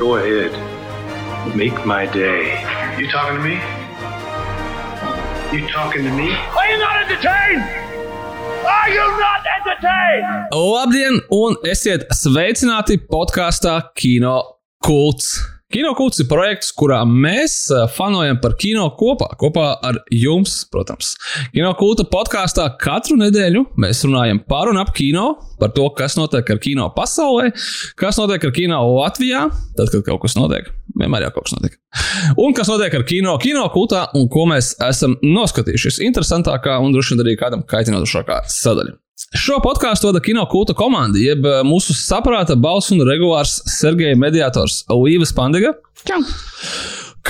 Go ahead. Make my day. You talking to me? You talking to me? Are you not entertained? Are you not entertained? Labdien, un esiet sveicināti podkāstā Kino Kults. Kino Kults ir projekts, kurā mēs fanojam par kino kopā, kopā ar jums, protams. Kino Kulta podkāstā katru nedēļu mēs runājam par un ap kino, par to, kas notiek ar kino pasaulē, kas notiek ar kino Latvijā, tad, kad kaut kas notiek. Vienmēr jau kaut kas notiek. Un kas notiek ar kino, kino kultā un ko mēs esam noskatījušies. Interesantākā un droši vien arī kādam kaitinošākā sadaļa. Šo podkāstu vada kino kulta komanda, jeb eh, mūsu saprāta balss un regulārs Sergeja mediātors Līves Pandega. Čau!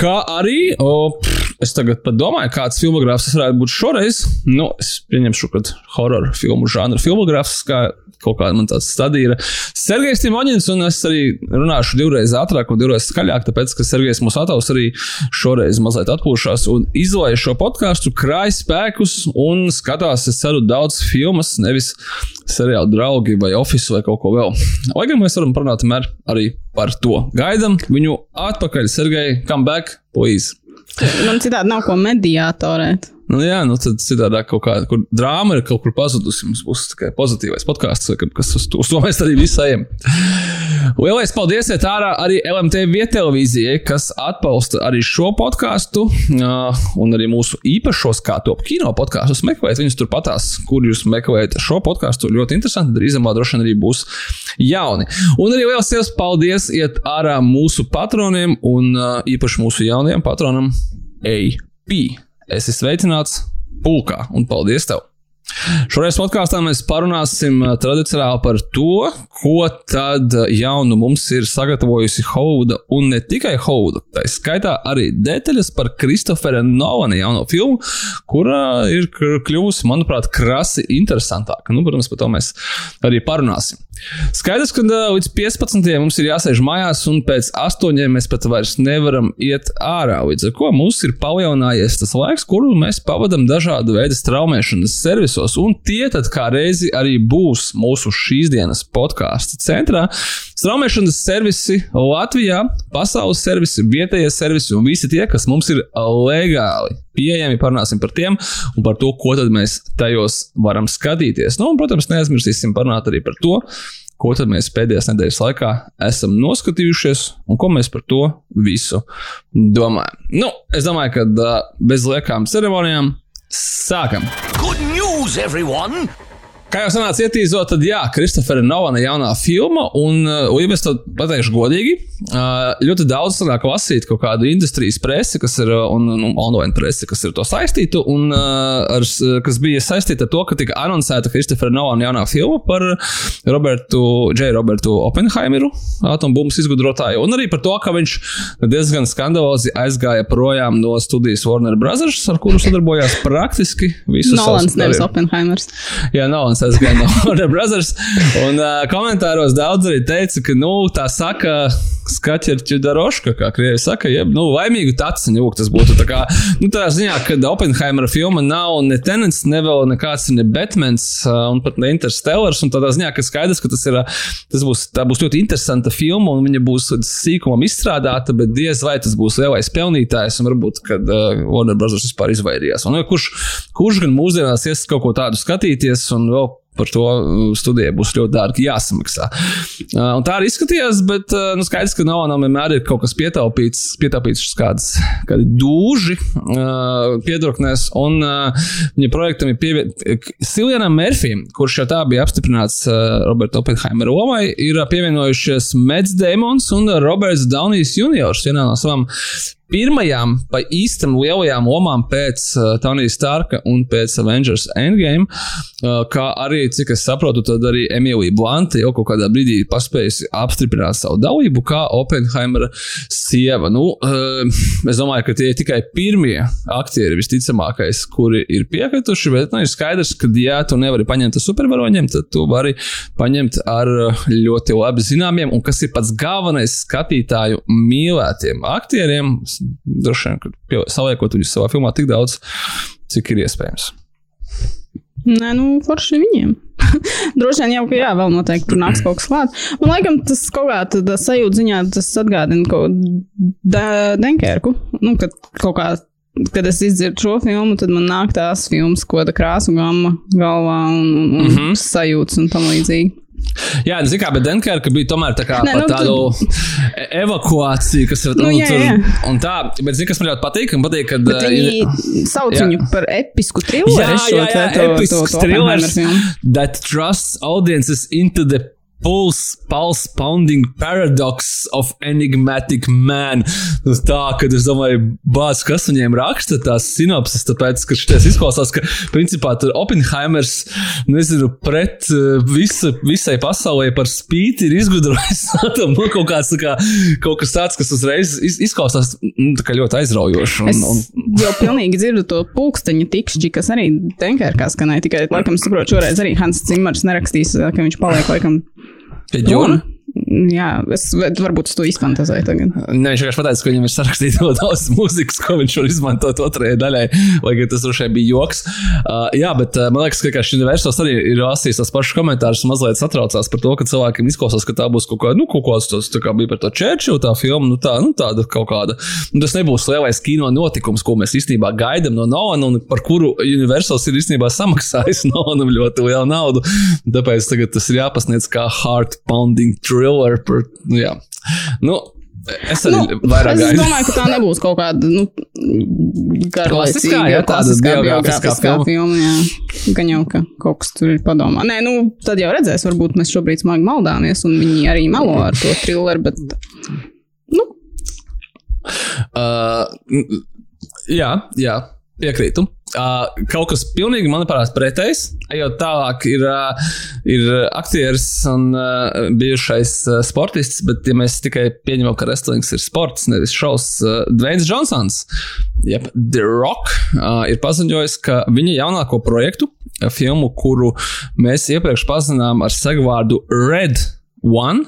Kā arī, o, pff, es tagad pat domāju, kāds filmogrāfs tas varētu būt šoreiz. Nu, es pieņemšu, ka horror filmu žanra filmogrāfs, kā kaut kāda man tāds stadija ir. Sergejs Timoņins, un es arī runāšu divreiz ātrāk un divreiz skaļāk, tāpēc, ka Sergejs mūsu attēls arī šoreiz mazliet atpūšās un izlaiž šo podkāstu, krāj spēkus un skatās, es ceru, daudz filmas, nevis seriālu draugi vai oficiālu vai kaut ko vēl. Lai gan mēs varam parunāt arī par to. Gaidām viņu atpakaļ, Sergei, come back, please. Man citādi nav ko mediātorēt. Nu, jā, nu tad citādi kaut kāda kur drāma ir kaut kur pazudusi. Mums būs tikai pozitīvais podkāsts, kas uz, uz to mēs arī visi ejam. Lielais paldies iet ārā arī LMT vietelevīzijai, kas atbalsta arī šo podkāstu uh, un arī mūsu īpašos kā top kino podkāstus. Meklējiet viņus turpatās, kur jūs meklējat šo podkāstu. Ļoti interesanti. Drīzumā droši vien arī būs jauni. Un arī liels sievas paldies iet ārā mūsu patroniem un uh, īpaši mūsu jaunajam patronam AP. Esi sveicināts pulkā un paldies tev! Šoreiz podkāstā mēs parunāsim uh, tradicionāli par to, ko tad uh, jaunu mums ir sagatavojusi Hauda un ne tikai Hauda. Tā skaitā arī detaļas par Kristofera Nolana jauno filmu, kurā ir kļuvusi, manuprāt, krasi interesantāka. Nu, protams, par to mēs arī parunāsim. Skaidrs, ka līdz 15. mums ir jāsēž mājās, un pēc 8. mēs pat vairs nevaram iet ārā. Līdz ar to mums ir palielinājies tas laiks, kuru mēs pavadām dažādu veidu straumēšanas servisos visos. Un tie tad kā reizi arī būs mūsu šīs dienas podkāstu centrā. Straumēšanas servisi Latvijā, pasaules servisi, vietējie servisi un visi tie, kas mums ir legāli pieejami. Parunāsim par tiem un par to, ko mēs tajos varam skatīties. Nu, un, protams, neaizmirsīsim parunāt arī par to, ko mēs pēdējās nedēļas laikā esam noskatījušies un ko mēs par to visu domājam. Nu, es domāju, ka bez liekām ceremonijām sākam! Good news, everyone! Kā jau sanāca ietīzot, tad jā, Kristofera Novana jaunā filma, un, uh, ja mēs to pateikšu godīgi, uh, ļoti daudz sanāk lasīt kaut kādu industrijas presi, kas ir, uh, un, un online presi, kas ir to saistītu, un ar, kas bija saistīta ar to, ka tika anoncēta Kristofera Novana jaunā filma par Robertu, J. Robertu Oppenheimeru, atombumbas izgudrotāju, un arī par to, ka viņš diezgan skandalozi aizgāja projām no studijas Warner Brothers, ar kuru sadarbojās praktiski visu Nolans, nevis Oppenheimers. Jā, Nolans tas gan no Warner Brothers. Un uh, komentāros daudz arī teica, ka, nu, tā saka, skaķerķi daroška, kā krievi saka, jeb, nu, laimīgu taciņu jūgt. Tas būtu tā kā, nu, tā ziņā, ka Oppenheimera filma nav ne Tenants, ne vēl nekāds ne Batmans, un pat ne Interstellars, un tādā ziņā, ka skaidrs, ka tas ir, tas būs, būs ļoti interesanta filma, un viņa būs sīkumam izstrādāta, bet diez vai tas būs lielais pelnītājs, un varbūt, kad uh, Warner Brothers vispār izvairījās. Un, nu, kurš, kurš gan mūsdienās ies kaut ko tādu skatīties, un vēl par to uh, studijai būs ļoti dārgi jāsamaksā. Uh, un tā arī izskatījās, bet uh, nu, skaidrs, ka Novanam vienmēr ir kaut kas pietaupīts, pietaupīts kādas, kādi dūži piedurknēs, un viņa projektam ir pievienota Silvianam Mērfijam, kurš jau tā bija apstiprināts Roberta Oppenheimera lomai, ir pievienojušies Mets Damons un Roberts Downijs Juniors vienā no savām pirmajām pa īstam lielajām lomām pēc uh, Tonija Starka un pēc Avengers Endgame, uh, kā arī, cik es saprotu, tad arī Emīlija Blante jau kaut kādā brīdī paspējusi apstiprināt savu dalību kā Oppenheimera sieva. Nu, uh, es domāju, ka tie ir tikai pirmie aktieri visticamākais, kuri ir piekrituši, bet nu, ir skaidrs, ka, ja tu nevari paņemt ar supervaroņiem, tad tu vari paņemt ar uh, ļoti labi zināmiem un kas ir pats galvenais skatītāju mīlētiem aktieriem droši vien saliekot viņus savā filmā tik daudz, cik ir iespējams. Nē, nu, forši viņiem. droši vien jau, ka jā, vēl noteikti tur nāks kaut kas klāt. Man laikam tas kaut kā tādā sajūta ziņā, tas atgādina kaut Denkerku. Nu, kad kaut kā kad es izdzirdu šo filmu, tad man nāk tās filmas, ko tā krāsa gama galvā un, un, un mm -hmm. sajūtas un tam līdzīgi. Jā, zinu, kā, bet Dunkerka bija tomēr tā kā Nē, nu, tādu tu... E- evakuāciju, kas ir. Nu, nu, jā, jā. Un tā, bet zinu, kas man ļoti patīk. Man patīk, kad bet viņi uh, sauc jā. viņu par episku trilleru. Jā, jā, jā, jā episks trillers that trusts audiences into the pulse, pulse pounding paradox of enigmatic man. Nu, tā, kad es domāju, bāz, kas viņiem raksta tās sinopsis, tāpēc, ka šis izklausās, ka principā tur Oppenheimers, nezinu, pret uh, visa, visai pasaulē par spīti ir izgudrojis tam nu, kaut kāds, kā, kaut kas tāds, kas uzreiz izklausās nu, ļoti aizraujoši. Un, un... Es jau pilnīgi dzirdu to pulksteņa tikšķi, kas arī tenkērkā skanēja, tikai, laikam, saprotu, šoreiz arī Hans Cimers nerakstīs, ka viņš paliek, laikam, Pie ģūna? Jā, es varbūt to izfantazēju tagad. Nē, viņš vienkārši pateica, ka viņam ir sarakstīts ļoti daudz mūzikas, ko viņš var izmantot otrajai daļai, lai gan tas droši vien bija joks. Uh, jā, bet uh, man liekas, ka šī universāls arī ir lasījis tās pašas komentārus mazliet satraucās par to, ka cilvēkiem izklausās, ka tā būs kaut kāda, nu, kaut kāds tas kā bija par to Čērčilu tā filma, nu tā, nu tāda kaut kāda. Nu, tas nebūs lielais kino notikums, ko mēs īstenībā gaidām no Nolana un par kuru universāls ir īstenībā samaksājis Nolanam ļoti lielu naudu. Tāpēc tagad tas ir jāpasniedz kā heart pounding thriller par, jā. Nu, Es arī nu, vairāk gaidu. Es domāju, ka tā nebūs kaut kāda nu, garlaicīga, jā, tāda biogrāfiskā filma. filma. Jā. Gan jau, ka kaut kas tur ir padomā. Nē, nu, tad jau redzēs, varbūt mēs šobrīd smagi maldāmies, un viņi arī melo ar to trilleru, bet, nu. Uh, jā, jā, piekrītu. Uh, kaut kas pilnīgi, manuprāt, pretējs. Jau tālāk ir, uh, ir aktieris un uh, bijušais uh, sportists, bet, ja mēs tikai pieņemam, ka wrestlings ir sports, nevis šovs, uh, Dvains Džonsons, jeb The Rock, uh, ir paziņojis, ka viņa jaunāko projektu, filmu, kuru mēs iepriekš pazinām ar segvārdu Red One,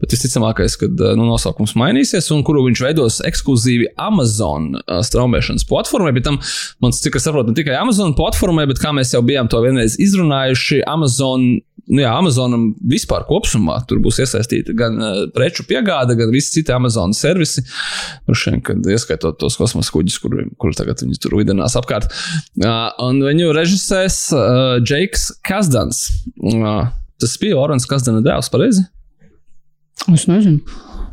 bet visticamākais, ka nu, nosaukums mainīsies, un kuru viņš veidos ekskluzīvi Amazon uh, straumēšanas platformai. Bet tam, man cik es saprotu, ne tikai Amazon platformai, bet kā mēs jau bijām to vienreiz izrunājuši, Amazon. Nu jā, Amazonam vispār kopumā tur būs iesaistīta gan uh, preču piegāde, gan visi citi Amazon servisi. Šeit, kad ieskaitot tos kosmosa kuģus, kur, kur tagad viņi tur lidinās apkārt. Uh, un viņu režisēs uh, Jake Kasdans. Uh, tas bija Orans Kasdana dēls, pareizi? Es nezinu.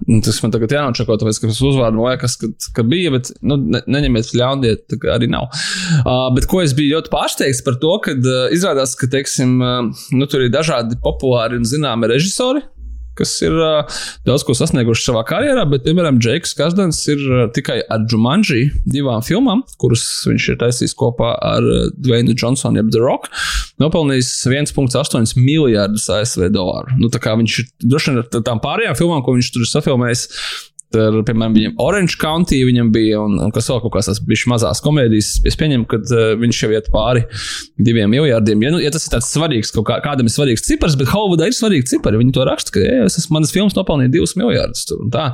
Nu, tas man tagad jānočako, tāpēc, ka tas uzvārds man liekas, ka, ka bija, bet nu, ne, neņemiet ļaundiet, tā arī nav. Uh, bet ko es biju ļoti pārsteigts par to, ka uh, izrādās, ka, teiksim, uh, nu, tur ir dažādi populāri un zināmi režisori, kas ir uh, daudz ko sasnieguši savā karjerā, bet, piemēram, Džeiks Kasdens ir uh, tikai ar Jumanji divām filmām, kuras viņš ir taisījis kopā ar uh, Dwayne Johnsonu, jeb The Rock, nopelnījis 1,8 miljardus ASV dolāru. Nu, tā kā viņš ir droši vien ar tām pārējām filmām, ko viņš tur ir safilmējis, Tur, piemēram, viņam Orange County viņam bija, un, un kas vēl kaut kādas tādas mazas komēdijas. Es pieņemu, ka uh, viņš jau iet pāri diviem miljardiem. Ja, nu, ja tas ir tāds svarīgs, kaut kā, kādam ir svarīgs cipars, bet Hollywoodā ir svarīgi cipari. Viņi to raksta, ka ja, es esmu manas filmas nopelnījis divus miljardus. Tur, uh,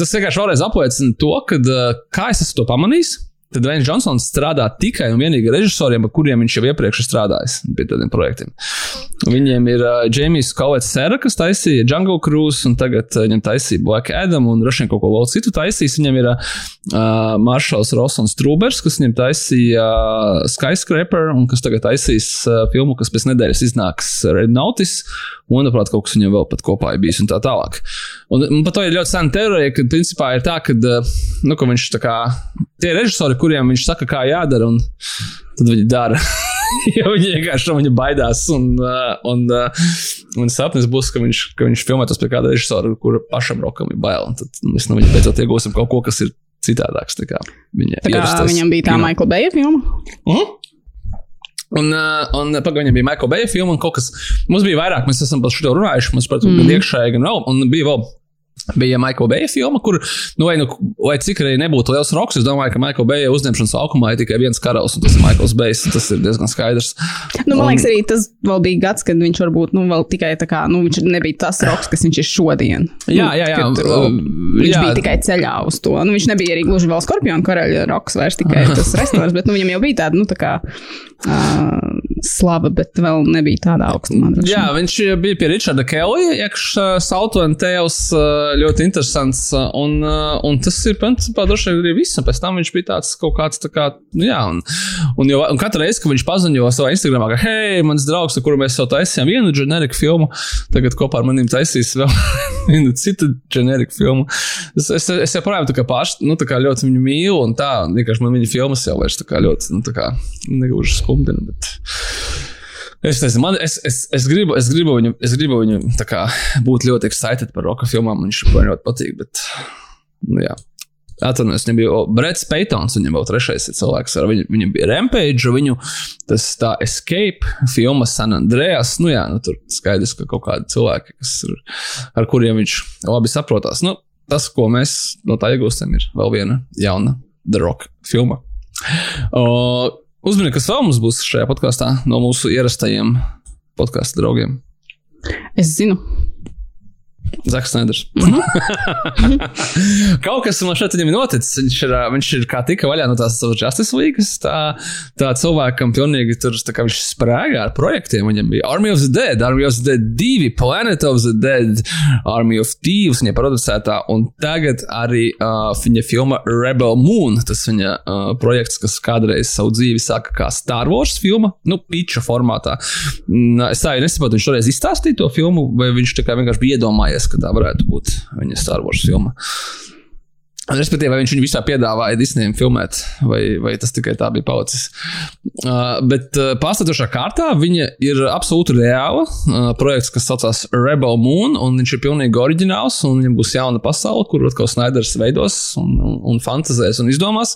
tas vienkārši vēlreiz apliecina to, ka, uh, kā es esmu to pamanījis. Tad Dvains Džonsons strādā tikai un vienīgi ar režisoriem, ar kuriem viņš jau iepriekš ir strādājis pie tādiem projektiem. Viņiem ir uh, Jamijs Kalets Sera, kas taisīja Jungle Cruise, un tagad uh, viņam taisīja Black Adam, un droši vien kaut ko vēl citu taisīs. Viņam ir uh, Maršals Rosons Trūbers, kas viņam taisīja uh, Skyscraper, un kas tagad taisīs uh, filmu, kas pēc nedēļas iznāks Red Notice, un, manuprāt, kaut kas viņam vēl pat kopā ir bijis un tā tālāk. Un, un par to ir ļoti sena teorija, ka principā ir tā, ka, uh, nu, ka viņš tā kā tie režisori, kuriem viņš saka, kā jādara, un tad viņi dara. jo viņi vienkārši no viņa baidās. Un, uh, un, uh, un sapnis būs, ka viņš, ka viņš filmētos pie kāda režisora, kur pašam rokam ir bail. Tad mēs no viņa beidzot iegūsim kaut ko, kas ir citādāks. Tā kā, viņa tā kā viņam bija tā Maikla Beja filma. Uh -huh. Un, un pagaidām bija Maikla Beja filma, un kaut kas mums bija vairāk. Mēs esam par šo runājuši. Mums, protams, mm. gan iekšēji, gan vēl. Un bija vēl Bija Maikla Beja filma, kur, nu, vai, nu, vai cik arī nebūtu liels roks, es domāju, ka Maikla Beja uzņemšanas laukumā ir tikai viens karalis, un tas ir Maikls Bejs. Tas ir diezgan skaidrs. Nu, man liekas, arī tas vēl bija gads, kad viņš varbūt nu, tikai tā kā, nu, viņš nebija tas roks, kas viņš ir šodien. Jā, jā, jā. Kad, uh, viņš jā. bija tikai ceļā uz to. Nu, viņš nebija arī gluži vēl skorpionu karaļa roks, vairs tikai tas restorāns, bet nu, viņam jau bija tāda, nu, tā kā uh, slava, bet vēl nebija tādā augstumā. droši Jā, viņš bija pie Richarda Kelija, iekšā Saltona tēls, ļoti interesants. Un, un tas ir, principā, droši vien arī viss. Pēc tam viņš bija tāds kaut kāds, tā kā, nu jā, un, un, jo, un katru reizi, kad viņš paziņo savā Instagramā, ka, hei, mans draugs, ar kuru mēs jau taisījām vienu ģeneriku filmu, tagad kopā ar maniem taisīs vēl vienu citu ģeneriku filmu. Es, es, es joprojām tā kā pārš, nu, tā kā ļoti viņu mīlu, un tā, vienkārši man viņa filmas jau vairs tā kā ļoti, nu, tā kā negluži skumdina, bet. Es, nezinu, man, es, es, es, gribu, es gribu viņu, es gribu viņu kā, būt ļoti excited par roka filmām. Viņš man ļoti patīk. Bet, nu, jā. Atvainojos, viņam bija Brits Peitons, viņam vēl trešais cilvēks. Viņu, viņam bija Rampage, viņu tas tā Escape, filma San Andreas. Nu, jā, nu, tur skaidrs, ka kaut kādi cilvēki, ir, ar kuriem viņš labi saprotās. Nu, tas, ko mēs no tā iegūstam, ir vēl viena jauna The Rock filma. O, Uzmini, kas vēl mums būs šajā podkāstā no mūsu ierastajiem podkāstu draugiem. Es zinu. Zaks Neders. Kaut kas man šeit viņam noticis. Viņš ir, viņš ir kā tika vaļā no tās savas Justice League. Tā, tā cilvēkam pilnīgi tur kā viņš sprēgā ar projektiem. Viņam bija Army of the Dead, Army of the Dead 2, Planet of the Dead, Army of Thieves, viņa producētā. Un tagad arī uh, viņa filma Rebel Moon. Tas viņa uh, projekts, kas kādreiz savu dzīvi sāka kā Star Wars filma, nu, pitcha formātā. Es tā arī nesaprotu, viņš toreiz izstāstīja to filmu, vai viņš kā vienkārši bija iedomājies, ka tā varētu būt viņa Star Wars filma. Respektīvi, vai viņš viņu visā piedāvāja Disneyam filmēt, vai, vai tas tikai tā bija palicis. Uh, bet uh, pārsteidzošā kārtā viņa ir absolūti reāla. Uh, projekts, kas saucās Rebel Moon, un viņš ir pilnīgi oriģināls. Viņam būs jauna pasaule, kur atkal Snaiders veidos un, un, un fantazēs un izdomās.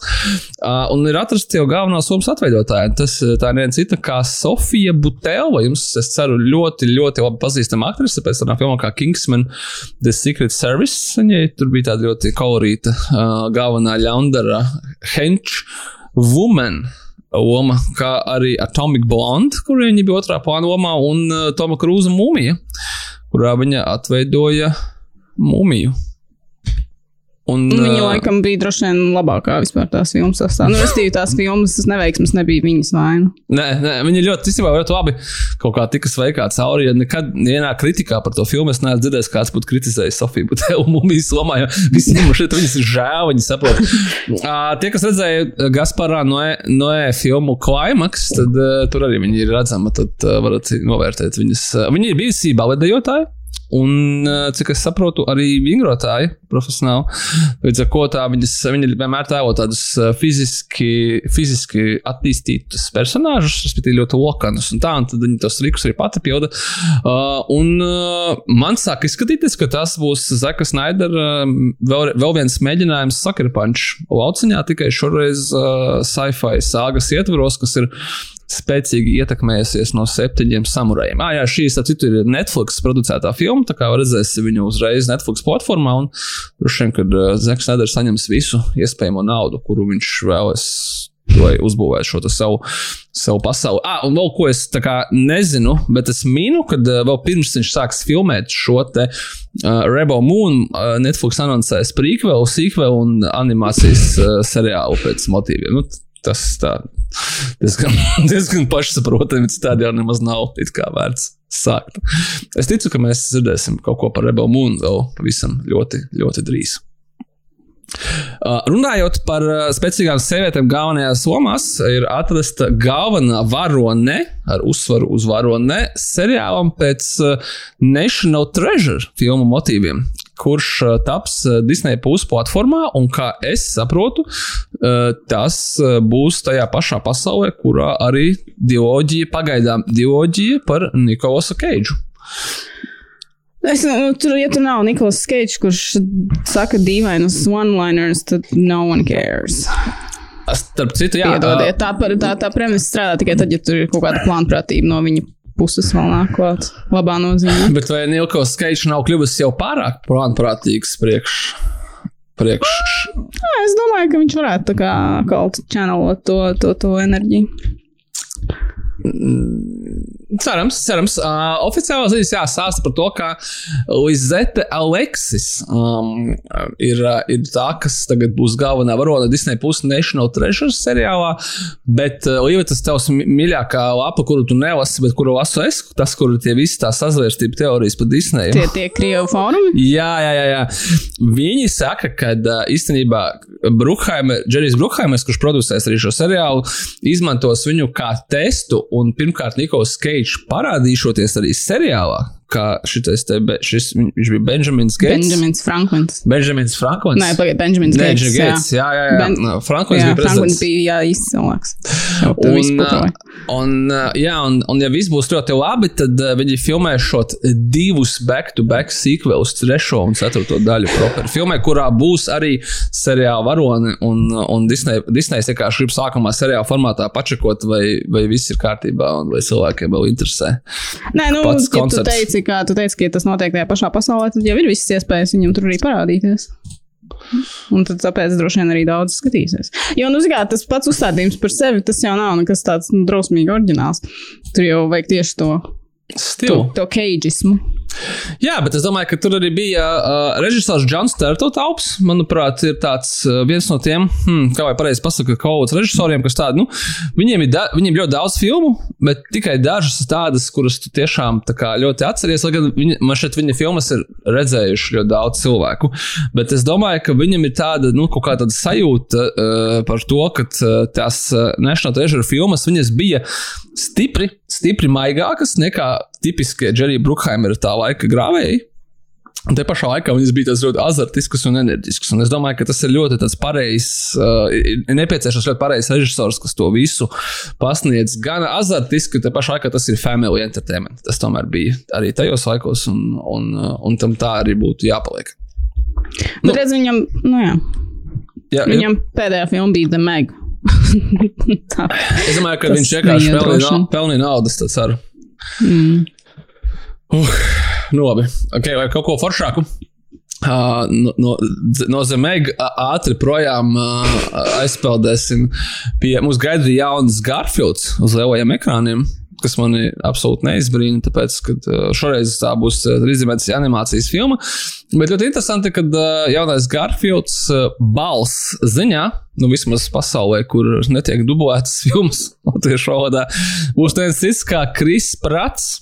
Uh, un ir atrasta jau galvenā somas atveidotāja. Tas tā ir viena cita kā Sofija Butela. Jums, es ceru, ļoti, ļoti labi pazīstama aktrise pēc tādām filmām kā Kingsman, The Secret Service. Viņai tur bija tāda ļoti kolorīta uh, galvenā ļaundara hench woman. Loma, kā arī Atomic Blonde, kur viņa bija otrā plāna lomā, un uh, Toma Krūza mūmija, kurā viņa atveidoja mūmiju. Un, Viņa uh, laikam bija droši vien labākā vispār tās filmas sastāvā. Nu, restīvi tās filmas neveiksmes nebija viņas vaina. Nē, nē, viņi ļoti, īstenībā, ļoti labi kaut kā tika sveikā cauri. Ja nekad vienā kritikā par to filmu es neesmu dzirdējis, kāds būtu kritizējis Sofiju Butelu mūmijas lomā, jo visi viņam šeit viņas ir žēl, viņi saprot. uh, tie, kas redzēja Gasparā Noē, Noē filmu Climax, tad uh, tur arī viņi ir redzami, tad uh, varat novērtēt viņas. Uh, viņi ir bijusi baletdejotāji. Un, uh, cik es saprotu, arī vingrotāji profesionāli. Līdz ar to viņas, viņi vienmēr tēlo tādus uh, fiziski, fiziski attīstītus personāžus, respektīvi ļoti lokanus un tā, un tad viņi tos trikus arī pati pilda. Uh, un uh, man sāk izskatīties, ka tas būs Zaka Snaidera vēl, vēl viens mēģinājums sakarpanču lauciņā, tikai šoreiz uh, sci-fi sāgas ietvaros, kas ir spēcīgi ietekmējusies no septiņiem samurajiem. Ah, jā, šī citu, ir Netflix producētā filma, tā kā redzēsim viņu uzreiz Netflix platformā. Un droši vien, kad uh, Zeks Neders saņems visu iespējamo naudu, kuru viņš vēlas. Lai uzbūvētu šo savu, savu pasauli. Ah, un vēl ko es nezinu, bet es minu, ka uh, vēl pirms viņš sāks filmēt šo te uh, Rebel Moon, uh, Netflix anoncēs prequel, sequel un animācijas uh, seriālu pēc motīviem. Nu, tas tā diezgan, diezgan pašsaprotami, bet tādi jau nemaz nav vērts sākt. Es ticu, ka mēs dzirdēsim kaut ko par Rebel Moon vēl pavisam ļoti, ļoti drīz. Uh, runājot par uh, spēcīgām sievietēm, galvenajās lomās ir atrasta galvenā varone, ar uzsvaru uz varone, seriālam pēc uh, National Treasure filmu motīviem, kurš taps Disney Plus platformā, un kā es saprotu, tas būs tajā pašā pasaulē, kurā arī diloģija, pagaidām diloģija par Nikolasu Keidžu. Es, nu, tur, ja tur nav Niklaus Keits, kurš saka dīvainus one-liners, tad no one cares. Starp citu, jā, Piedodiet, tā, tā, tā premisa strādā tikai tad, ja tur ir kaut kāda plānprātība no viņa puses vēl nāk klāt. Labā nozīmē. Bet vai Nilko skaičs nav kļuvis jau pārāk plānprātīgs priekš? priekš. Jā, es domāju, ka viņš varētu tā kā kaut channelot to, to, to enerģiju. Cerams, cerams. Uh, oficiālā ziņas jāsāsta par to, ka Lizete Aleksis um, ir, ir tā, kas tagad būs galvenā varone Disney Plus National Treasure seriālā. Bet, uh, Līva, tas tavs mīļākā lapa, kuru tu nelasi, bet kuru lasu es, tas, kur tie visi tā sazvērstība teorijas par Disneyu. Tie tie Krievu fórumi? Jā, jā, jā, jā. Viņi saka, ka uh, īstenībā Brukhaimer, Džerijs Brukhaimers, kurš producēs arī šo seriālu, izmantos viņu kā testu un pirmkārt Nikols Keits Cage parādīšoties arī seriālā, kā šitais te, be, šis, viņš bija Benjamins Gates. Benjamins Franklins. Benjamins Franklins. Nē, pagaid, Benjamins Gates. Gates. Jā, jā, jā. Ben, Franklins jā, bija prezidents. Franklins bija jā, īsts cilvēks. Un, un, jā, un, un, ja viss būs ļoti labi, tad uh, viņi filmē šo divus back-to-back sequelus, trešo un ceturto daļu. Proper. Filmē, kurā būs arī seriāla varoni, un, un Disney, Disney vienkārši grib sākumā seriāla formātā pačakot, vai, vai viss ir kārtībā, un vai cilvēkiem vēl interesē. Nē, nu, ja tu teici, kā tu teici, ka tas notiek tajā pašā pasaulē, tad jau ir visas iespējas viņam tur arī parādīties. Un tad tāpēc droši vien arī daudz skatīsies. Jo, nu, zināmā, tas pats uzstādījums par sevi, tas jau nav nekas tāds nu, drausmīgi oriģināls. Tur jau vajag tieši to stilu, to, to keidžismu. Jā, bet es domāju, ka tur arī bija uh, režisors Džons Tertaups. Manuprāt, ir tāds uh, viens no tiem, hmm, kā vai pareizi pasakot, kaut kāds režisoriem, kas tādu, nu, viņiem ir, da, viņiem ļoti daudz filmu, bet tikai dažas tādas, kuras tu tiešām kā, ļoti atceries. Lai gan viņi, man šeit viņa filmas ir redzējuši ļoti daudz cilvēku, bet es domāju, ka viņam ir tāda, nu, kaut kā tāda sajūta uh, par to, ka uh, tās uh, National Treasure filmas, viņas bija stipri, stipri maigākas nekā tipiskie Džerija Brukhaimera tā laika grāvēji. Un te pašā laikā viņas bija ļoti azartiskas un enerģiskas. Un es domāju, ka tas ir ļoti pareizs, uh, nepieciešams ļoti pareizs režisors, kas to visu pasniedz. Gan azartiski, te pašā laikā tas ir family entertainment. Tas tomēr bija arī tajos laikos, un, un, uh, un tam tā arī būtu jāpaliek. Nu, redz, viņam, nu jā. Jā, viņam jā. pēdējā filma bija The Meg. es domāju, ka viņš vienkārši pelnīja naudas, tas arī. Mm. Uh, nu labi, okay, vai kaut ko foršāku? Uh, no, no, zemēga ātri projām uh, aizpeldēsim. Pie mums gaida jauns Garfields uz lielajiem ekrāniem, kas mani absolūti neizbrīna. Tāpēc, ka uh, šoreiz tā būs trīsdimensijas animācijas filma. Bet ļoti interesanti, ka uh, jaunais Garfields balss ziņā, nu vismaz pasaulē, kur netiek dublētas filmas latviešu valodā, būs viens cits kā Kris Prats.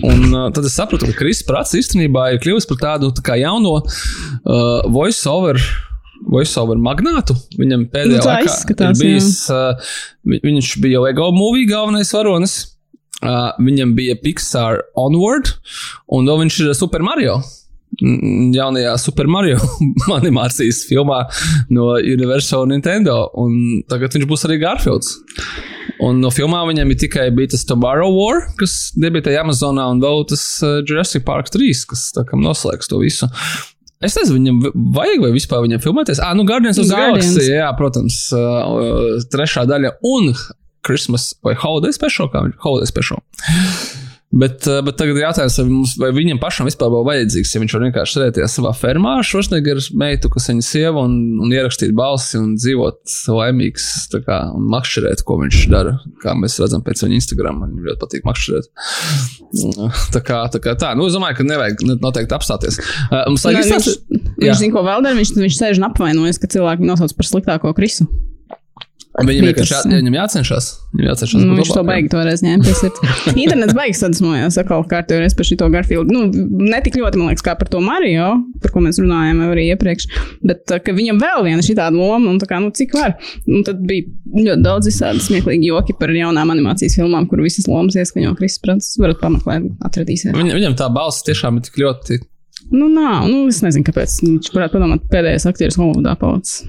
Un uh, tad es sapratu, ka Kristis Prats īstenībā ir kļuvis par tādu tā jauno uh, voice-over. Voice-over magnātu. Viņam pēdējā nu, laikā izskatās, bijis. Uh, viņš bija Lego movie galvenais varonis. Uh, viņam bija Pixar Onward, un vēl viņš ir Super Mario jaunajā Super Mario animācijas filmā no Universal Nintendo. Un tagad viņš būs arī Garfields. Un no filmām viņam ir tikai bija tas Tomorrow War, kas debitēja Amazonā, un vēl tas uh, Jurassic Park 3, kas tā kā noslēgs to visu. Es nezinu, viņam vajag vai vispār viņam filmēties. Ah, nu, Guardians of the Galaxy, jā, protams, uh, trešā daļa un Christmas vai Holiday Special, kā viņš Holiday Special. Bet, eh, bet tagad ir jautājums, vai, mums, vai viņam pašam vispār būtu vajadzīgs, ja viņš var vienkārši sēdēties savā fermā ar Švarsnegeru meitu, kas viņa sieva, un, un ierakstīt balsi un dzīvot laimīgs kā, un makšķerēt, ko viņš dara. Kā mēs redzam pēc viņa Instagram, viņam ļoti patīk makšķerēt. Tā kā tā, kā tā. Nu, es domāju, ka nevajag noteikti apstāties. Uh, mums vajag izstāstīt. Viņš zina, ko vēl dara, viņš, viņš sēž un apvainojas, ka cilvēki nosauc par sliktāko krisu. Viņam vienkārši jā, viņam jācenšas. Viņam jācenšas nu, viņš to baigi toreiz ņēma. Internets baigs sadusmojās atkal kārtojoties par šo Garfieldu. Nu, ne tik ļoti, man liekas, kā par to Mario, par ko mēs runājām arī iepriekš, bet viņam vēl viena šī tāda loma, un tā kā, nu, cik var. Un tad bija ļoti daudz visādi smieklīgi joki par jaunām animācijas filmām, kur visas lomas ieskaņo Kristus Prants. Varat pameklēt, atradīsiet. Viņam, viņam tā balss tiešām ir tik ļoti Nu, nav. Nu, es nezinu, kāpēc. Viņš varētu padomāt, pēdējais aktieris Holivudā palicis.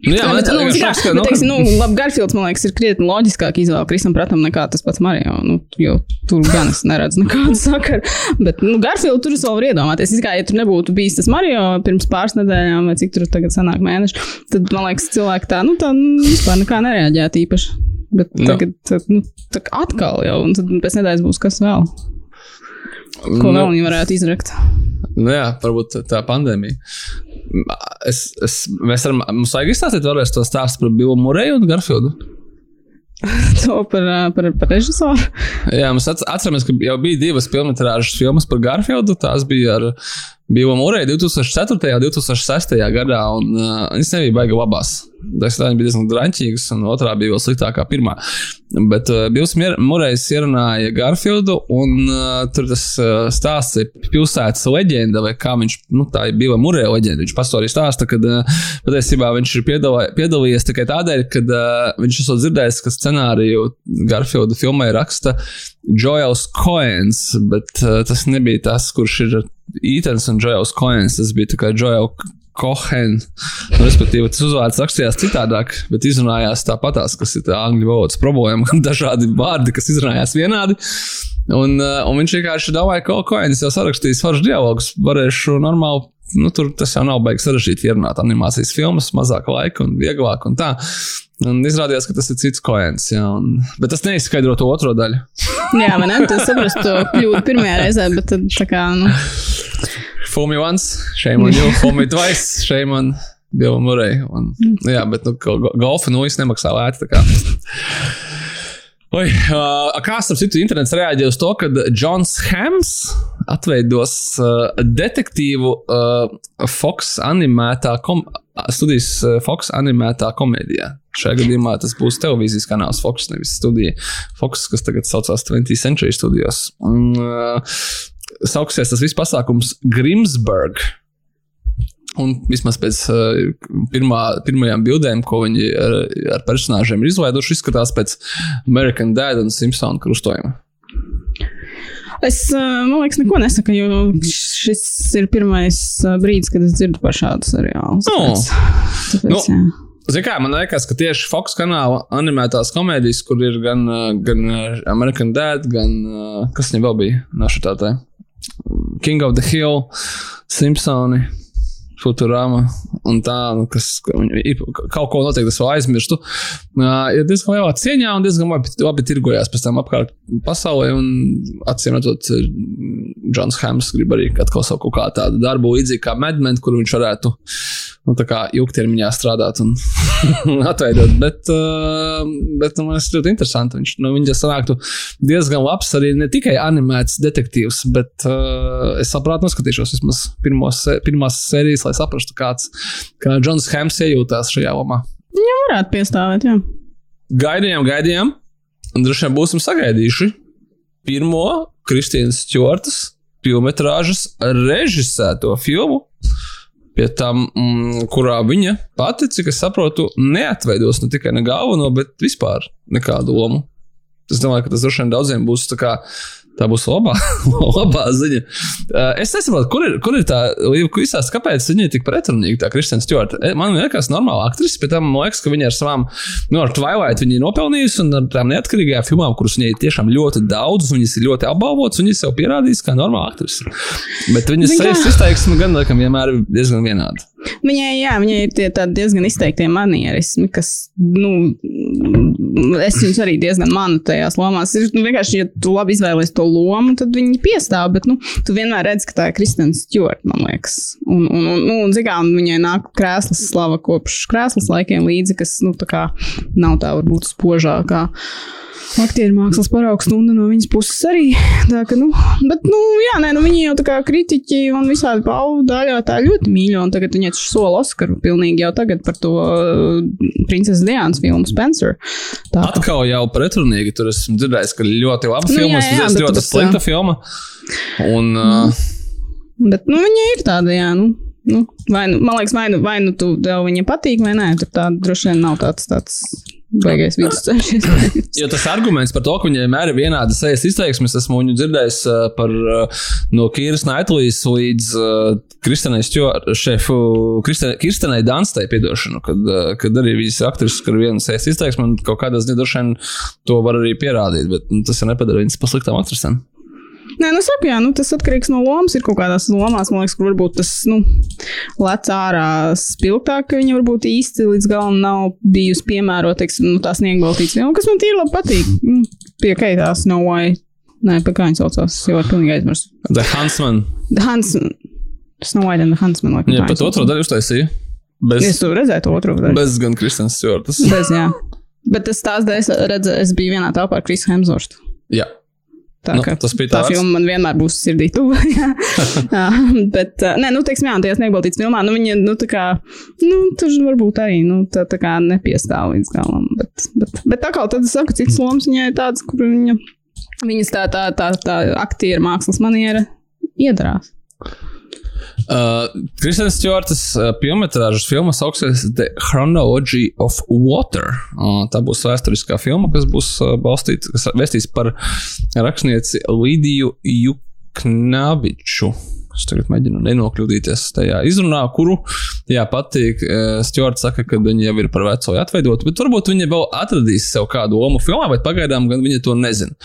Nu, jā, bet, nu, kā, šaks, ka, bet, teiksim, nu, labi, Garfields, man liekas, ir krietni loģiskāk izvēle Krisam Pratam nekā tas pats Mario. Nu, jo tur gan es neredzu nekādu sakaru. Bet, nu, Garfields tur es vēl varu iedomāties. Es kā, ja tur nebūtu bijis tas Mario pirms pāris nedēļām, vai cik tur tagad sanāk mēneši, tad, man liekas, cilvēki tā, nu, tā nu, vispār nekā nereaģētu īpaši. Bet Nu. tagad, tad, nu, tā atkal jau, un tad pēc nedēļas būs kas vēl. Ko vēl viņi varētu izrakt? Nu, jā, varbūt tā pandēmija. Es, es, mēs varam, mums vajag izstāstīt vēlreiz to stāstu par Billu Mureju un Garfieldu. To par, par, par režisoru. Jā, mēs atc- atceramies, ka jau bija divas filmas par Garfieldu. Tās bija ar Billu Mureju 2004. un 2006. gadā, un uh, viņas nebija baigi labās. Tas bija diezgan draņķīgas, un otrā bija vēl sliktākā pirmā. Bet uh, Bills Mier- Murejs ierunāja Garfieldu, un uh, tur tas uh, stāsts ir pilsētas leģenda, vai kā viņš, nu tā ir Billa Mureja leģenda. Viņš pats to arī stāsta, ka uh, patiesībā viņš ir piedalā, piedalījies tikai tādēļ, ka uh, viņš esot dzirdējis, ka scenāriju Garfielda filmai raksta Joels Coens, bet uh, tas nebija tas, kurš ir Ītens un Joels Coens. Tas bija tikai Joel Cohen. Nu, respektīvi, tas uzvārds rakstījās citādāk, bet izrunājās tāpatās, kas ir tā angļu valodas problēma. Dažādi vārdi, kas izrunājās vienādi. Un, uh, un viņš vienkārši domāja, ka Coens jau sarakstījis foršus dialogus, varēšu normāli. Nu, tur tas jau nav beigas sarežģīti ierunāt animācijas filmas, mazāk laika un vieglāk un tā. Un izrādījās, ka tas ir cits koens. Un, bet tas neizskaidro to otro daļu. Jā, man ir tas saprast to kļūdu pirmajā reizē, bet tad tā kā, nu, Fool me once, shame on you, fool me twice, shame on Bill Murray. Un, nu jā, bet nu, go- golfa nu īsti nemaksā lēti. Oi, uh, kā starp citu, internets reaģēja uz to, ka Džons Hams atveidos uh, detektīvu uh, Fox animētā, kom studijas uh, Fox animētā komēdijā. Šajā gadījumā tas būs televīzijas kanāls Fox, nevis studija Fox, kas tagad saucās 20th Century Studios. Un, uh, sauksies tas viss pasākums Grimsburg. Un vismaz pēc uh, pirmā, pirmajām bildēm, ko viņi ar, ar personāžiem ir izlaiduši, izskatās pēc American Dad un Simpsons krustojuma. es, ā, man liekas, neko nesaku, jo šis ir pirmais ā, brīdis, kad es dzirdu par šādu seriālu. Nu. Tāpēc, tāpēc, Nu. jā. Ziniet, kā man liekas, ka tieši Fox kanāla animētās komēdijas, kur ir gan, gan American Dad, gan kas viņam vēl bija no šī tā tā King of the Hill, Simpsoni. Futurama un tā, nu, kas kaut ko noteikti es vēl aizmirstu. Uh, ir diezgan lielā cieņā un diezgan labi, labi tirgojās pēc tam apkārt pasaulē. Acīm redzot, Džons Hams grib arī atkal savu kaut kādu tādu darbu, līdzīgi kā Madmen, kur viņš varētu nu, tā kā ilgtermiņā strādāt un atveidot. Bet, uh, bet nu, man tas ļoti interesanti. Viņš nu, viņa sanāktu diezgan labs arī ne tikai animēts detektīvs, bet uh, es labprāt noskatīšos vismaz pirmos, pirmās sērijas, lai saprastu, kāds, kā Džons Hams iejūtās šajā lomā. Varētu piestāvēt, jā. Gaidījām, gaidījām, un droši vien būsim sagaidījuši pirmo Kristīnas Stjortas filmas režisēto filmu. Pie tam, mm, kurā viņa pati, cik es saprotu, neatveidos ne tikai ne galveno, bet vispār nekādu lomu. Es domāju, ka tas droši vien daudziem būs tā kā. Tā būs labā, labā ziņa. Uh, es nesaprotu, kur ir, kur ir tā līnija, kāpēc viņa ir tik pretrunīga, tā Kristina Stjorta. E, Man liekas, normāla aktrise, bet man liekas, ka viņa ar savām, nu, ar Twilight viņa ir nopelnījusi, un ar tām neatkarīgajām filmām, kuras viņai ir tiešām ļoti daudz, viņas ir ļoti apbalvotas, viņas jau pierādījis kā normāla aktrise. Bet viņas sejas izteiksme gan laikam vienmēr ir diezgan vienāda. Viņai, jā, viņai ir tie diezgan izteikti manierismi, kas, nu, es viņus arī diezgan manu tajās lomās. Ir nu, vienkārši, ja tu labi izvēlies to lomu, tad viņi piestāv, bet, nu, tu vienmēr redz, ka tā ir Kristina Stjort, man liekas. Un, un, un, nu, un zikā, un viņai nāk krēslas slava kopš krēslas laikiem līdzi, kas, nu, tā kā nav tā varbūt spožākā. Aktieru mākslas paraugs stunda no viņas puses arī. Tā ka, nu, bet, nu, jā, nē, nu, viņi jau tā kā kritiķi un visādi paudu daļā tā ļoti mīļo. Un tagad viņai sola Oskaru pilnīgi jau tagad par to uh, Princeses Diānas filmu Spencer. Tā ka, Atkal jau pretrunīgi. Tur esmu dzirdējis, ka ļoti laba Nu, filma, jā, jā, bet ļoti tas, slikta filma. Un, uh, bet, nu, viņa ir tāda, jā, nu. Nu, vai, nu, man liekas, vai nu, vai nu tu tev viņa patīk, vai nē, tur tā droši vien nav tāds, tāds baigais vidusceļš. Jo tas arguments par to, ka viņai vienmēr ir vienāda sejas izteiksmes, esmu viņu dzirdējis par no Kīras Naitlīs līdz uh, Kristinai Stjor- šefu, Kristinai, Kristinai Danstai, piedošanu, kad, kad arī viņas ir aktrises, kur ir viena sejas izteiksme, un kaut kādā ziņā droši vien to var arī pierādīt, bet nu, tas jau nepadara viņas pasliktām aktrisēm. Nē, nu, saku, jā, nu, tas atkarīgs no lomas. Ir kaut kādās lomās, man liekas, kur varbūt tas, nu, lec ārā spilgtāk, ka viņa varbūt īsti līdz galam nav bijusi piemērota, nu, tā sniegbaltīts filma, kas man tīri labi patīk. Nu, pie kaitās no vai. Nē, pie kā viņa saucās, jau var pilnīgi aizmirst. The Huntsman. Hans, Snow White and the Huntsman, laikam. Jā, viņa otro daļu uztaisīja. Bez, Es tur redzēju to otru daļu. bez gan Kristēns Stjortas. Bez, jā. Bet tas tās dēļ, es redzēju, es biju vienā telpā ar Krisu Hemsvortu. Jā. Tā, Nu, tas bija tā tāds. filma man vienmēr būs sirdī. Jā, bet, nē, nu, teiksim, jā, tajā sniegbaltītas filmā, nu, viņa, nu, tā kā, nu, tur varbūt arī, nu, tā, tā kā nepiestāv līdz galam. Bet, bet, bet tā kā tad es saku, citas lomas viņai ir tādas, kur viņa, viņas tā, tā, tā, tā aktiera mākslas maniera iedarās. Uh, Kristēns Stjortas uh, filmas filma sauksies The Chronology of Water. Uh, tā būs vēsturiskā filma, kas būs uh, balstīta, kas vēstīs par rakstnieci Lidiju Juknaviču. Es tagad mēģinu nenokļūdīties tajā izrunā, kuru, jā, patīk. Uh, Stjorts saka, ka viņa jau ir par veco atveidotu, bet varbūt viņa vēl atradīs sev kādu lomu filmā, bet pagaidām gan viņa to nezina.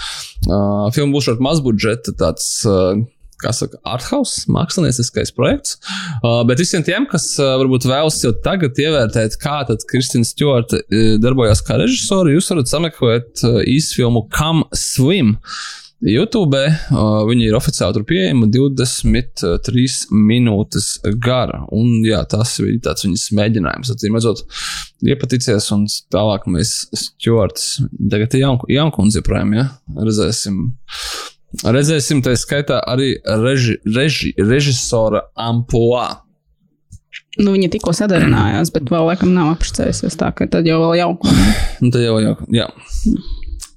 Uh, filma būs ar mazbudžeta tāds. Uh, kā saka, arthouse, mākslinieckais projekts. Uh, bet visiem tiem, kas uh, varbūt vēlas jau tagad ievērtēt, kā tad Kristina Stjorta uh, darbojās kā režisore, jūs varat sameklēt uh, īsfilmu Come Swim. YouTube uh, viņa ir oficiāli tur pieejama 23 minūtes gara. Un jā, tas bija tāds viņas mēģinājums. Atcīm redzot, iepaticies, un tālāk mēs Stjorts, tagad ir jaun, jaunkundze joprojām, ja? redzēsim. Redzēsim, tā skaitā arī reži, reži, režisora amplitūda. Nu, viņa tikko sadarinājās, bet vēl laikam nav apšcējusies tā, ka tad jau vēl jauka. Nu, tā jau jau, jā.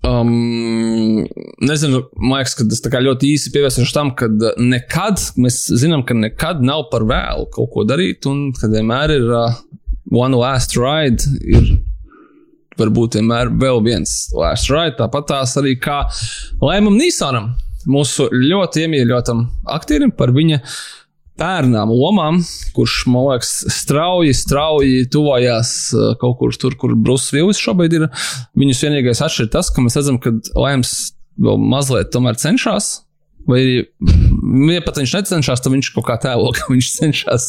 Um, nezinu, man liekas, ka tas kā ļoti īsi pievērsuši tam, ka nekad, mēs zinām, ka nekad nav par vēlu kaut ko darīt, un ka vienmēr ir uh, one last ride, ir varbūt vienmēr vēl viens last ride, tāpat tās arī kā Laimam Nīsonam, mūsu ļoti iemīļotam aktierim par viņa pērnām lomām, kurš, man liekas, strauji, strauji tuvojās uh, kaut kur tur, kur Brūss Vilnis šobrīd ir. Viņus vienīgais atšķir tas, ka mēs redzam, ka Laims vēl mazliet tomēr cenšas. Vai ja pat viņš necenšas, tad viņš kaut kā tēlo, ka viņš cenšas.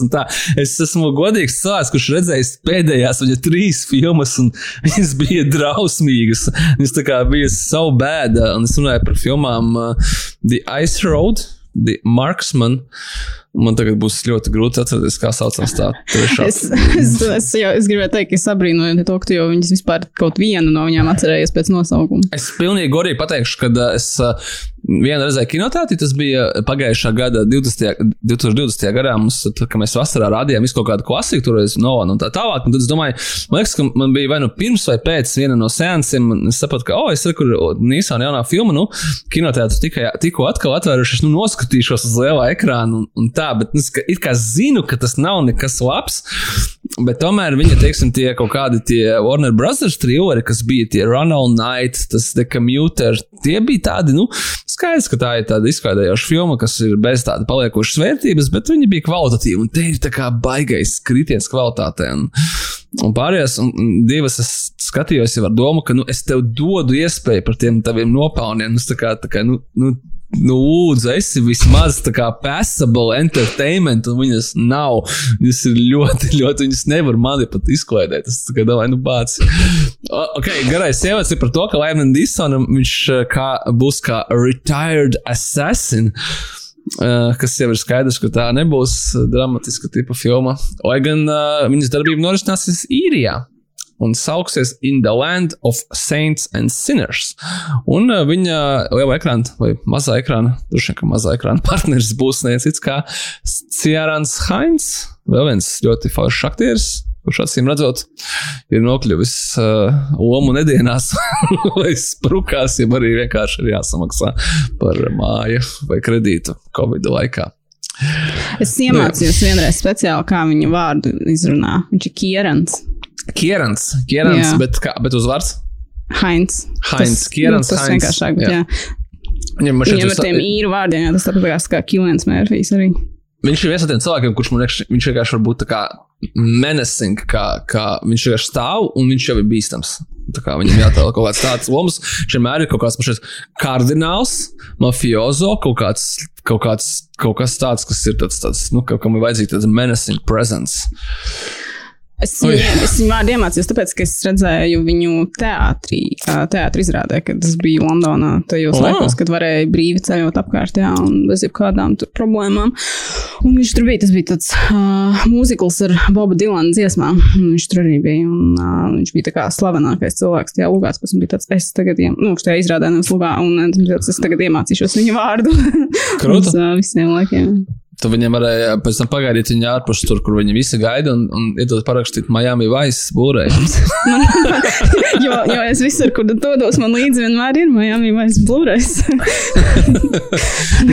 Es esmu godīgs cilvēks, kurš redzējis pēdējās viņa trīs filmas, un viņas bija drausmīgas. Viņas bija savu bēdu, un es runāju par filmām uh, The Ice Road, The Marksman. Man tagad būs ļoti grūti atcerēties, kā saucās tā trešā. Es, es, es, jau, es gribēju teikt, ka es abrīnoju to, ka tu jau viņas vispār kaut vienu no viņām atcerējies pēc nosaukuma. Es pilnīgi godīgi pateikšu, ka uh, es vienu reizi kinoteātrī, tas bija pagājušā gada 20. 2020. gadā, mums, kad mēs vasarā rādījām visu kaut kādu klasiku, tur es no un tā tālāk. Un tad es domāju, man liekas, ka man bija vai nu pirms vai pēc viena no seansiem, un es sapratu, ka, oh, es rekur Nīsāna jaunā filma, nu, kinoteātris tikai, tikko atkal atvērušies, nu, noskatīšos uz lielā ekrāna un, un tā, bet, nu, es it kā zinu, ka tas nav nekas labs, bet tomēr viņa, teiksim, tie kaut kādi tie Warner Brothers trilleri, kas bija tie Run All Night, tas The Commuter, tie bija tādi, nu, skaidrs, ka tā ir tāda izklaidējoša filma, kas ir bez tāda paliekošas vērtības, bet viņi bija kvalitatīvi, un te ir tā kā baigais kritiens kvalitātē. Un, Un pārējās, un divas es skatījos ar domu, ka nu, es tev dodu iespēju par tiem taviem nopelniem. Nu, tā kā, tā kā, nu, nu, nu, lūdzu, esi vismaz tā kā passable entertainment, un viņas nav. Viņas ir ļoti, ļoti, viņas nevar mani pat izklaidēt. Tā kā domāju, nu, bāc. Ok, garais ievads ir par to, ka Laimam Disonam viņš eh, kā, būs kā retired assassin. Uh, kas jau ir skaidrs, ka tā nebūs dramatiska tipa filma. Lai gan uh, viņas darbība norisināsies īrijā un sauksies In the Land of Saints and Sinners. Un uh, viņa liela ekrāna vai mazā ekrāna, droši vien, ka mazā ekrāna partneris būs neviens cits kā Ciarans Hainz, vēl viens ļoti foršs aktieris. Kurš acīm redzot, ir nokļuvis uh, lomu nedienās, vai sprukās, ja arī vienkārši ir jāsamaksā par māju vai kredītu Covid laikā. Es iemācījos vienreiz speciāli, kā viņa vārdu izrunā. Viņš ir Kierans. Kierans, Kierans Jā. bet, kā, bet uzvārds? Heinz. Heinz, Tas- Kierans, nu, Tas Heinz, vienkāršāk, bet jā. jā. Viņam Viņam ar tiem īru vārdiem, jā, tas tāpat kā Kilens Mērfijs arī. Viņš ir viens no tiem cilvēkiem, kurš man liekas, viņš vienkārši var būt tā kā menacing, kā, kā viņš vienkārši stāv un viņš jau ir bīstams. Tā kā viņam jātēl kaut kāds tāds lomas, vienmēr ir kaut kāds pašais kardināls, mafiozo, kaut kāds, kaut kāds, kaut kas tāds, kas ir tāds, tāds nu, kam ir vajadzīgs tāds menacing presence. Es es viņu vārdu iemācījos, tāpēc, ka es redzēju viņu teātrī, teātrī izrādē, kad es biju Londonā. Tajos oh. laikos, kad varēja brīvi ceļot apkārt, jā, un bez jebkādām problēmām. Un viņš tur bija, tas bija tāds uh, mūzikls ar Boba Dilana dziesmām. Viņš tur arī bija, un uh, viņš bija tā kā slavenākais cilvēks tajā lugā. Tas bija tāds, es tagad, iem, nu, tajā izrādē nevis lugā, un tāds, es tagad iemācīšos viņa vārdu. Uz uh, visiem laikiem. Tu viņam varēja pēc tam pagaidīt viņu ārpus tur, kur viņi visi gaida un, un iedot parakstīt Miami Vice būrē. jo, jo es visur, kur dodos, man līdzi vienmēr ir Miami Vice būrēs.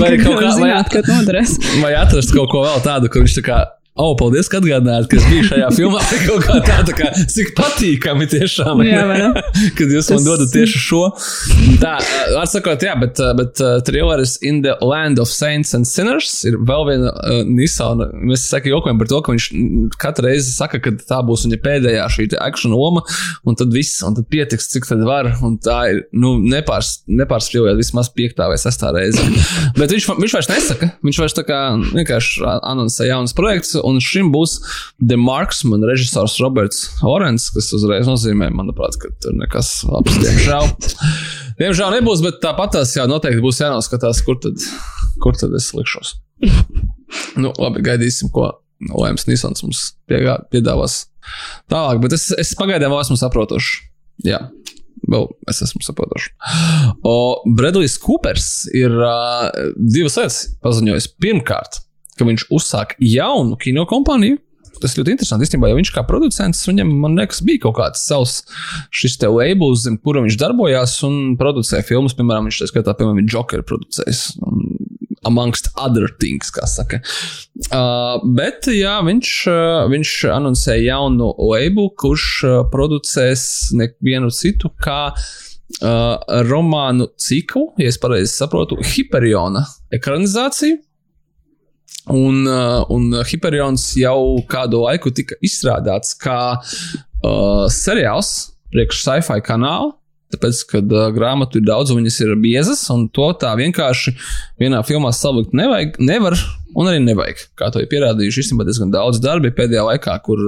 vai kaut kā, zināt, vai, vai atrast kaut ko vēl tādu, kur viņš tā kā O, oh, paldies, ka atgādinājāt, ka es biju šajā filmā. Kaut kā tā, tā kā, cik patīkami tiešām. Jā, kad jūs man dodat tieši šo. Tā, var sakot, jā, bet, bet uh, trilleris In the Land of Saints and Sinners ir vēl viena uh, Nissan. Mēs sakām, jokojam par to, ka viņš katru reizi saka, ka tā būs viņa pēdējā šī akciju loma, un tad viss, un tad pietiks, cik tad var. Un tā ir, nu, nepārs, nepārspīlēt vismaz piektā vai sestā reize. bet viņš, viņš vairs nesaka, viņš vairs tā kā vienkārši anoncē jaunas projekts un šim būs The Marksman režisors Roberts Orens, kas uzreiz nozīmē, manuprāt, ka tur nekas labs, diemžēl. Diemžēl nebūs, bet tāpat tās jā, noteikti būs jānoskatās, kur tad, kur tad es likšos. nu, labi, gaidīsim, ko Lēms Nīsons mums piegā, piedāvās tālāk, bet es, es pagaidām vēl esmu saprotošs. Jā. Vēl es esmu saprotošs. Bredlijs Coopers ir uh, divas lietas paziņojis. Pirmkārt, ka viņš uzsāk jaunu kino kompāniju. Tas ļoti interesanti. Īstenībā, ja viņš kā producents, viņam, man liekas, bija kaut kāds savs šis te labels, zem kura viņš darbojās un producēja filmas. Piemēram, viņš tā skaitā, piemēram, Joker producējis. Amongst other things, kā saka. Uh, bet, jā, viņš, uh, viņš anoncēja jaunu labelu, kurš uh, producēs nevienu citu kā uh, romānu ciklu, ja es pareizi saprotu, Hyperiona ekranizāciju. Un, uh, un Hyperions jau kādu laiku tika izstrādāts kā uh, seriāls priekš sci-fi kanāla. Tāpēc, kad uh, grāmatu ir daudz, un viņas ir biezas, un to tā vienkārši vienā filmā salikt nevajag, nevar un arī nevajag. Kā to ir pierādījuši īstenībā diezgan daudz darbi pēdējā laikā, kur,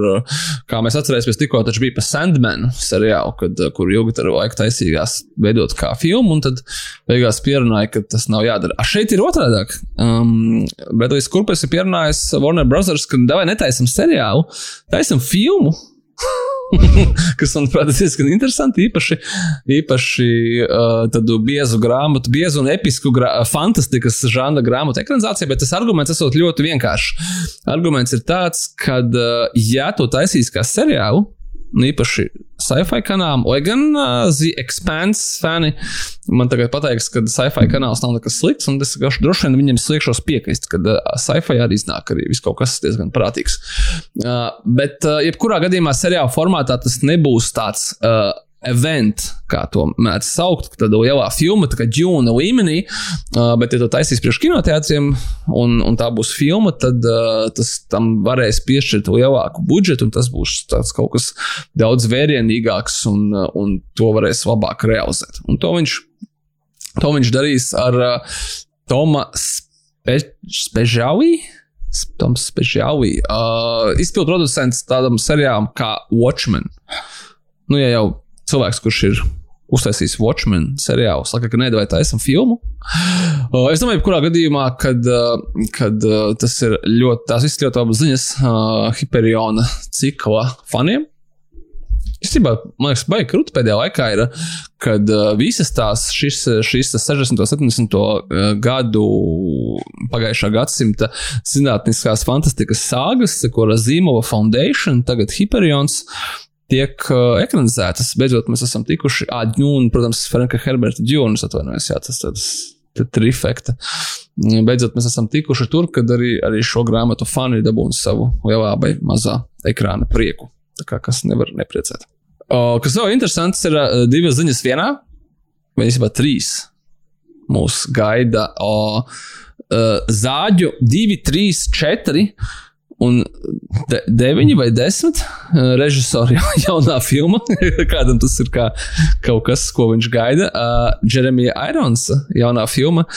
kā mēs atcerēsimies, tikko taču bija pa Sandmanu seriālu, kad, kur ilgi tur laika taisījās veidot kā filmu, un tad beigās pierunāja, ka tas nav jādara. A šeit ir otrādāk. Um, Bredlijs Kurpes ir pierunājis Warner Brothers, ka davai netaisam seriālu, taisam filmu. kas, manuprāt, ir diezgan interesanti. Īpaši, īpaši uh, tādu biezu grāmatu, biezu un episku grā, fantastikas žanra grāmatu ekranizācijā, bet tas arguments esot ļoti vienkāršs. Arguments ir tāds, ka, uh, ja to taisīs kā seriālu, un īpaši sci-fi kanālam, lai gan uh, The Expanse fani man tagad pateiks, ka sci-fi kanāls nav nekas slikts, un es droši vien viņiem sliekšos piekrist, ka uh, sci-fi arī iznāk arī viss kaut kas diezgan prātīgs. Uh, bet, uh, jebkurā gadījumā seriāla formātā tas nebūs tāds. Uh, event, kā to mēdz saukt, tad lielā filma, tā kā ģūna līmenī, uh, bet, ja to taisīs priekš kinoteātriem un, un tā būs filma, tad uh, tas tam varēs piešķirt lielāku budžetu, un tas būs kaut kas daudz vērienīgāks, un, un to varēs labāk realizēt. Un to viņš, to viņš darīs ar uh, Toma Spe Spežāvī. Toms Spežāvī. Uh, Izpildu producents tādam seriālam kā Watchmen. Nu, ja jau cilvēks, kurš ir uztaisījis Watchmen seriālu, saka, ka nē, vai taisam filmu. Uh, es domāju, kurā gadījumā, kad, uh, kad uh, tas ir ļoti, tās visas ļoti labas ziņas uh, Hyperiona cikla faniem. Īstenībā, man liekas, baigi krūti pēdējā laikā ir, kad uh, visas tās šis, šis 60. un 70. gadu pagājušā gadsimta zinātniskās fantastikas sāgas, ko Zīmova Foundation, tagad Hyperions, tiek uh, ekranizētas. Beidzot, mēs esam tikuši Ādņūnu, protams, Franka Herberta Džūnas atvainojas, jā, tas tāds trifekta. Beidzot, mēs esam tikuši tur, kad arī, arī šo grāmatu fani dabūna savu lielā vai mazā ekrāna prieku. Tā kā kas nevar nepriecēt. O, kas vēl interesants, ir uh, divas ziņas vienā, vai īstenībā trīs. Mūs gaida o, uh, zāģu 2, 3, 4 un de, deviņi vai desmit uh, režisori jaunā filma. Kādam tas ir kā kaut kas, ko viņš gaida. Uh, Jeremija Irons jaunā filma.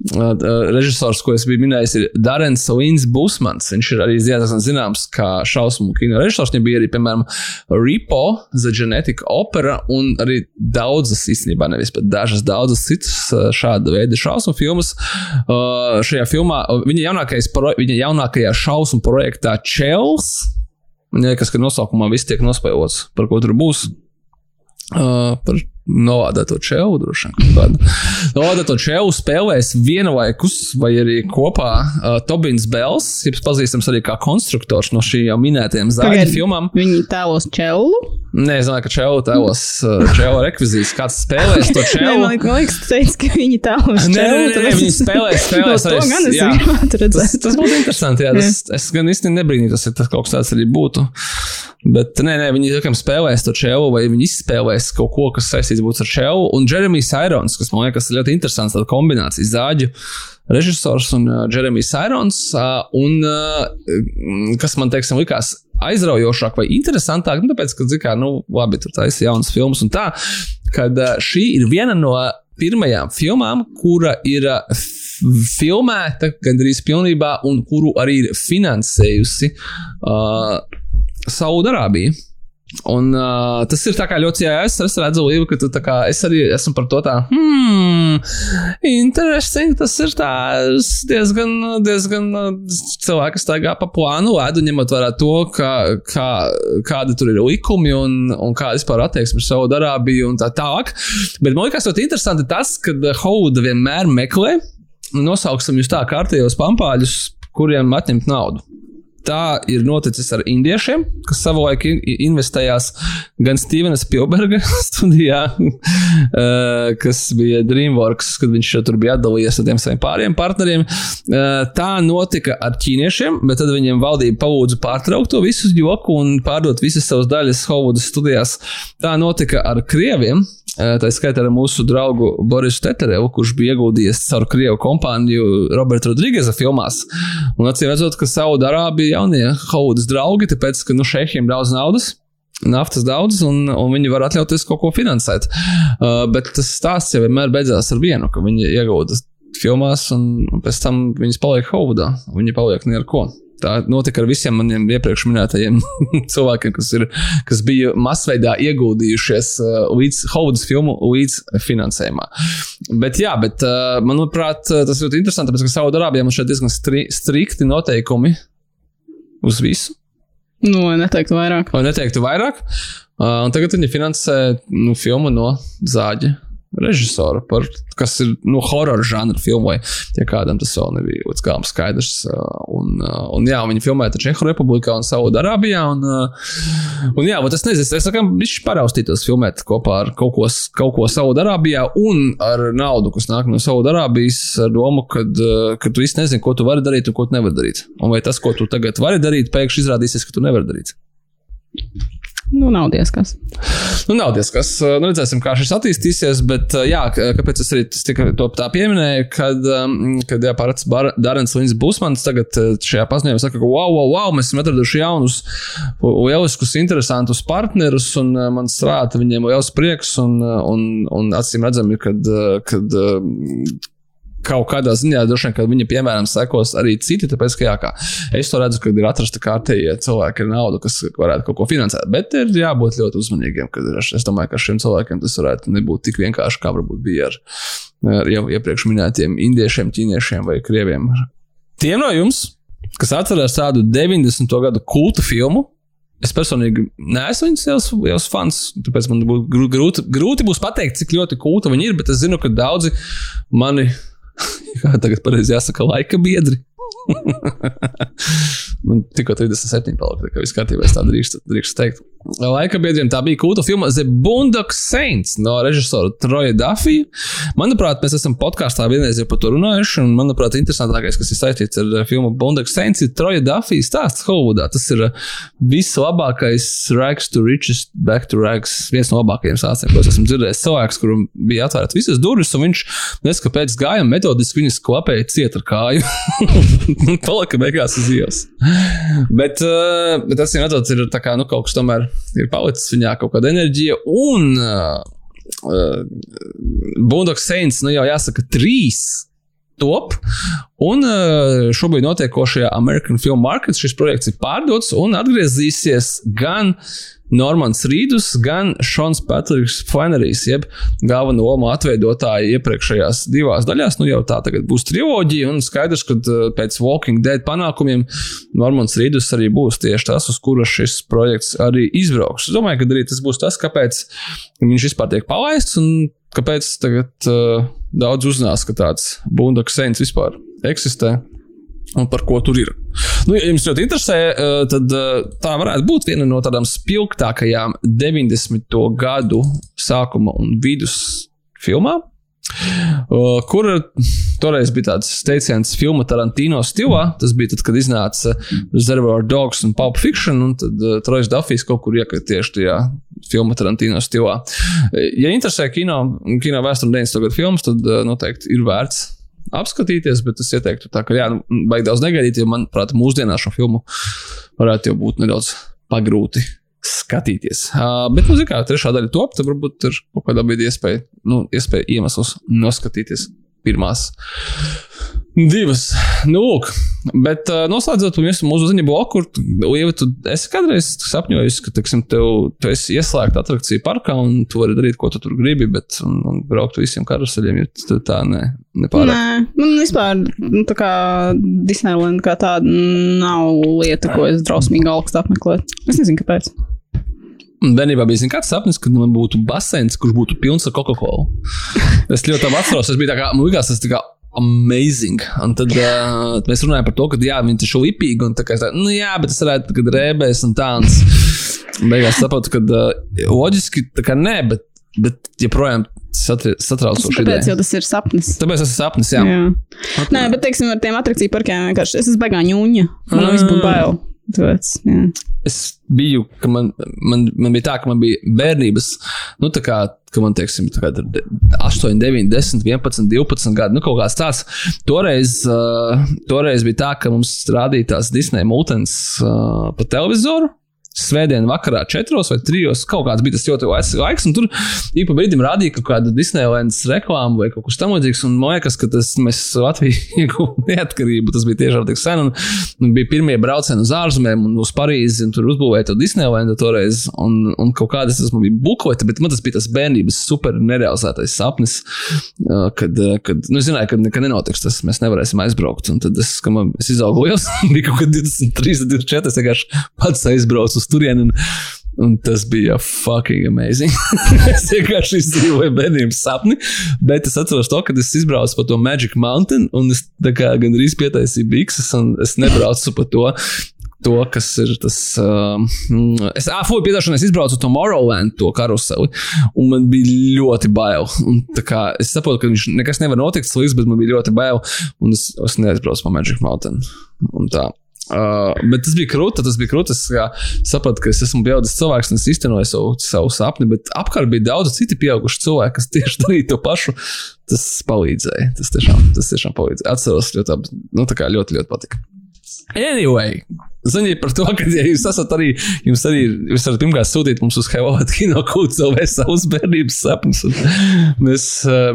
Uh, režisors, ko es biju minējis, ir Darens Lins Busmans. Viņš ir arī zināms kā šausmu kino režisors. Viņam bija arī, piemēram, Repo, The Genetic Opera un arī daudzas, īstenībā nevis pat dažas, daudzas citas šāda veida šausmu filmas. Uh, šajā filmā viņa, jaunākais, viņa jaunākajā šausmu projektā Chels. Man liekas, ka nosaukumā viss tiek nospēlots, par ko tur būs. Uh, par novādāto čēlu, droši vien. Novādāto čēlu spēlēs vienlaikus vai arī kopā uh, Tobins Bels, ir pazīstams arī kā konstruktors no šī jau minētajām zāļu filmām. Viņi tēlos čēlu? Nē, es domāju, ka čēlu tēlos uh, čēlu rekvizīts. Kāds spēlēs to čēlu? Nē, man liekas, tu teici, ka viņi tēlos čēlu. Nē, nē, nē, nē viņi spēlēs, spēlēs. no to gan es gribētu redzēt. Tas, tas būtu interesanti, jā. Tas, es gan īsti nebrīnītos, ja tas kaut kas tāds arī būtu. Bet nē, nē, viņi tiešām spēlēs to čēlu, vai viņi izspēlēs kaut ko, kas saistīts būs ar čēlu. Un Jeremijs Irons, kas man liekas ļoti interesants, tāda kombinācija zāģu režisors un uh, Jeremijs Irons. Uh, un uh, kas man, teiksim, likās aizraujošāk vai interesantāk, nu, tāpēc, ka, kā, nu, labi, tur taisa jaunas filmas un tā, kad uh, šī ir viena no pirmajām filmām, kura ir uh, filmēta gandrīz pilnībā un kuru arī ir finansējusi. Uh, Saudarābija. Un uh, tas ir ļoti jēgas. Es redzu, Līva, ka tu tā kā es arī esmu par to tā, hmm, interesanti. Tas ir tāds diezgan, diezgan cilvēks staigā pa plānu, ledu, ņemot vērā to, ka, kā, kāda tur ir likumi un, un kāda vispār attieksme ar savu darābiju un tā tālāk. Bet man liekas, ļoti interesanti tas, ka Hauda vienmēr meklē, nosauksim jūs tā kārtējos pampāļus, kuriem atņemt naudu. Tā ir noticis ar indiešiem, kas savulaik investējās gan Stevena Spielberga studijā, eh, kas bija Dreamworks, kad viņš tur bija atdalījies ar tiem saviem pāriem partneriem. Eh, tā notika ar ķīniešiem, bet tad viņiem valdība palūdza pārtraukt to visu joku un pārdot visas savas daļas Hovudas studijās. Tā notika ar krieviem, Tā skaitā ar mūsu draugu Borisu Teterevu, kurš bija ieguldījies caur Krievu kompāniju Roberta Rodrigesa filmās. Un acīm redzot, ka Saudārābija jaunie Haudas draugi, tāpēc, ka nu šeihiem daudz naudas. Naftas daudz, un, un viņi var atļauties kaut ko finansēt. Uh, bet tas stāsts jau vienmēr beidzās ar vienu, ka viņi iegūda filmās, un pēc tam viņas paliek Haudā. Viņi paliek ne ar ko. Tā notika ar visiem maniem iepriekš minētajiem cilvēkiem, kas, ir, kas bija masveidā ieguldījušies uh, līdz Hovudas filmu līdz finansējumā. Bet, jā, bet uh, manuprāt, tas ļoti interesanti, tāpēc, ka Saudārābijā mums šeit diezgan stri, strikti noteikumi uz visu. Nu, lai neteiktu vairāk. Lai neteiktu vairāk. Uh, un tagad viņi finansē nu, filmu no zāģa režisoru, par, kas ir nu, horror žanra filmai. Ja kādam tas vēl nebija līdz galam skaidrs. Un, un jā, viņi filmēja Čehu republikā un Saudārābijā. Un, un jā, bet es nezinu, es sakām, viņš paraustītos filmēt kopā ar kaut ko, kaut ko Saudārābijā un ar naudu, kas nāk no Saudārābijas, ar domu, ka tu īsti nezini, ko tu vari darīt un ko tu nevari darīt. Un vai tas, ko tu tagad vari darīt, pēkšņi izrādīsies, ka tu nevari darīt. Nu, nav diezkas. Nu, nav diezkas. Nu, redzēsim, kā šis attīstīsies. Bet, jā, kāpēc es arī to tā pieminēju, kad, kad jā, parāds Dārns Līns Busmans tagad šajā paziņojumā saka, ka wow, wow, wow, mēs esam atraduši jaunus, lieliskus, interesantus partnerus, un man strādā viņiem liels prieks, un, un, un acīm redzami, kad, kad kaut kādā ziņā droši vien, ka viņa, piemēram, sekos arī citi. Tāpēc, ka jā, kā, es to redzu, ka ir atrasta kārtējie cilvēki ar naudu, kas varētu kaut ko finansēt. Bet ir jābūt ļoti uzmanīgiem. Es domāju, ka šiem cilvēkiem tas varētu nebūt tik vienkārši, kā varbūt bija ar, ar jau iepriekš minētiem indiešiem, ķīniešiem vai krieviem. Tiem no jums, kas atcerās tādu 90. gadu kultu filmu, Es personīgi neesmu viņas liels, liels fans. Tāpēc man būtu grūti, grūti būs pateikt, cik ļoti kulta viņi ir. Bet es zinu, ka daudzi mani kā tagad pareizi jāsaka, laika biedri. Man tikko 37 palika, tā kā viss kārtībā, es tā drīkstu, drīkstu teikt. Laikabiedriem. Tā bija kulta filma The Boondock Saints no režisora Troja Dafija. Manuprāt, mēs esam podkāstā vienreiz jau par to runājuši, un manuprāt, interesantākais, kas ir saistīts ar filmu Boondock Saints, ir Troja Dafija stāsts Hollywoodā. Tas ir vislabākais Rags to Riches, Back to Rags, viens no labākajiem stāstiem, ko es esmu dzirdējis. Cilvēks, kuram bija atvērts visas durvis, un viņš nezinu, kāpēc gāja metodiski viņas klapēja ciet ar kāju. Palika beigās uz ielas. Bet, uh, bet tas, redzot, ir kā, nu, kaut kas tomēr ir palicis viņā kaut kāda enerģija. Un uh, uh, Bundoks Saints, nu jau jāsaka, trīs top. Un uh, šobrīd notiekošajā American Film Market šis projekts ir pārdots un atgriezīsies gan Normans Rīdus, gan Šons Patriks Flannerijs, jeb galveno lomu atveidotāji iepriekšējās divās daļās. Nu, jau tā tagad būs triloģija, un skaidrs, ka uh, pēc Walking Dead panākumiem Normans Rīdus arī būs tieši tas, uz kura šis projekts arī izbrauks. Es domāju, ka arī tas būs tas, kāpēc viņš vispār tiek palaists, un kāpēc tagad uh, daudz uzzinās, ka tāds Bundoks Saints vispār eksistē un par ko tur ir. Nu, ja jums ļoti interesē, eh, tad eh, tā varētu būt viena no tādām spilgtākajām 90. gadu sākuma un vidus filmām. Eh, kur toreiz bija tāds teiciens, filma Tarantino stilā. Tas bija tad, kad iznāca Reservoir Dogs un Pulp Fiction, un tad Trojs Dafijs kaut kur iekrita tieši tajā filma Tarantino stilā. Ja interesē kino, kino vēsture 90. gadu filmas, tad noteikti ir vērts apskatīties, bet es ieteiktu, tā, ka, jā, nu, baigi daudz negaidīt, jo, manuprāt, mūsdienās šo filmu varētu jau būt nedaudz pagrūti skatīties. Uh, bet, nu, kā trešā daļa top, tad varbūt ir kaut kāda brīdī iespēja, nu, iespēja iemesls noskatīties pirmās divas. Nu, lūk, bet uh, noslēdzot mūsu uzziņu bloku, Ieva, tu esi kādreiz sapņojis, ka, teiksim, tev, tu esi ieslēgta atrakciju parkā un tu vari darīt, ko tu tur gribi, bet un, un braukt visiem karuseļiem, ja tā ne, nepārāk. Nē, man vispār nu, tā kā Disneyland kā tāda nav lieta, ko es drausmīgi augstu apmeklētu. Es nezinu, kāpēc. Bērnībā bija zin, kāds sapnis, kad man būtu baseins, kurš būtu pilns ar Coca-Cola. Es ļoti labi atceros, tas bija tā kā, man liekas, tas tā kā amazing. Un tad uh, mēs runājam par to, ka jā, viņi taču lipīgi un tā kā, tā, nu jā, bet es varētu tagad rēbēs un tāds. Beigās saprotu, ka uh, loģiski tā kā nē, bet, bet joprojām satraucoši. Tāpēc jau tas ir sapnis. Tāpēc tas ir sapnis, jā. jā. Nē, bet teiksim, ar tiem atrakciju parkiem vienkārši es esmu beigā ņūņa. Man mm. viss būtu bail. Tāpēc, jā. es biju, ka man, man, man bija tā, ka man bija bērnības, nu, tā kā, ka man, teiksim, tā kā 8, 9, 10, 11, 12 gadi, nu, kaut kāds tāds. Toreiz, uh, toreiz bija tā, ka mums rādīja tās Disneja multens uh, pa televizoru svētdienas vakarā, četros vai trijos. Kaut kāds bija tas ļoti laiks, un tur ik pa brīdim rādīja kaut kādu Disneylandes reklāmu vai kaut kas tamlīdzīgs. Man liekas, ka tas mēs Latviju ieguvām neatkarību. Tas bija tiešām tik sen, un, un bija pirmie braucieni uz ārzemēm un uz Parīzi, un tur uzbūvēja to Disneylandu toreiz. Un, un kaut kādas tas man bija buklete, bet man tas bija tas bērnības super nerealizētais sapnis, kad, kad nu, zināju, ka nekad nenotiks tas, mēs nevarēsim aizbraukt. Un tad es, man, es izaugu liels, bija kaut kad 23, 24, es vienkārši pats aizbraucu uz turieni. Un, Un tas bija fucking amazing. es vienkārši izdzīvoju bērnības sapni, bet es atceros to, kad es izbraucu pa to Magic Mountain, un es gandrīz pietaisīju bikses, un es nebraucu pa to. To, kas ir tas. Uh, es fuju piedošanu, es izbraucu to Morrowland, to karuseli, un man bija ļoti bail. Un, kā, es saprotu, ka viņš nekas nevar notikt slikts, bet man bija ļoti bail, un es, es neaizbraucu pa Magic Mountain. Un tā. Uh, bet tas bija krūti, tas bija krūti. Es sapratu, ka es esmu pieaugušs cilvēks un es īstenoju savu, savu sapni, bet apkārt bija daudz citu pieaugušu cilvēku, kas tieši darīja to pašu. Tas palīdzēja. Tas tiešām, tas tiešām palīdzēja. Atceros, ļoti, nu, ļoti, ļoti patika. Anyway, Ziniet par to, ka, ja jūs esat arī, jums arī, jūs varat pirmkārt sūtīt mums uz Helvāta kino kūts LV savus bērnības sapņus. Mēs,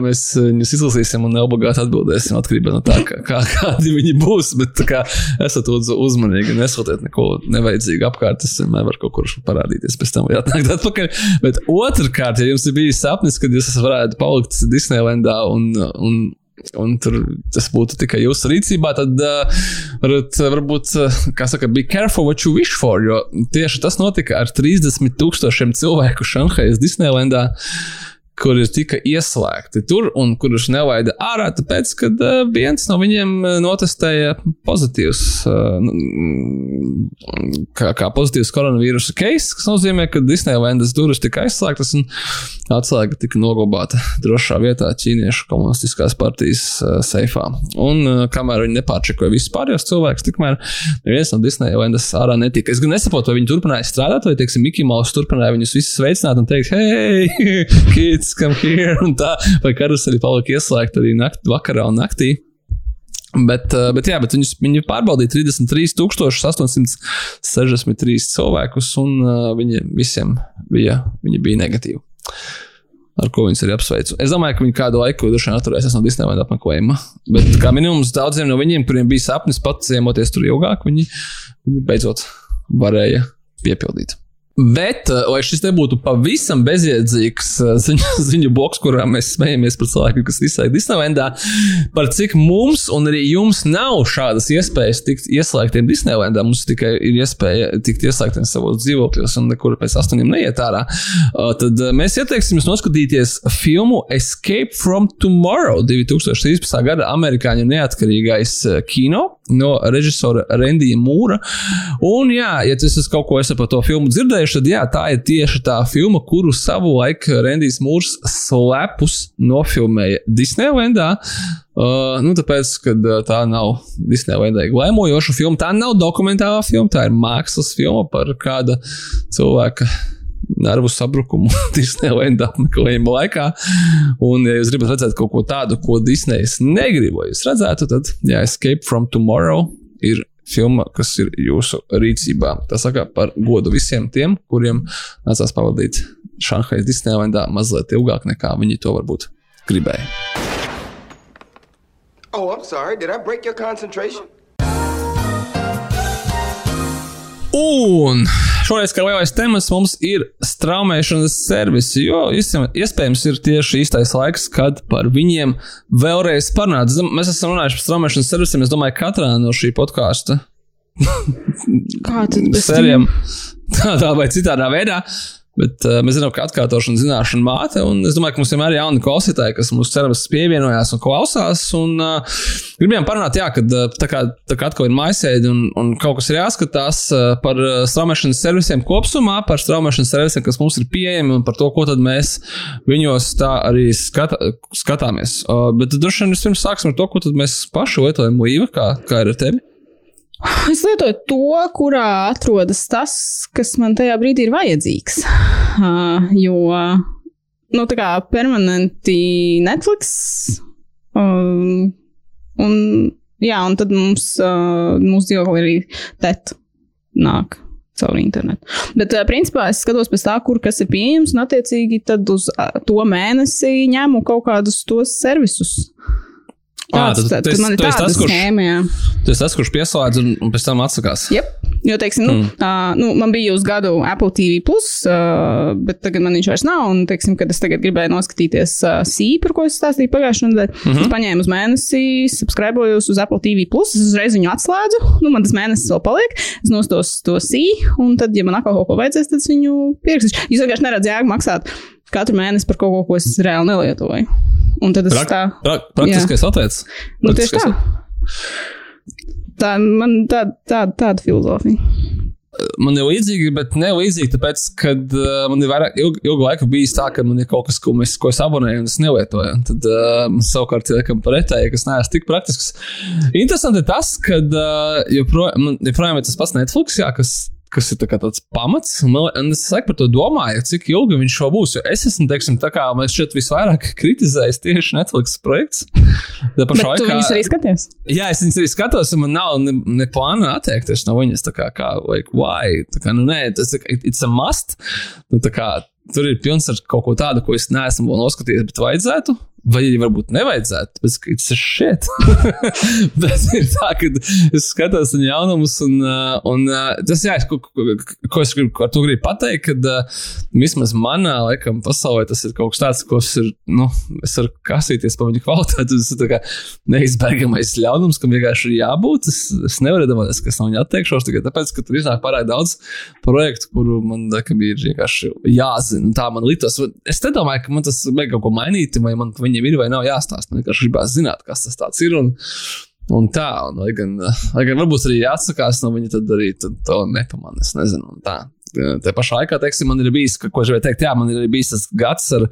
mēs viņus izlasīsim un neobligāti atbildēsim atkarībā no tā, kā, kā, kādi viņi būs. Bet kā esat uzmanīgi, nesūtiet neko nevajadzīgu apkārt. Tas vienmēr var kaut kur parādīties pēc tam, vai atnākt atpakaļ. Bet otrkārt, ja jums ir bijis sapnis, kad jūs varētu palikt Disneylandā un, un un tur tas būtu tikai jūsu rīcībā, tad uh, varat, varbūt, uh, kā saka, be careful what you wish for. Jo tieši tas notika ar 30 tūkstošiem cilvēku Šanhajas Disneylandā. Kur ir tika ieslēgti tur un kurus nevaida ārā, tāpēc, ka uh, viens no viņiem notestēja pozitīvs, uh, kā, kā pozitīvs koronavīrusa case, kas nozīmē, ka Disneylandas durvis tika aizslēgtas un atslēga tika noglabāta drošā vietā Ķīniešu komunistiskās partijas uh, seifā. Un uh, kamēr viņi nepārčekoja visus pārējos cilvēkus, tikmēr neviens no Disneylandas ārā netika. Es gan nesaprotu, vai viņi turpināja strādāt, vai, teiksim, Mouse turpināja viņus visus sveicināt un teikt, hei, kids! Kids come here, un tā, vai karuseļi palika ieslēgta arī nakt, vakarā un naktī. Bet, eh, bet, jā, bet viņus, viņi pārbaudīja 33,863 cilvēkus, un uh, viņi visiem bija, viņi bija negatīvi. Ar ko viņus arī apsveicu. Es domāju, ka viņi kādu laiku droši vien atturēsies no Disneja apmeklējuma. Bet, kā minimums, daudziem no viņiem, kuriem bija sapnis pats ciemoties tur ilgāk, viņi, viņi beidzot varēja piepildīt. Bet, eh, lai šis nebūtu pavisam bezjēdzīgs eh, ziņu, ziņu bloks, kurā mēs smejamies par cilvēkiem, kas izsaka Disneylandā, par cik mums un arī jums nav šādas iespējas tikt ieslēgtiem Disneylandā. Mums tikai ir iespēja tikt ieslēgtiem savos dzīvokļos un nekur pēc astoņiem neiet ārā. Eh, tad mēs ieteiksim jums noskatīties filmu Escape from Tomorrow 2013. gada amerikāņu neatkarīgais kino no režisora Rendija Mūra. Un, jā, ja tas ir kaut ko es par to filmu dzirdējuši, tad jā, tā ir tieši tā filma, kuru savulaik Rendijs Mūrs slepus nofilmēja Disneylandā. Uh, nu, tāpēc, ka uh, tā nav Disneylandai glēmojoša filma, tā nav dokumentālā filma, tā ir mākslas filma par kāda cilvēka nervu sabrukumu Disneylandā apmeklējuma laikā. Un, ja jūs gribat redzēt kaut ko tādu, ko Disneys negrib, lai jūs redzētu, tad, jā, Escape from Tomorrow ir filma, kas ir jūsu rīcībā. Tas saka par godu visiem tiem, kuriem nācās pavadīt Šanhajas Disneylandā mazliet ilgāk nekā viņi to varbūt gribēja. Oh, I'm sorry. Did I break your concentration? Un šoreiz, kā lielais temats, mums ir straumēšanas servisi, jo iespējams ir tieši īstais laiks, kad par viņiem vēlreiz parunāt. Mēs esam runājuši par straumēšanas servisiem, es domāju, katrā no šī podkāsta. Kā tad? Sērijām tādā vai citādā veidā. Bet uh, mēs zinām, ka atkārtošana zināšana māte, un es domāju, ka mums vienmēr ir jauni klausītāji, kas mūsu cerības pievienojās un klausās. Un, uh, gribējām parunāt, jā, ka uh, tā kā, tā kā atkal ir maisēdi un, un kaut kas ir jāskatās uh, par straumēšanas servisiem kopumā, par straumēšanas servisiem, kas mums ir pieejami un par to, ko tad mēs viņos tā arī skata, skatāmies. Uh, bet droši vien vispirms sāksim ar to, ko mēs paši lietojam, Līva, kā, kā ir ar tevi. Es lietoju to, kurā atrodas tas, kas man tajā brīdī ir vajadzīgs. Uh, jo, nu, tā kā permanenti Netflix. Um, un, jā, un tad mums, uh, mūsu dzīvokli arī TET nāk caur internetu. Bet, uh, principā, es skatos pēc tā, kur kas ir pieejams, un, attiecīgi, tad uz uh, to mēnesi ņemu kaut kādus tos servisus. Tāds, à, tad, tad, tad man ir tāda tas, kurš, schēma, jā. Tas tas, kurš pieslēdz un, un pēc tam atsakās. Yep. Jo, teiksim, nu, mm. uh, nu, man bija uz gadu Apple TV, plus, uh, bet tagad man viņš vairs nav. Un, teiksim, kad es tagad gribēju noskatīties uh, sīku, par ko es stāstīju pagājušajā nedēļā, mm -hmm. es paņēmu uz mēnesi, subscribējos uz Apple TV, plus, es uzreiz viņu atslēdzu. Nu, man tas mēnesis vēl paliek. Es nostos to sīku, un tad, ja man atkal kaut ko vajadzēs, tad es viņu pierakstīšu. Jūs vienkārši neredzat jēgu maksāt katru mēnesi par kaut ko, ko es reāli nelietoju. Un tad es Prak, tā. Pra, praktiskais atveids. Nu, tieši tā. Tā man tā, tā, tāda filozofija. Man ir līdzīgi, bet ne līdzīgi, tāpēc, ka uh, man ir vairāk, ilgu, ilgu laiku bijis tā, ka man ir kaut kas, ko, mēs, ko es abonēju, un es nelietoju. Tad uh, man savukārt ir kas pretēji, kas neesmu tik praktisks. Interesanti ir tas, ka uh, joprojām, joprojām ir tas pats Netflix, jā, kas kas ir tā tāds pamats. Man, un es laikam par to domāju, cik ilgi viņš šo būs. Es esmu, teiksim, tā kā mēs šeit visvairāk kritizējis tieši Netflix projekts. Tā pašā laikā. Viņus arī skaties? Jā, es viņus arī skatos, un man nav ne, ne plāna atteikties no viņas. Tā kā, kā like, why? Tā kā, nu, nē, tas ir it's a must. Nu, tā kā, tur ir pilns ar kaut ko tādu, ko es neesmu vēl noskatījies, bet vajadzētu. Vai arī varbūt nevajadzētu, bet tas ir šeit. bet ir tā, ka es skatos uz jaunumus, un, uh, un uh, tas, jā, ko, ko, es gribu, ar to gribu pateikt, ka uh, vismaz manā, laikam, pasaulē tas ir kaut kas tāds, ko es, ir, nu, es varu kasīties par viņu kvalitāti. Tas ir neizbēgamais ļaunums, kam vienkārši ir jābūt. Es, es nevaru iedomāties, ka es no viņa atteikšos tikai tāpēc, ka tur iznāk pārāk daudz projektu, kuru man laikam, ir vienkārši jāzina. Tā man liktos. Es nedomāju, ka man tas vajag kaut ko mainīt, vai man viņi viņiem ir vai nav jāstāsta. Man vienkārši gribās zināt, kas tas ir. Un, un tā, un, lai, gan, lai gan varbūt arī jāatsakās no viņa, tad arī tad to nepamanīs. Es nezinu, tā. Tā pašā laikā, teiksim, man ir bijis, ko es gribēju teikt, jā, man ir bijis tas gads ar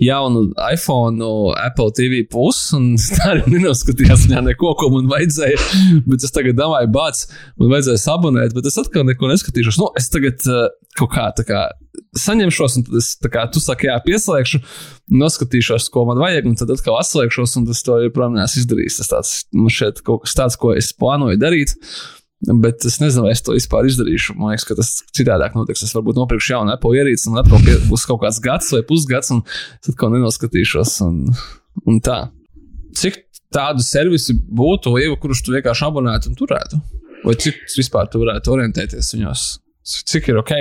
jaunu iPhone, Apple TV pusi, un tā arī nenoskatījās viņā neko, ko man vajadzēja. Bet es tagad domāju, bāc, man vajadzēja sabonēt, bet es atkal neko neskatīšos. Nu, es tagad uh, kaut kā tā kā saņemšos, un tad es, kā tu saki, jā, pieslēgšu, noskatīšos, ko man vajag, un tad atkal atslēgšos, un tas to joprojām neesmu izdarījis. Tas tāds, man šeit kaut kas tāds, ko es plānoju darīt. Bet es nezinu, vai es to vispār izdarīšu. Man liekas, ka tas citādāk notiks. Es varbūt nopirkšu jaunu Apple ierīci, un atkal pie, būs kaut kāds gads vai pusgads, un tad kaut nenoskatīšos. Un, un tā. Cik tādu servisu būtu, Ieva, kurus tu vienkārši abonētu un turētu? Vai cik vispār tu varētu orientēties viņos? Cik ir ok?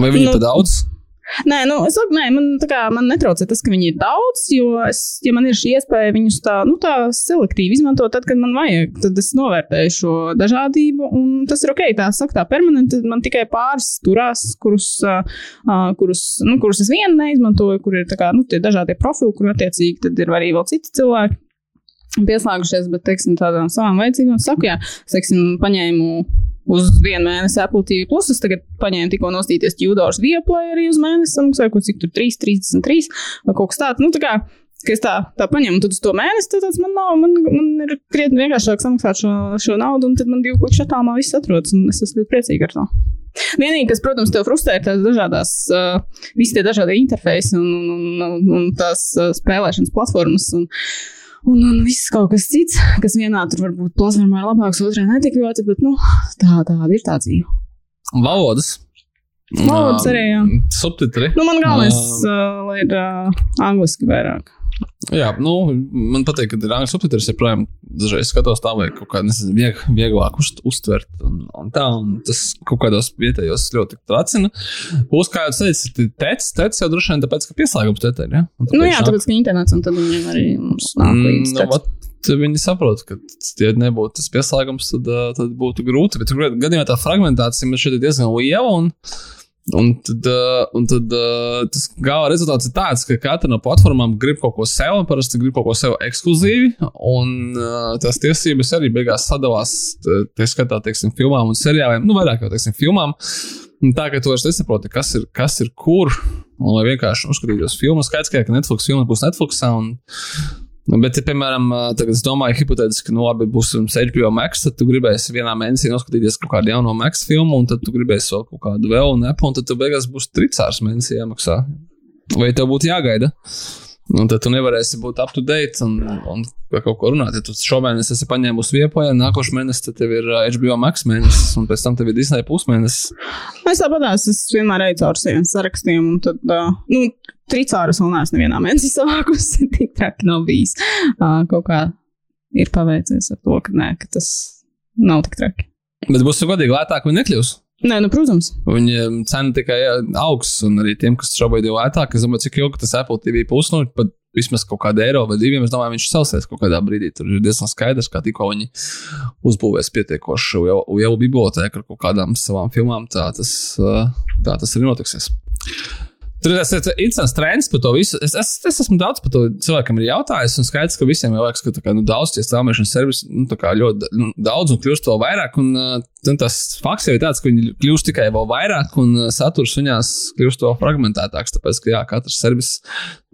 Vai viņi nu, pa daudz? Nē, nu, es saku, nē, man, kā, man netraucē tas, ka viņi ir daudz, jo, es, ja man ir šī iespēja viņus tā, nu, tā selektīvi izmantot, tad, kad man vajag, tad es novērtēju šo dažādību, tas ir ok. Tā saka, tā permanenti man tikai pāris turās, kurus, uh, kurus, nu, kurus es vienu neizmantoju, kur ir kā, nu, tie dažādie profili, kur attiecīgi ir arī vēl citi cilvēki pieslēgušies, bet, teiksim, tādām savām vajadzībām, saku, jā, teiksim, paņēmu uz vienu mēnesi Apple TV. Plus es tagad paņēmu tikko nostīties Tudors Vieplay arī uz mēnesi, samaksāju, ko cik tur 3, 33 vai kaut kas tāds. Nu, tā kā, ka es tā, tā paņemu, tad uz to mēnesi, tad tāds man nav, man, man ir krietni vienkāršāk samaksāt šo, šo naudu, un tad man divu kliku šatāmā viss atrodas, es esmu ļoti priecīga ar to. Vienīgi, kas, protams, tev frustrē, ir tās dažādas, uh, visi tie dažādie interfeisi un, un, un, un tās uh, spēlēšanas platformas. Un, Un, un viss kaut kas cits, kas vienā tur varbūt platformā ir labāks, otrā netik ļoti, bet nu, tā, tāda ir tā dzīve. Valodas. Valodas arī, jā. Subtitri. Nu, man galvenais, uh, lai ir uh, angliski vairāk. Jā, nu, man patīk, ka ir angļu subtitrs. Joprojām dažreiz skatos tā, vai kaut kā nezinu, vieg, vieglāk uz, uztvert. Un, un tā, un tas kaut kādos vietējos ļoti tracina. Būs, kā jau teicu, tec, tec jau droši vien tāpēc, ka pieslēgums tetē. Ja? Nu jā, tāpēc, ka internets un tad viņiem arī mums nāk mm, līdz. Nu, vat, viņi saprot, ka, ja nebūtu tas pieslēgums, tad, tad būtu grūti. Bet gadījumā tā fragmentācija man šeit ir diezgan liela. Un, Un tad, uh, un tad uh, tas gala rezultāts ir tāds, ka katra no platformām grib kaut ko sev, un parasti grib kaut ko sev ekskluzīvi. Un uh, tās tiesības arī beigās sadalās, tā skatā, teiksim, filmām un seriāliem, nu, vairāk jau, teiksim, filmām. Un tā, ka tu vairs nesaproti, kas ir, kas ir kur, un lai vienkārši uzskatītos filmu, skaidrs, ka Netflix filma būs Netflixā. Un, bet, ja, piemēram, tagad es domāju, hipotētiski, nu, labi, būs HBO Max, tad tu gribēsi vienā mēnesī noskatīties kaut kādu jaunu Max filmu, un tad tu gribēsi vēl kaut kādu vēl, un, Apple, un tad tu beigās būs tricārs mēnesī jāmaksā. Vai tev būtu jāgaida? Un tad tu nevarēsi būt up to date un, un kaut ko runāt. Ja tu šomēnes esi paņēmusi viepoju, nākošais mēnesis tev ir HBO Max mēnesis, un pēc tam tev ir Disney pusmēnesis. Es tāpat es vienmēr eju caur saviem sarakstiem, un tad, uh, nu, tricārus vēl neesmu nevienā mēnesī savākusi. Tik traki nav bijis. Uh, kaut kā ir paveicies ar to, ka, nē, ka tas nav tik traki. Bet būs godīgi lētāk vai nekļūs? Nē, nu, protams. Viņa cena tikai augs, un arī tiem, kas šobrīd ir lētāk, es domāju, cik ilgi tas Apple TV pusi, nu, pat vismaz kaut kādu eiro vai diviem, es domāju, viņš celsies kaut kādā brīdī. Tur ir diezgan skaidrs, ka tikko viņi uzbūvēs pietiekošu lielu bibliotēku ar kaut kādām savām filmām, tā tas, tā tas arī notiksies. Tur ir tas interesants trends par to visu. Es, es, es esmu daudz par to cilvēkam jautājis, un skaidrs, ka visiem jau liekas, ka kā, nu, daudz tie straumēšanas servisi nu, ļoti nu, daudz un kļūst vēl vairāk. Un, uh, tas fakts jau ir tāds, ka viņi kļūst tikai vēl vairāk, un uh, saturs viņās kļūst vēl fragmentētāks. Tāpēc, ka jā, katrs servis,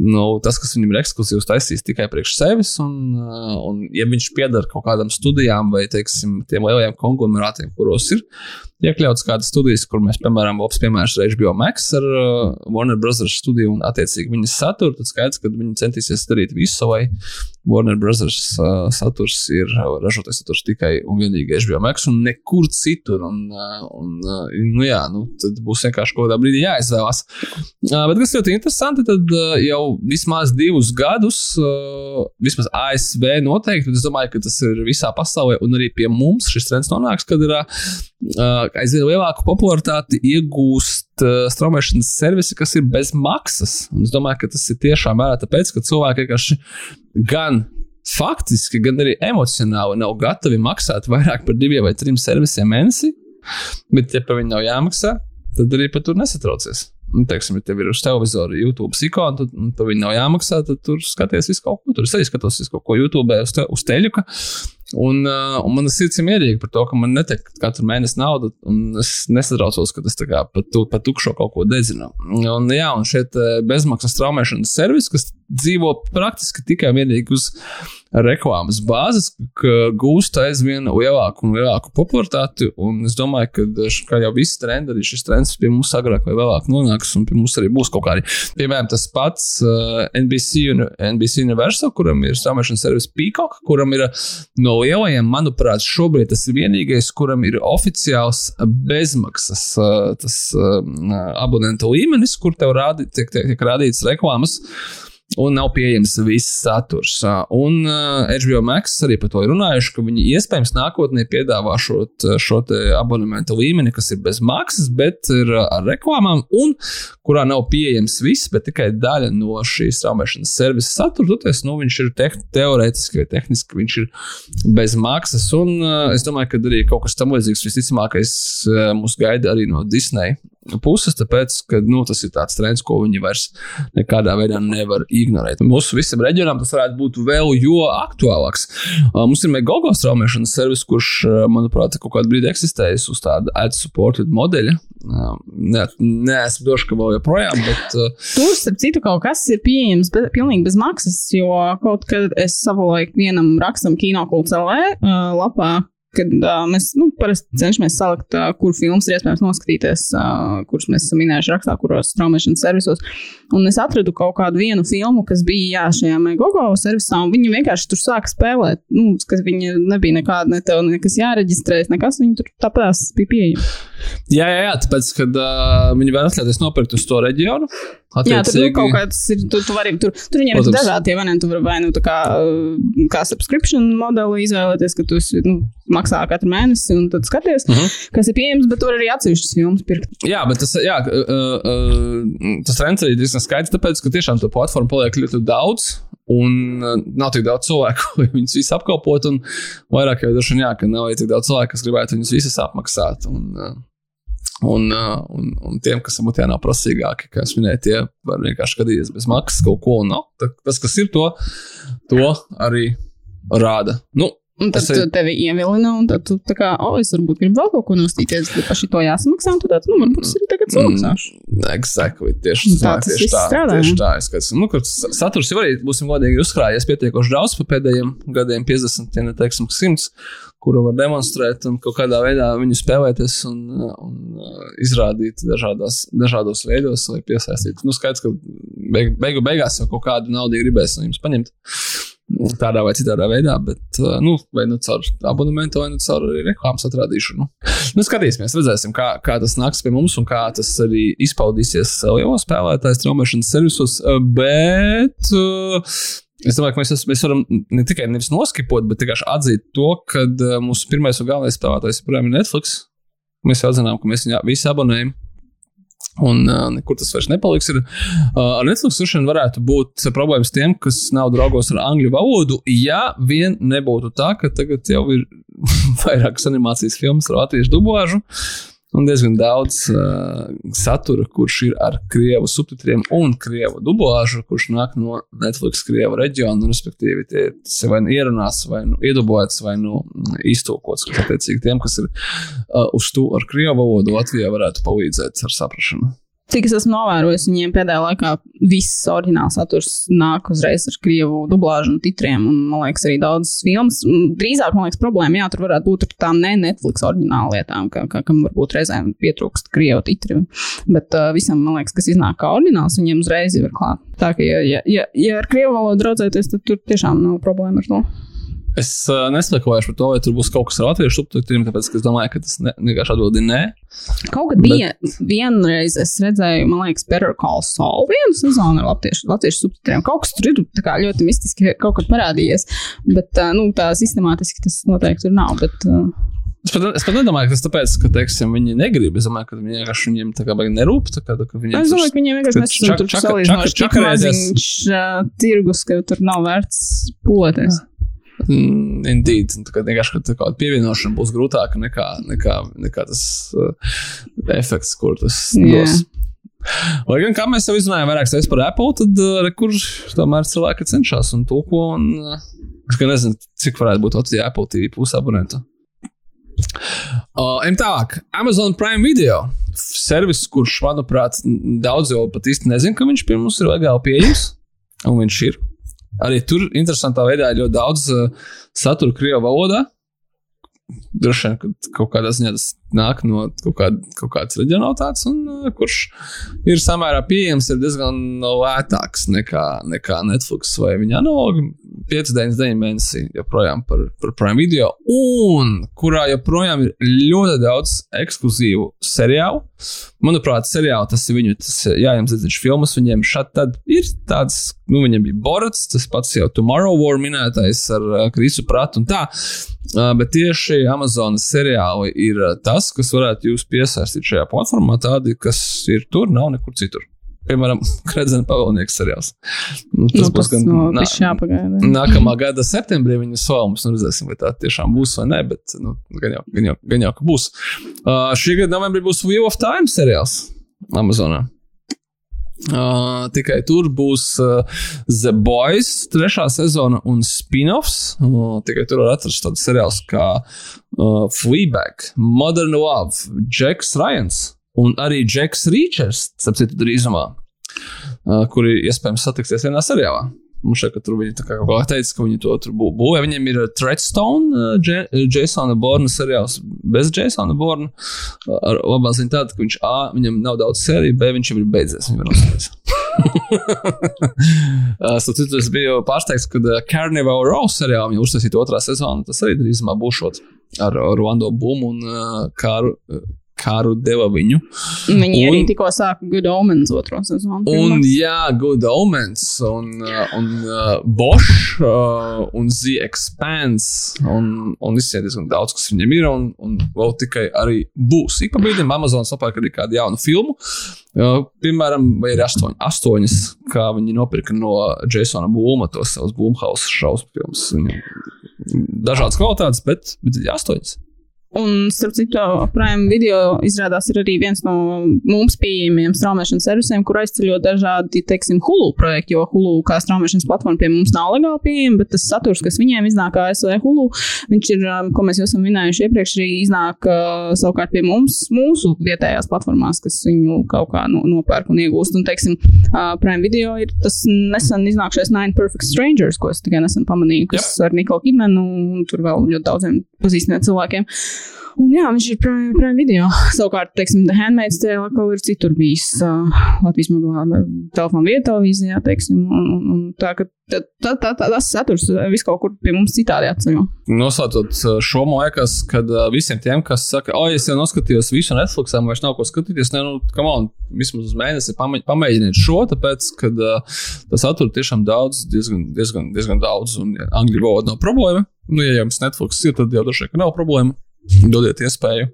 nu, tas, kas viņam ir ekskluzīvs, taisīs tikai priekš sevis. Un, uh, un ja viņš pieder kaut kādām studijām vai, teiksim, tiem lielajiem konglomerātiem, kuros ir iekļauts kādas studijas, kur mēs, piemēram, labs piemērs ir HBO Max ar uh, Warner Brothers studiju un attiecīgi viņas saturu, tad skaidrs, ka viņi centīsies darīt visu, lai Warner Brothers uh, saturs ir ražotais saturs tikai un vienīgi HBO Max un nekur citur. Un, uh, un, uh, nu, jā, nu, tad būs vienkārši kaut kādā brīdī jāizvēlas. Uh, bet kas ļoti interesanti, tad uh, jau vismaz divus gadus, uh, vismaz ASV noteikti, es domāju, ka tas ir visā pasaulē un arī pie mums šis trends nonāks, kad ir uh, aizvien lielāku popularitāti iegūst uh, straumēšanas servisi, kas ir bez maksas. Un es domāju, ka tas ir tiešām vērā tāpēc, ka cilvēki vienkārši gan faktiski, gan arī emocionāli nav gatavi maksāt vairāk par diviem vai trim servisiem mēnesī. Bet, ja par viņu nav jāmaksā, tad arī par to nesatraucies. Un, teiksim, ja tev ir uz televizora YouTube ikona, tad par viņu nav jāmaksā, tad tur skaties visu kaut ko. Tur es arī skatos visu kaut ko YouTube uz, te, uz teļuka. Un, uh, un man sirds ir mierīga par to, ka man netiek katru mēnesi nauda, un es nesatraucos, ka tas kā pa, tu, pa tukšo kaut ko dedzinu. Un, jā, un šeit bezmaksas traumēšanas servis, kas dzīvo praktiski tikai vienīgi uz reklāmas bāzes, gūst aizvien lielāku un lielāku popularitāti. Un es domāju, ka, kā jau visi trendi, arī šis trends pie mums agrāk vai vēlāk nonāks, un pie mums arī būs kaut kādi. Piemēram, tas pats uh, NBC, un, NBC Universal, kuram ir straumēšanas servis Peacock, kuram ir no lielajiem, manuprāt, šobrīd tas ir vienīgais, kuram ir oficiāls bezmaksas uh, tas, uh, abonentu līmenis, kur tev rādi, tiek, tiek, tiek rādīts reklāmas. Uh, un nav pieejams viss saturs. Un HBO Max arī par to ir runājuši, ka viņi iespējams nākotnē piedāvā šo, šo abonementu līmeni, kas ir bez maksas, bet ir ar reklāmām, un kurā nav pieejams viss, bet tikai daļa no šīs straumēšanas servisa satura. Toties, nu, viņš ir te teorētiski vai tehniski, viņš ir bez maksas. Un es domāju, ka arī kaut kas tam līdzīgs visticamākais mūs gaida arī no Disneja puses, tāpēc, ka nu, tas ir tāds trends, ko viņi vairs nekādā veidā nevar ignorēt. Mūsu visam reģionam tas varētu būt vēl jo aktuālāks. Uh, mums ir Megogo straumēšanas servis, kurš, uh, manuprāt, kaut kādu brīdi eksistējis uz tāda ad-supported modeļa. Uh, nē, neesmu drošs, ka vēl joprojām, bet. Tur, starp citu, kaut kas ir pieejams be, pilnīgi bez maksas, jo kaut kad es savulaik vienam rakstam kinokults LV lapā kad uh, mēs nu, cenšamies salikt, uh, kur filmas ir iespējams noskatīties, uh, kurus mēs esam minējuši rakstā, kuros straumēšanas servisos. Un es atradu kaut kādu vienu filmu, kas bija jā, šajā Megogo servisā, un viņi vienkārši tur sāka spēlēt. Nu, kas viņi nebija nekāda, ne tev nekas jāreģistrējas, nekas viņi tur tāpēc bija pieejami. Jā, jā, jā, tāpēc, kad uh, viņi var atļauties nopirkt uz to reģionu. Jā, tur nu, kaut kāds ir. Tu, tu vari, tur, tur viņiem Protams. ir dažādi varianti. Tu vari vai nu tā kā, kā subscription modeli izvēlēties, ka tu nu, maksā katru mēnesi un tad skaties, uh mhm. -huh. kas ir pieejams, bet tur arī atsevišķas filmas pirkt. Jā, bet tas, jā, uh, uh, tas trends arī diezgan skaidrs, tāpēc, ka tiešām to platformu paliek ļoti daudz. Un uh, nav tik daudz cilvēku, lai viņus visus apkalpotu. Un vairāk jau vien, jā, ka nav tik daudz cilvēku, kas gribētu viņus visus apmaksāt. Un, uh, Un, un, un tiem, kas varbūt nav prasīgāki, kā es minēju, tie var vienkārši skatīties bez maksas kaut ko. Un, no, tas, kas ir to, to arī rāda. Nu, Un tad tu tevi ievilina, un tad tu tā kā, oh, es varbūt gribu vēl kaut ko nostīties, bet par šito jāsamaksā, un tāds, nu, varbūt es arī tagad samaksāšu. Mm, exactly, tieši tā, tā tieši tā, strādā, tieši tā. Es skats, nu, ka saturs jau arī, būsim godīgi, uzkrājies pietiekoši daudz pa pēdējiem gadiem, 50, ja neteiksim, 100, kuru var demonstrēt un kaut kādā veidā viņu spēlēties un, un uh, izrādīt dažādās, dažādos veidos, lai piesaistītu. Nu, skaidrs, ka beig, beigu beigās jau kaut kādu naudu gribēs no jums paņemt. Tādā vai citādā veidā, bet uh, nu, vai nu caur abonementu, vai nu caur reklāmas atrādīšanu. Nu, skatīsimies, redzēsim, kā, kā tas nāks pie mums un kā tas arī izpaudīsies lielo spēlētāju straumēšanas servisos. Bet uh, Es domāju, ka mēs, mēs varam ne tikai nevis noskipot, bet vienkārši atzīt to, ka uh, mūsu pirmais un galvenais spēlētājs joprojām ir Netflix. Mēs jau zinām, ka mēs viņu visi abonējam. Un uh, nekur tas vairs nepaliks. Ir, uh, ar Netflix uzšanu varētu būt problēmas tiem, kas nav draugos ar angļu valodu. Ja vien nebūtu tā, ka tagad jau ir vairākas animācijas filmas ar latviešu dubāžu, un diezgan daudz uh, satura, kurš ir ar krievu subtitriem un krievu dublāžu, kurš nāk no Netflix krievu reģiona. Respektīvi, tie vai nu ierunāts, vai nu iedubots, vai nu iztulkots. Kas attiecīgi tiem, kas ir uh, uz to ar krievu valodu, Latvijā varētu palīdzēt ar saprašanu. Cik es esmu novērojis, viņiem pēdējā laikā viss oriģināls saturs nāk uzreiz ar krievu dublāžu un titriem. Un, man liekas, arī daudzas filmas. Drīzāk, man liekas, problēma, jā, tur varētu būt ar tām ne Netflix oriģināla lietām, ka, ka, kam varbūt reizēm pietrūkst krievu titri. Bet uh, visam, man liekas, kas iznāk kā oriģināls, viņiem uzreiz jau ir klāt. Tā kā, ja, ja, ja, ja ar krievu valodu draudzēties, tad tur tiešām nav problēma ar to. Es uh, nesakoju par to, vai tur būs kaut kas ar latviešu subtitriem, tāpēc es domāju, ka tas vienkārši atbildi nē. Kaut kad bija Bet... vienreiz, es redzēju, man liekas, Better Call Saul vienu sezonu ar latviešu, latviešu subtitriem. Kaut kas tur ir kā, ļoti mistiski kaut kad parādījies, bet uh, nu, tā sistemātiski tas noteikti tur nav. Bet, uh... Es pat, es pat nedomāju, ka tas tāpēc, ka teiksim, viņi negrib. Es domāju, ka viņi vienkārši viņiem tā kā baigi nerūp. Tā kā, tā, viņiem es domāju, ka viņiem vienkārši nesasprot, tur salīdzinoši tik maziņš uh, tirgus, ka tur nav vērts poties. Mm, indeed, tā vienkārši tā kā pievienošana būs grūtāka nekā, nekā, nekā tas uh, efekts, kur tas yeah. dos. Lai gan, kā mēs jau izrunājām vairākas reizes par Apple, tad uh, kurš tomēr cilvēki cenšas un tulko. Un, uh, es nezinu, cik varētu būt Latvijā Apple TV pusi abonentu. Uh, tālāk, Amazon Prime Video. Servis, kurš, manuprāt, daudz jau pat īsti nezina, ka viņš pie mums ir legāli pieejams. Un viņš ir. Arī tur interesantā veidā ir ļoti daudz uh, satura krievu valodā. Droši vien, ka kaut kādā ziņā tas nāk no kaut, kāda, kaut kādas reģionalitātes, un uh, kurš ir samērā pieejams, ir diezgan lētāks nekā, nekā Netflix vai viņa analogi. 5, 9, 9 mēnesi joprojām par, par Prime video, un kurā joprojām ir ļoti daudz ekskluzīvu seriālu. Manuprāt, seriāli tas ir viņu, tas jājams dzirdējuši filmas, viņiem tad ir tāds, nu, viņiem bija Borats, tas pats jau Tomorrow War minētais ar uh, Krisu Pratu un tā. Uh, bet tieši Amazonas seriāli ir uh, tas, kas varētu jūs piesaistīt šajā platformā, tādi, kas ir tur, nav nekur citur piemēram, Kredzena pavalnieks seriāls. Nu, tas nu, būs gan no, nā, jāpagaida. nākamā gada septembrī viņa solums. Nu, redzēsim, vai tā tiešām būs vai nē, bet nu, gan, jau, gan, jau, gan jau, ka būs. Uh, šī gada novembrī būs Wheel of Time seriāls Amazonā. Uh, tikai tur būs uh, The Boys, trešā sezona un spin-offs. Uh, tikai tur var atrast tādu seriālu kā uh, Fleabag, Modern Love, Jacks Ryans un arī Džeks Rīčers, ap citu drīzumā, uh, kuri iespējams satiksies vienā seriālā. Mums šeit, tur viņi kā kā teica, ka viņi to tur bū, būvē. Viņiem ir Treadstone, uh, Jasona Borna seriāls bez Jasona Borna. Ar labā ziņa tāda, ka viņš A, viņam nav daudz sēriju, B, viņš jau ir beidzies. So, citu, es biju pārsteigts, kad Carnival Row seriālā viņa uztaisīja otrā sezonu. Tas arī drīzumā būs ar Ruando Bumu un Kāru. Karu deva viņu. Viņi un, arī tikko sāka Good Omens otro sezonu. Un, jā, Good Omens un, uh, un uh, Bosch uh, un The Expanse un, un viss ir diezgan daudz, kas viņam ir un, un vēl tikai arī būs. Ik pa brīdim Amazon sapāk arī kādu jaunu filmu. Uh, piemēram, vai ir astoņ, astoņas, kā viņi nopirka no Jasona Būma tos savus Boomhouse šausmu filmus. Dažādas kvalitātes, bet, bet astoņas. Un, starp citu, Prime video izrādās ir arī viens no mums pieejamiem straumēšanas servisiem, kur aizceļo dažādi, teiksim, Hulu projekti, jo Hulu kā straumēšanas platforma pie mums nav legāli pieejama, bet tas saturs, kas viņiem iznāk ASV Hulu, viņš ir, um, ko mēs jau esam minējuši iepriekš, arī iznāk uh, savukārt pie mums, mūsu vietējās platformās, kas viņu kaut kā no, nopērk un iegūst. Un, teiksim, uh, Prime video ir tas nesen iznākšais Nine Perfect Strangers, ko es tikai nesen pamanīju, kas yep. ar Nikolu Kidmanu un tur vēl ļoti daudziem pazīstamiem cilvēkiem. Un jā, viņš ir prime, prime video. Savukārt, teiksim, Handmaid's Tale atkal ir citur bijis uh, Latvijas mobilā telefona vietā, televīzijā, teiksim, un, un, un tā, ka tā, tā, tā, tā, tas saturs vis kaut kur pie mums citādi atceļo. Noslēdzot šo, man liekas, kad visiem tiem, kas saka, o, es jau noskatījos visu Netflixā, man vairs nav ko skatīties, ne, nu, come on, vismaz uz mēnesi pamēģiniet šo, tāpēc, ka uh, tas satura tiešām daudz, diezgan, diezgan, diezgan daudz, un ja, angļu valoda nav problēma. Nu, ja jums Netflix ir, tad jau droši vien nav problēma. Dodiet iespēju,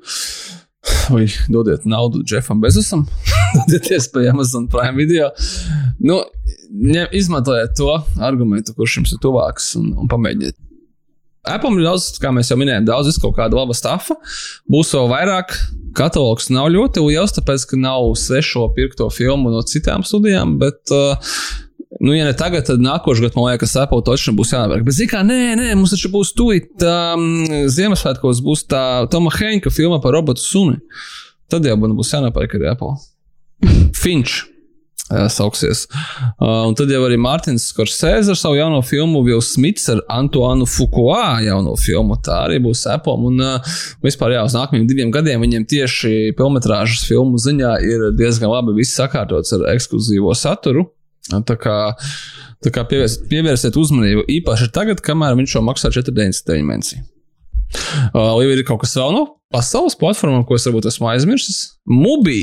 vai dodiet naudu Jeffam Bezosam, dodiet iespēju Amazon Prime video. Nu, izmantojiet to argumentu, kurš jums ir tuvāks, un, un pamēģiniet. Apple ir daudz, kā mēs jau minējām, daudz kaut kāda laba stāfa. Būs vēl vairāk. Katalogs nav ļoti liels, tāpēc, ka nav svešo pirkto filmu no citām studijām, bet uh, Nu, ja ne tagad, tad nākošais gads, man liekas, Apple točam būs jānāk. Bet, zināmā mērā, nē, nē, mums taču būs tūlīt um, Ziemassvētkos, būs tā Toma Henka filma par robotu suni. Tad jau man būs jānopērk arī Apple. Uh, sauksies. Uh, un tad jau arī Mārtiņš Skorsēze ar savu jauno filmu, Vils Smits ar Antoinu Fukua jauno filmu. Tā arī būs Apple. Un uh, vispār jā, uz nākamajiem diviem gadiem viņiem tieši filmetrāžas filmu ziņā ir diezgan labi viss sakārtots ar ekskluzīvo saturu. Tā kā, tā kā pievērs, pievērsiet uzmanību īpaši tagad, kamēr viņš šo maksā 4,99 mēnesī. Uh, vai ir kaut kas vēl no pasaules platformām, ko es varbūt esmu aizmirsis? Mubī!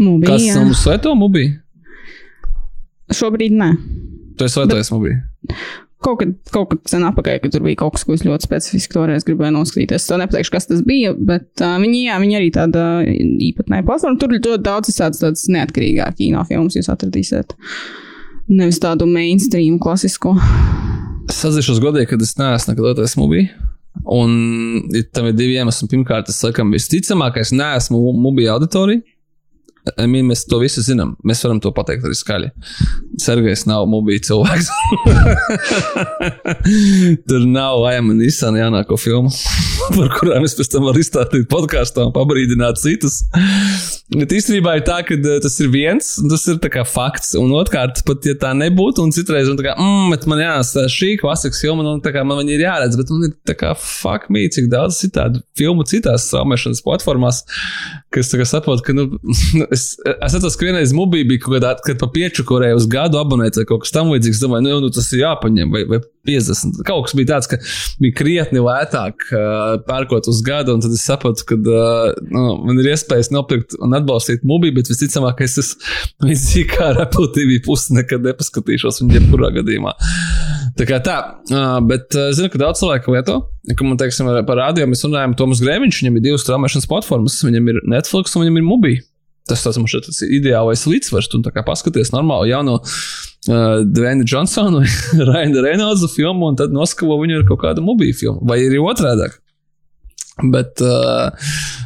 Mubī, Kas jā. mums sveto mubī? Šobrīd nē. Tu esi svetojies mubī. Kaut kad, kaut kad sen apakaļ, kad tur bija kaut kas, ko es ļoti specifiski toreiz gribēju noskatīties. Es to nepateikšu, kas tas bija, bet uh, viņi, jā, viņi arī tāda īpatnēja platforma. Tur ir ļoti daudz visādas tādas neatkarīgāk kino filmas jūs atradīsiet. Nevis tādu mainstream klasisko. Es atzīšos godīgi, ka es neesmu nekad lietotājs mubī. Un tam ir divi iemesli. Pirmkārt, es laikam visticamākais neesmu mubī auditorija. Mī, mēs to visu zinām. Mēs varam to pateikt arī skaļi. Sergejs nav mobīļs cilvēks. Tur nav Laima Nisana jaunāko filmu, par kurām es pēc tam varu izstāstīt podkāstā un pabrīdināt citus. Bet īstenībā ir tā, ka uh, tas ir viens, tas ir fakts. Un otrkārt, pat ja tā nebūtu, un citreiz, un kā, mm, man jāsaka, šī klasikas filma, un tā kā man viņa ir jāredz, bet man ir kā fuck me, cik daudz citādu filmu citās straumēšanas platformās, kas saprot, ka, nu, es, es atceros, ka vienreiz mubī bija kaut kādā, kad pa piečukurēju uz gadu abonēt vai kaut kas tam līdzīgs, domāju, nu, jau, nu tas ir jāpaņem, vai, vai 50. Kaut kas bija tāds, ka bija krietni lētāk uh, pērkot uz gadu, un tad es sapratu, ka uh, nu, man ir iespējas nopirkt un atbalstīt mubī, bet visticamāk, es esmu līdzīgi kā ar Apple TV pusi nekad nepaskatīšos viņu jebkurā gadījumā. Tā kā tā, uh, bet uh, zinu, ka daudz cilvēku lieto. Ka man, teiksim, par rādio mēs runājam, Toms Grēviņš, viņam ir divas straumēšanas platformas, viņam ir Netflix un viņam ir Mubī. Tas tas mums ir ideālais līdzsvars. Tu kā paskaties normāli jauno uh, Dvēna Džonsona vai Raina Reynolda filmu, un tad noskavo viņu ar kaut kādu mobīlu filmu. Vai arī otrādi. Bet, uh,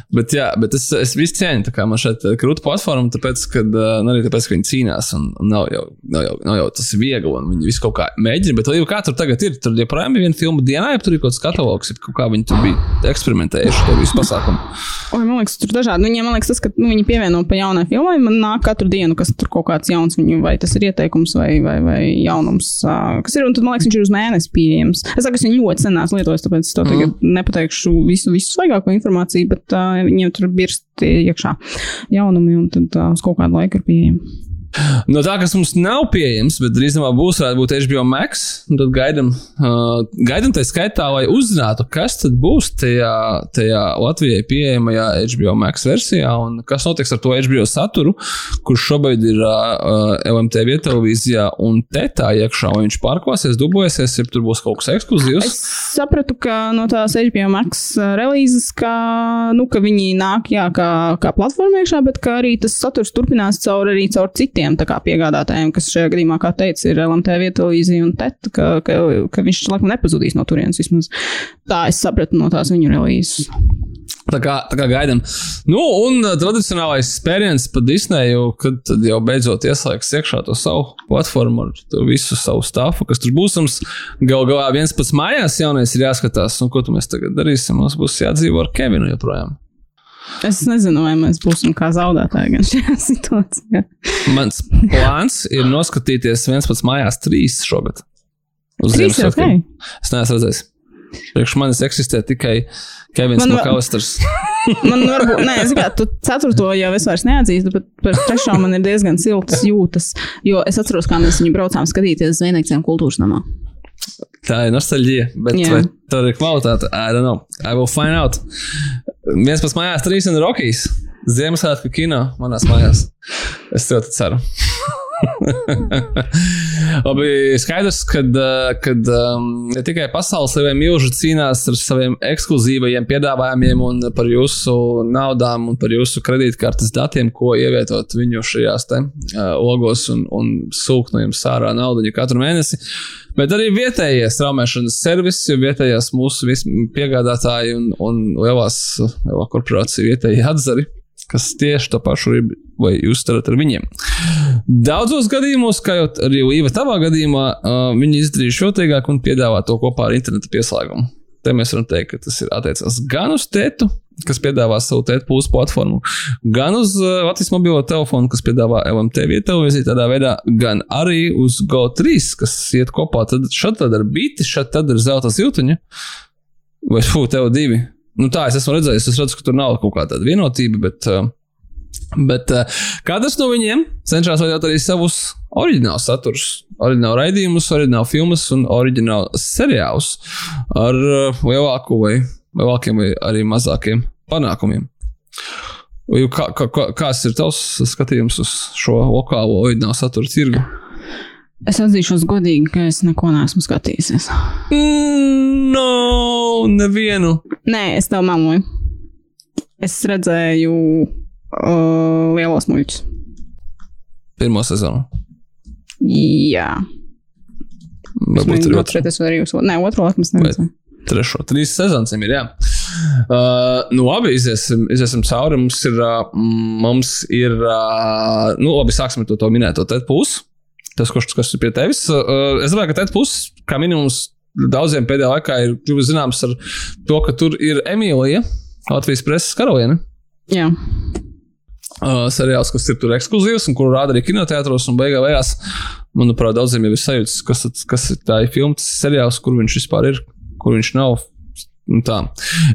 bet, jā, bet es, es visu cieņu. Tā kā man šeit ir krūta platforma, tāpēc, ka, uh, nu, arī tāpēc, ka viņi cīnās. Un, nav, jau, nav, jau, nav jau tas viegli, un viņi visu kaut kā mēģina. Bet jau kā tur tagad ir? Tur joprojām ir viena filma dienā, ja tur ir kaut kāds katalogs, kaut kā viņi tur bija eksperimentējuši to visu pasākumu. Oi, man liekas, tur dažādi. Nu, viņiem, man liekas, tas, ka nu, viņi pievieno pa jaunai filmai, man nāk katru dienu, kas tur kaut kāds jauns, viņu, vai tas ir ieteikums vai, vai, vai jaunums, kas ir. Un tad, man liekas, viņš ir uz mēnesi pieejams. Es saku, es viņu ļoti sen esmu lietojis, tāpēc es to tagad mm. nepateikšu visu, visu svaigāko informāciju, bet uh, viņiem tur birst iekšā jaunumi un tad uh, uz kaut kādu laiku ir pieejami. No tā, kas mums nav pieejams, bet drīzumā būs, varētu būt HBO Max. Tad gaidām, uh, gaidām tā skaitā, lai uzzinātu, kas tad būs tajā, tajā Latvijai pieejamajā HBO Max versijā un kas notiks ar to HBO saturu, kurš šobrīd ir uh, LMT vietā, televīzijā un tetā iekšā. Vai viņš pārklāsies, dubojasies, ja tur būs kaut kas ekskluzīvs. Es sapratu, ka no tās HBO Max relīzes, ka, nu, ka viņi nāk jā, kā, kā platforma iekšā, bet ka arī tas saturs turpinās caur arī caur citiem citiem piegādātājiem, kas šajā gadījumā, kā teica, ir LMT televīzija un TET, ka, ka, ka viņš laikam nepazudīs no turienes. Vismaz tā es sapratu no tās viņu relīzes. Tā kā, tā kā gaidām. Nu, un tradicionālais spēriens pa Disneju, kad jau beidzot ieslēgs iekšā to savu platformu ar visu savu stāfu, kas tur būsams. Gal galā viens pats mājās jaunais ir jāskatās, un ko tu mēs tagad darīsim. Mums būs jādzīvo ar Kevinu joprojām. Es nezinu, vai mēs būsim kā zaudētāji gan šajā situācijā. Mans plāns ir noskatīties viens pats mājās trīs šogad. Uz Ziemassvētkiem. ok. Es neesmu redzējis. Priekš manis eksistē tikai Kevins Man Makalisters. Man varbūt, nē, es gribētu, tu ceturto jau es vairs neatzīstu, bet par trešo man ir diezgan siltas jūtas, jo es atceros, kā mēs viņu braucām skatīties Zvaigznājiem kultūras namā. Tā ir nostalģija, bet Jā. vai tur ir kvalitāte? I don't know. I will find out. Viens pats mājās, trīs un Rockies. Ziemassvētku kino manās mājās. Es ļoti ceru. Labi, skaidrs, ka kad, um, ne tikai pasaules saviem milži cīnās ar saviem ekskluzīvajiem piedāvājumiem un par jūsu naudām un par jūsu kredītkartes datiem, ko ievietot viņu šajās te, uh, logos un, un sūkt no jums ārā naudu katru mēnesi. Bet arī vietējie straumēšanas servisi, vietējās mūsu piegādātāji un, un lielās lielā korporācija vietējie atzari, kas tieši to pašu ir, vai jūs darat ar viņiem. Daudzos gadījumos, kā jau arī Līva tavā gadījumā, viņi izdarīja šotīgāk un piedāvā to kopā ar interneta pieslēgumu. Te mēs varam teikt, ka tas ir attiecās gan uz tētu, kas piedāvā savu tētu pūles platformu, gan uz uh, Latvijas mobilo telefonu, kas piedāvā LMT vietu televīziju tādā veidā, gan arī uz GO3, kas iet kopā. Tad šeit tad ir biti, šeit tad ir zelta ziltuņa, vai fu, tev divi. Nu, tā es esmu redzējis, es redzu, ka tur nav kaut kāda vienotība, bet uh, Bet uh, katrs no viņiem cenšas veidot arī savus oriģinālus saturus, oriģinālu raidījumus, oriģinālu filmas un oriģinālu seriālus ar uh, lielāku vai lielākiem vai arī mazākiem panākumiem. Kā, kā, kā, kāds ir tavs skatījums uz šo lokālo oriģinālu satura tirgu? Es atzīšos godīgi, ka es neko neesmu skatījies. Mm, no, nevienu. Nē, es tev mamoju. Es redzēju uh, lielos muļķus. Pirmā sezona. Jā. Varbūt arī otrā. Es arī uz Nē, otru es neredzēju. Trešo, trīs sezonas ir. Jā. Uh, nu, labi, iziesim, iziesim cauri. Mums ir, uh, mums ir uh, nu, labi, sāksim ar to, to minēto tēta pusi. Tas, kurš kas ir pie tevis. Uh, es domāju, ka tēta pusi, kā minimums, daudziem pēdējā laikā ir kļuvis zināms ar to, ka tur ir Emīlija, Latvijas preses karaliene. Jā. Uh, seriāls, kas ir tur ekskluzīvs un kuru rāda arī kinoteātros. Un beigās, beigās, manuprāt, daudziem jau ir sajūta, kas, kas ir tā ir filmas seriāls, kur viņš vispār ir, kur viņš nav. Un Tā.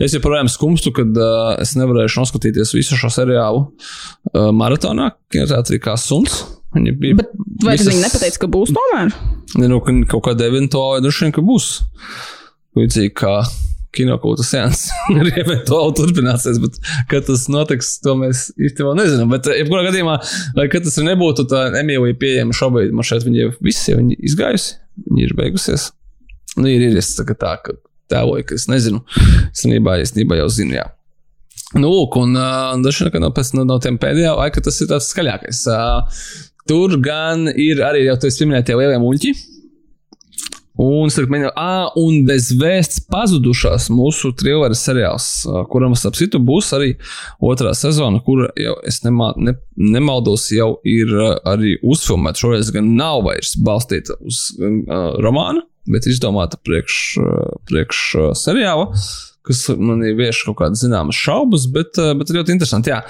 Es joprojām skumstu, kad uh, es nevarēšu noskatīties visu šo seriālu uh, maratonā, kinoteātrī kā suns. Viņa bija. Bet vai visas... viņi nepateica, ka būs tomēr? Ne, nu, ka kaut eventuāla droši vien, ka būs. Līdzīgi kā kinokūta seanss arī eventuāli turpināsies, bet kad tas notiks, to mēs vēl nezinām. Bet, ja kurā gadījumā, lai tas nebūtu, tā Emīlija pieejama šobrīd, man šeit viņa viss jau ir izgājusi, viņa ir beigusies. Nu, ir, ir, es tā, tā ka tēloju, ka es nezinu, īstenībā, īstenībā jau zinu, jā. Nu, lūk, un uh, dažs no, no, no tiem pēdējā laika tas ir tāds skaļākais. Uh, tur gan ir arī jau tas pieminētie lielie muļķi, Un, starp ah, un bez vēsts pazudušās mūsu trilera seriāls, kuram, starp citu, būs arī otrā sezona, kura jau, es nemā, ne, nemaldos, jau ir arī uzfilmēta. Šoreiz gan nav vairs balstīta uz uh, romānu, bet izdomāta priekš, uh, priekš uh, seriāla kas man ir vieš kaut kādas zināmas šaubas, bet, bet ļoti interesanti, jā,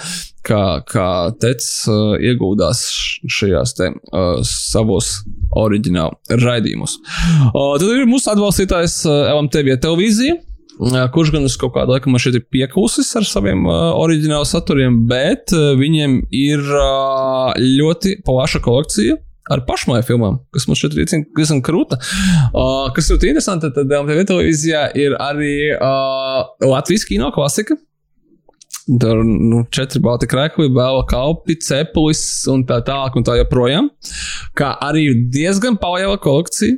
kā, kā Tets uh, ieguldās šajās te uh, savos oriģinālu raidījumus. Uh, tad ir mūsu atbalstītājs LMTV televīzija. Kurš gan uz kaut kādu laiku man šeit ir pieklusis ar saviem uh, oriģinālu saturiem, bet uh, viņiem ir uh, ļoti plaša kolekcija ar pašmāju filmām, kas mums šeit ir diezgan krūta. Uh, kas ir interesanti, tad MTV televīzijā ir arī uh, Latvijas kino klasika. Tur nu, četri balti krēkli, vēl kalpi, cepulis un tā tālāk un tā joprojām. Kā arī diezgan paliela kolekcija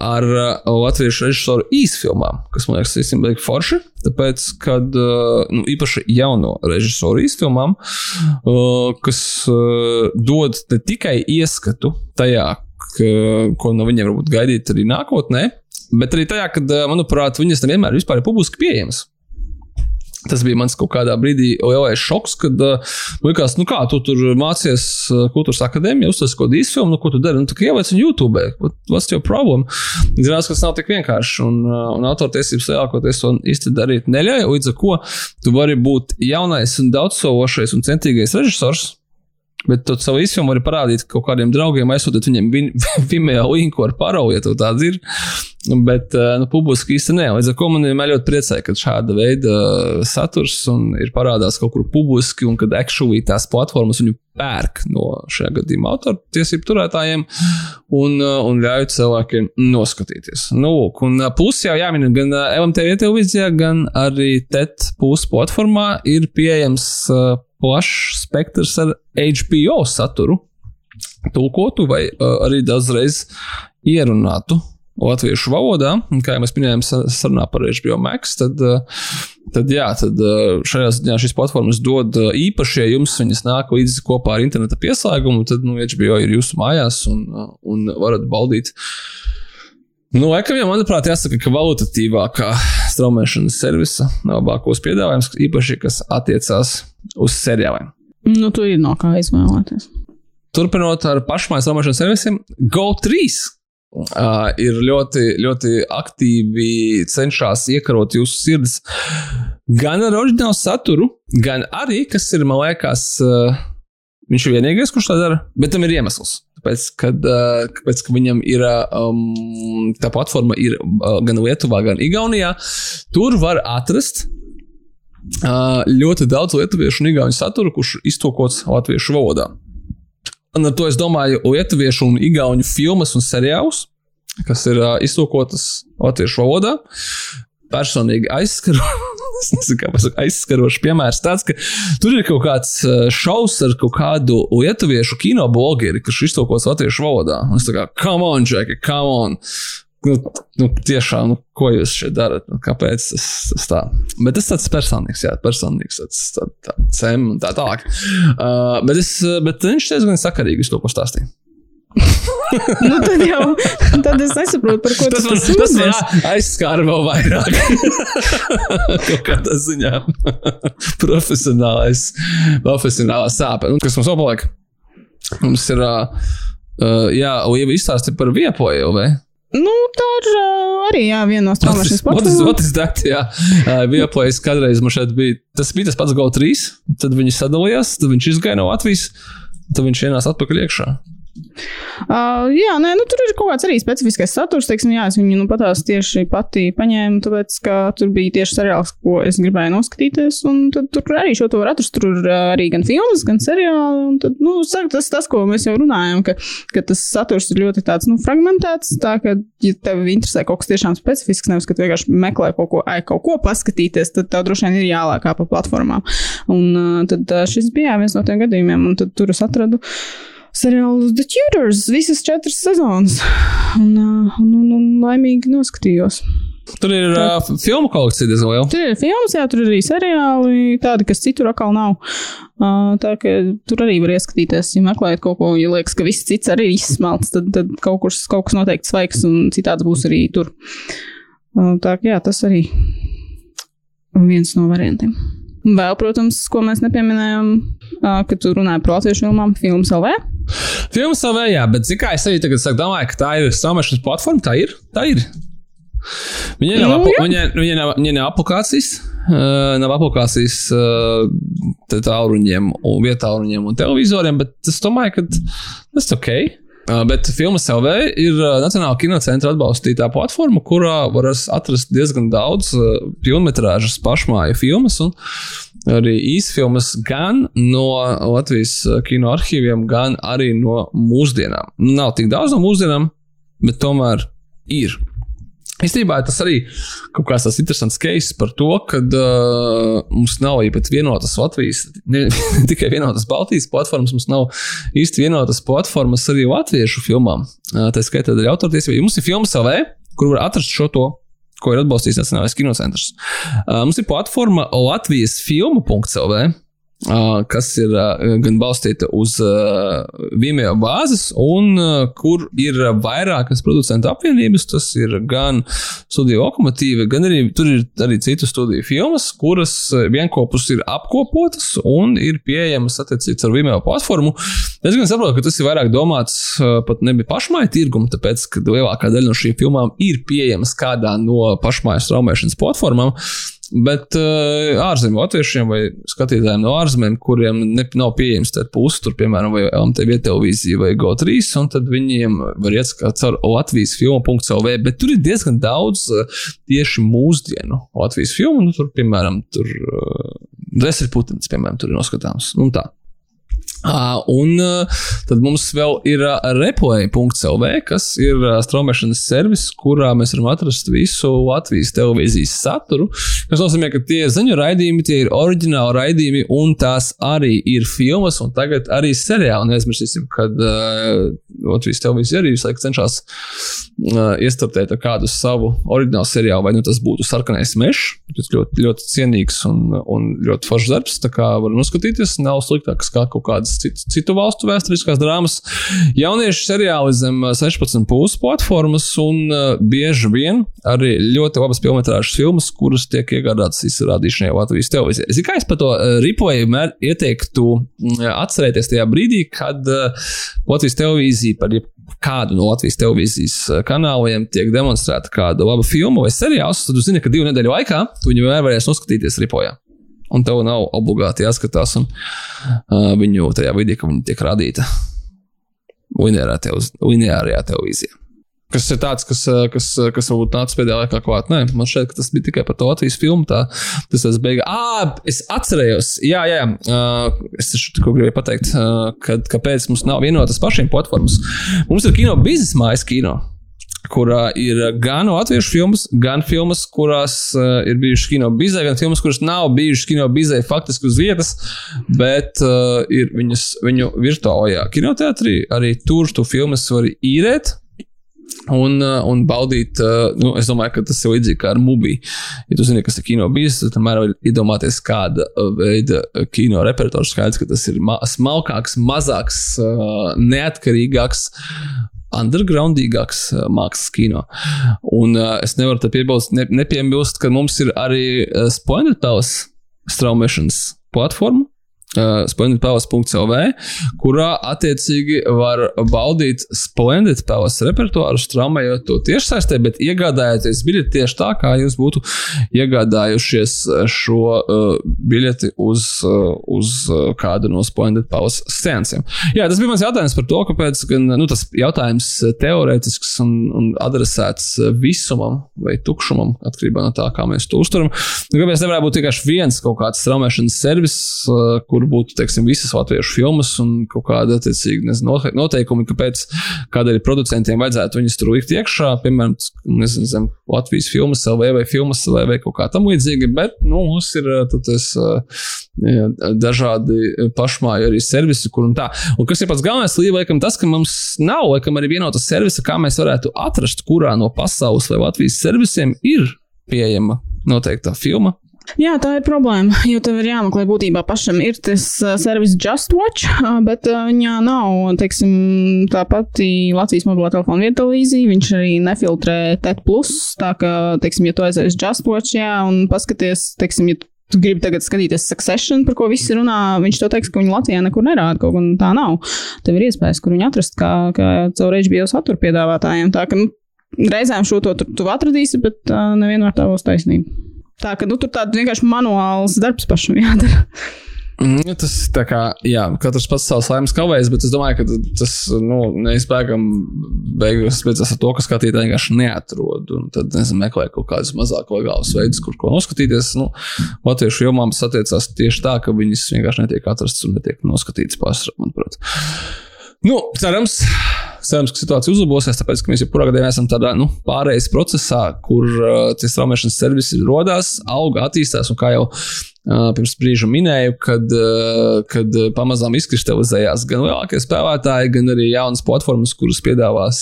ar uh, latviešu režisoru īsfilmām, kas man liekas, īstenībā ir forši. Tāpēc, kad uh, nu, īpaši jauno režisoru īsfilmām, uh, kas uh, dod ne tikai ieskatu tajā, ka, ko no viņiem varbūt gaidīt arī nākotnē, bet arī tajā, ka, uh, manuprāt, viņas nevienmēr ir publiski pieejamas. Tas bija mans kaut kādā brīdī lielais šoks, kad uh, likās, nu kā tu tur mācies uh, kultūras akadēmijā, uztaisīt kaut kādu īsfilmu, nu ko tu dari, nu tā kā ieliec viņu YouTube. What, what's your problem? Zinās, ka tas nav tik vienkārši, un, uh, un autortiesības lielākoties to īsti darīt neļauj, līdz ar ko tu vari būt jaunais un daudzsološais un centīgais režisors, Bet tu savu izfilmu vari parādīt kaut kādiem draugiem, aizsūtīt viņiem Vimeo linku ar paroli, ja tāds ir. Bet eh, nu, publiski īsti nē. Līdz ar to man vienmēr ļoti priecēja, ka šāda veida saturs ir parādās kaut kur publiski, un kad actually tās platformas viņu pērk no šajā gadījumā autortiesību turētājiem un, eh, un ļauj cilvēkiem noskatīties. Nu, lūk, un eh, plus jau jāmin gan LMTV televīzijā, gan arī TET plus platformā ir pieejams plašs spektrs ar HBO saturu, tulkotu vai arī dažreiz ierunātu latviešu valodā. Un, kā jau mēs minējām, sarunā par HBO Max, tad, tad, jā, tad šajā ziņā šīs platformas dod īpaši, ja jums viņas nāk līdzi kopā ar interneta pieslēgumu, tad nu, HBO ir jūsu mājās un, un varat baudīt. Nu, laikam jau, manuprāt, jāsaka, ka valutatīvākā straumēšanas servisa labākos piedāvājums, īpaši, kas attiecās uz seriāliem. Nu, tu ir no kā izvēlēties. Turpinot ar pašmājas straumēšanas servisiem, Go3 uh, ir ļoti, ļoti aktīvi cenšas iekarot jūsu sirdis gan ar oriģinālu saturu, gan arī, kas ir, man liekas, uh, viņš ir vienīgais, kurš tā dara, bet tam ir iemesls. Tāpēc, kad, uh, kāpēc, ka viņam ir um, tā platforma ir uh, gan Lietuvā, gan Igaunijā, tur var atrast uh, ļoti daudz lietuviešu un igauņu satura, kurš ir iztulkots latviešu valodā. Un ar to es domāju lietuviešu un igauņu filmas un seriālus, kas ir uh, iztulkotas latviešu valodā. Personīgi aizskaru, es nezinu, aizskarošs piemērs tāds, ka tur ir kaut kāds šausmas ar kaut kādu lietuviešu kino blogeri, kas ir iztulkots latviešu valodā. Un es tā kā, come on, Džeki, come on! Nu, nu, tiešām, nu, ko jūs šeit darat? Nu, kāpēc tas, tas tā? Bet tas tāds personīgs, jā, personīgs, tāds tā, tā, cem un tā tālāk. Uh, bet, es, bet viņš diezgan sakarīgi uz to, ko stāstīja. nu, tad jau tad es nesaprotu, par ko tas man, tas man aizskāra vēl vairāk. Kaut kādā ziņā profesionālais, profesionālā sāpe. Nu, kas mums vēl paliek? Mums ir, uh, jā, Uiva izstāsti par viepoju, vai? Nu, tā ir uh, arī jā, viena no strāmošanas platformām. Tas ir jā. Uh, Vieplējas kādreiz man šeit bija. Tas bija tas pats GO3, tad viņi sadalījās, tad viņš izgāja no Latvijas, tad viņš ienāca atpakaļ iekšā. Uh, jā, nē, nu, tur ir kaut kāds arī specifiskais saturs. Teiksim, jā, es viņu nu, patās tieši pati paņēmu, tāpēc, ka tur bija tieši seriāls, ko es gribēju noskatīties. Tad, tur arī šo to var atrast. Tur ir arī gan filmas, gan seriāli. Tad, nu, saka, tas, tas, ko mēs jau runājam, ka, ka tas saturs ir ļoti tāds, nu, fragmentēts. Tā ka, ja tev interesē kaut kas tiešām specifisks, nevis, ka tu vienkārši meklē kaut ko, ai, kaut ko paskatīties, tad tev droši vien ir jālākā pa platformām. Un uh, tad uh, šis bija viens no tiem gadījumiem, un tad tur es atradu. Uh, seriālu The Tudors visas četras sezonas. Un, un, un, un laimīgi noskatījos. Tur ir tā, uh, filmu kolekcija diezgan liela. Tur ir filmas, jā, tur ir arī seriāli, tādi, kas citur atkal nav. Uh, tā ka tur arī var ieskatīties, ja meklējat kaut ko, ja liekas, ka viss cits arī ir izsmelts, tad, tad kaut, kurs, kaut kas noteikti svaigs un citāds būs arī tur. Uh, tā ka jā, tas arī viens no variantiem. Vēl, protams, ko mēs nepieminējām, kad tu runāji par latviešu filmām, filmas LV. Filmas LV, jā, bet zinu, kā es arī tagad saku, domāju, ka tā ir straumēšanas platforma. Tā ir. Tā ir. Viņai nav, nu, apu, viņa, viņa nav, viņa nav aplikācijas, uh, nav aplikācijas uh, tālruņiem, vietāluņiem un televizoriem, bet es domāju, ka tas ir ok. Uh, bet Filmas LV ir uh, Nacionāla kinocentra atbalstītā platforma, kurā var atrast diezgan daudz uh, filmas, pašmāju filmas arī īsfilmas gan no Latvijas kino arhīviem, gan arī no mūsdienām. Nav tik daudz no mūsdienām, bet tomēr ir. Īstenībā tas arī kaut kāds tas interesants case par to, ka uh, mums nav pat vienotas Latvijas, ne, tikai vienotas Baltijas platformas, mums nav īsti vienotas platformas arī latviešu filmām. Uh, tā skaitā arī autortiesība. Mums ir filmas LV, kur var atrast šo to. Ko ir atbalstījis Nacionālais kinocentrs. Uh, mums ir platforma Latvijas filmu.cl kas ir gan balstīta uz Vimeo bāzes, un kur ir vairākas producentu apvienības. Tas ir gan studiju lokomotīva, gan arī tur ir arī citu studiju filmas, kuras vienopus ir apkopotas un ir pieejamas attiecīgi ar Vimeo platformu. Es gan saprotu, ka tas ir vairāk domāts pat nevis pašmāju tirgumu, tāpēc, ka lielākā daļa no šīm filmām ir pieejamas kādā no pašmāju straumēšanas platformām. Bet uh, ārzemju latviešiem vai skatītājiem no ārzemēm, kuriem ne, nav pieejams tāds puses, tur, piemēram, vai LMTV televīzija vai GO3, un tad viņiem var iet caur Latvijas filmu.cl. Bet tur ir diezgan daudz uh, tieši mūsdienu Latvijas filmu. Nu, tur, piemēram, tur uh, Dresers Putins, piemēram, tur ir noskatāms. Un tā. Uh, un uh, tad mums vēl ir uh, replay.clv, kas ir uh, straumēšanas servis, kurā mēs varam atrast visu Latvijas televīzijas saturu. Tas nozīmē, ka tie ziņu raidījumi, tie ir oriģināli raidījumi, un tās arī ir filmas, un tagad arī seriāli. Neaizmirsīsim, kad Latvijas televīzija arī visu laiku cenšas iestartēt kādu savu oriģinālu seriālu, vai nu tas būtu sarkanais mežs. Tas ļoti, ļoti cienīgs un, un ļoti foršs darbs. Tā kā var noskatīties, nav sliktāks kā kaut kāds kādas citu, citu valstu vēsturiskās drāmas. Jauniešu seriāli zem 16 pūles platformas un uh, bieži vien arī ļoti labas filmas, filmas, kuras tiek iegādātas izrādīšanai Latvijas televīzijā. Es es par to uh, ripoju ieteiktu uh, atcerēties tajā brīdī, kad Latvijas televīzija par kādu no Latvijas televīzijas kanāliem tiek demonstrēta kāda laba filma vai seriāls, tad jūs zināt, ka divu nedēļu laikā tu viņu vienmēr varēs noskatīties ripojā. Un tev nav obligāti jāskatās un, uh, viņu tajā vidī, ka viņi tiek radīta lineārajā televīzijā. Kas ir tāds, kas, kas, kas varbūt nāca pēdējā laikā klāt. Nē, man šķiet, ka tas bija tikai par to Latvijas filmu. Tā, tas tas beigās. Ah, es atcerējos, jā, jā. Uh, es taču tikko gribēju pateikt, uh, kad, kāpēc mums nav vienotas pašiem platformas. Mums ir kino biznesa mājas kino kurā ir gan latviešu filmas, gan filmas, kurās uh, ir bijušas kino bizē, gan filmas, kuras nav bijušas kino bizē faktiski uz vietas, bet uh, ir viņas, viņu virtuālajā kinoteātrī. Arī tur tu filmas vari īrēt. Un, un baudīt, nu, es domāju, ka tas ir līdzīgi kā ar mūbiju. Ja tu zini, kas ir kino bijis, tad tomēr var iedomāties, kāda veida kino repertuārs skaidrs, ka tas ir ma smalkāks, mazāks, neatkarīgāks undergroundīgāks uh, mākslas kino. Un uh, es nevaru te piebilst, ne, nepiebilst, ka mums ir arī uh, Splendid Palace straumēšanas platforma, Uh, splendidpalace.cl, kurā attiecīgi var baudīt Splendid Palace repertuāru, straumējot to tiešsaistē, bet iegādājoties biļeti tieši tā, kā jūs būtu iegādājušies šo uh, biļeti uz, uh, uz kādu no Splendid Palace sēnciem. Jā, tas bija mans jautājums par to, kāpēc gan, nu, tas jautājums teorētisks un, un adresēts visumam vai tukšumam, atkarībā no tā, kā mēs to uztveram. Nu, kāpēc nevarētu būt tikai viens kaut kāds straumēšanas servis, uh, kur būtu teiksim, visas latviešu filmas un kaut kāda attiecīga noteikumi, kāpēc kādēļ producentiem vajadzētu viņus tur likt iekšā, piemēram, nezinu, Latvijas filmas LV vai filmas LV vai kaut kā tam līdzīga, bet nu, mums ir tas, jā, dažādi pašmāju arī servisi, kur un tā. Un kas ir pats galvenais, liekam, tas, ka mums nav, laikam, arī vienota servisa, kā mēs varētu atrast, kurā no pasaules vai Latvijas servisiem ir pieejama noteikta filma Jā, tā ir problēma. Jo tev ir jāmeklē būtībā pašam ir tas servis Just Watch, bet viņā nav, teiksim, tā pati Latvijas mobilā telefona vieta līdzi. Viņš arī nefiltrē TET. Tā kā, teiksim, ja tu aizies Just Watch, jā, un paskaties, teiksim, ja tu gribi tagad skatīties Succession, par ko visi runā, viņš to teiks, ka viņi Latvijā nekur nerāda, kaut kā tā nav. Tev ir iespējas, kur viņu atrast, kā, kā caur HBO satura piedāvātājiem. Tā ka, nu, reizēm šo to tu, tu atradīsi, bet uh, nevienmēr tā būs taisnība. Tā ka nu, tur tāds vienkārši manuāls darbs pašam jādara. Mm, tas tā kā, jā, katrs pats savs laimes kavējas, bet es domāju, ka tas, nu, neizbēgam beigās beidzās ar to, ka skatītāji vienkārši neatrod. Un tad, nezinu, meklē kaut kādus mazāk legālus veidus, kur ko noskatīties. Nu, latviešu jomām tas attiecās tieši tā, ka viņas vienkārši netiek atrastas un netiek noskatītas pārsvarā, manuprāt. Nu, cerams, cerams, ka situācija uzlabosies, tāpēc, ka mēs gadījumā esam tādā nu, pārējais procesā, kur uh, tie straumēšanas servisi radās, auga, attīstās un kā jau pirms brīža minēju, kad, kad pamazām izkristalizējās gan lielākie spēlētāji, gan arī jaunas platformas, kuras piedāvās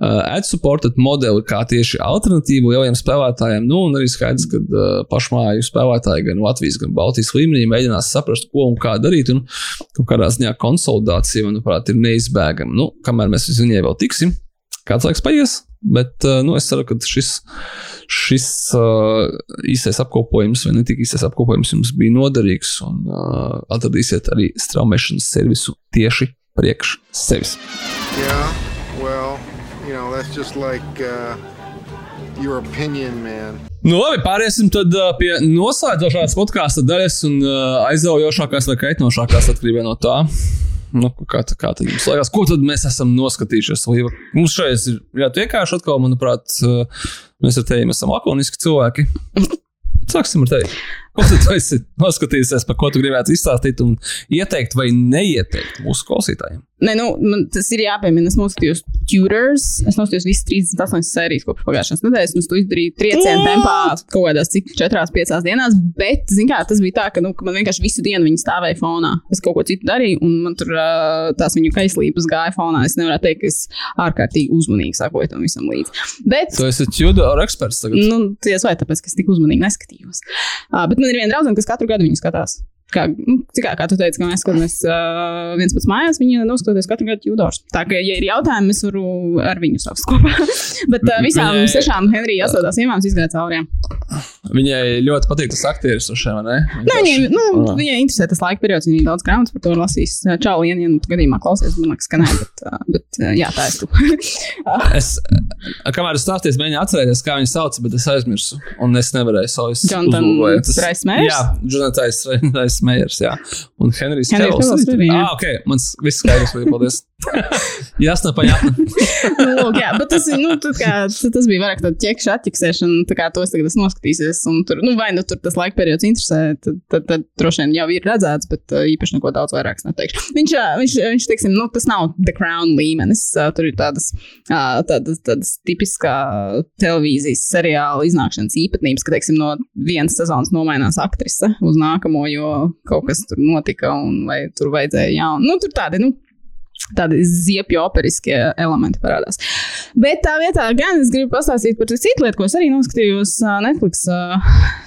ad-supported modeli kā tieši alternatīvu lieliem spēlētājiem. Nu, un arī skaidrs, ka pašmāju spēlētāji gan Latvijas, gan Baltijas līmenī mēģinās saprast, ko un kā darīt. Un kaut kādā ziņā konsolidācija, manuprāt, ir neizbēgama. Nu, kamēr mēs uz viņiem vēl tiksim, kāds laiks paies, bet nu, es ceru, ka šis šis uh, īsais apkopojums, vai ne tik īsais apkopojums, jums bija noderīgs un uh, atradīsiet arī straumēšanas servisu tieši priekš sevis. Yeah, well, you know, like, uh... Your opinion, man. Nu, labi, pāriesim tad pie noslēdzošās podkāstu daļas un uh, aizraujošākās vai kaitinošākās atkarībā no tā. Nu, kā, kā tad jums liekas, ko tad mēs esam noskatījušies? Mums šeit ir ļoti vienkārši atkal, manuprāt, uh, Mēs ar tevi esam lakoniski cilvēki. Sāksim ar tevi. Ko tu esi noskatījies, par ko tu gribētu izstāstīt un ieteikt vai neieteikt mūsu klausītājiem? Nē, nu, man tas ir jāpiemina. Es noskatījos Tudors. Es noskatījos visas 38 sērijas kopš pagājušās nedēļas. Es to izdarīju triecienu tempā kaut kādās cik 4-5 dienās. Bet, zin kā, tas bija tā, ka, nu, ka man vienkārši visu dienu viņi stāvēja fonā. Es kaut ko citu darīju, un man tur tās viņu kaislības gāja fonā. Es nevaru teikt, ka es ārkārtīgi uzmanīgi sakoju tam visam līdzi. Bet, tu esi Tudor eksperts tagad. Nu, ties vai tāpēc, ka es tik uzmanīgi neskatījos. Uh, bet man ir viena draudzene, kas katru gadu viņu skatās. Kā, nu, kā, kā tu teici, ka mēs skatāmies uh, viens pats mājās, viņi noskatoties katru gadu jūdors. Tā kā, ja ir jautājumi, es varu ar viņu savus kopā. Bet uh, visām Viņai- sešām Henrija asotās iemām izgāja cauri. Viņai ļoti patīk tas aktieris, vai ne? Nu, viņai, nu, Ah. viņai interesē tas laika periods, viņa daudz grāmatas par to ir lasījis. Čau, ja nu tu gadījumā klausies, man liekas, ka nē, bet, uh, bet uh, jā, tā es tu. Es, kamēr es stāstīju, mēģināju atcerēties, kā viņu sauc, bet es aizmirsu. Un es nevarēju savu Jonathan Rhys Meyers? Jā, Jonatans Reis Meyers. Jā. Un Henrijs jā. Ah, ok, mans viss skaidrs, vai paldies. Jasna, paņēma. nu, lūk, jā, bet tas, nu, kā, tas bija vairāk tāda ķekša atķiksēšana, tā kā to es tagad esmu noskatīsies. Un tur, nu, vai nu tur tas laika periods interesē, tad, tad, tad droši vien jau ir redzēts, bet uh, īpaši neko daudz vairāk es neteikšu. Viņš, viņš, viņš teiksim, nu, tas nav The Crown līmenis. Tur ir tādas, tādas, tādas tipiskā televīzijas seriāla iznākšanas īpatnības, ka, teiksim, no vienas sezonas nomainās aktrise uz nākamo, jo kaut kas tur notika un vai tur vajadzēja jaunu. Nu, tur tādi, nu, tādi ziepju operiskie elementi parādās. Bet tā vietā gan es gribu pastāstīt par citu lietu, ko es arī noskatījos Netflix,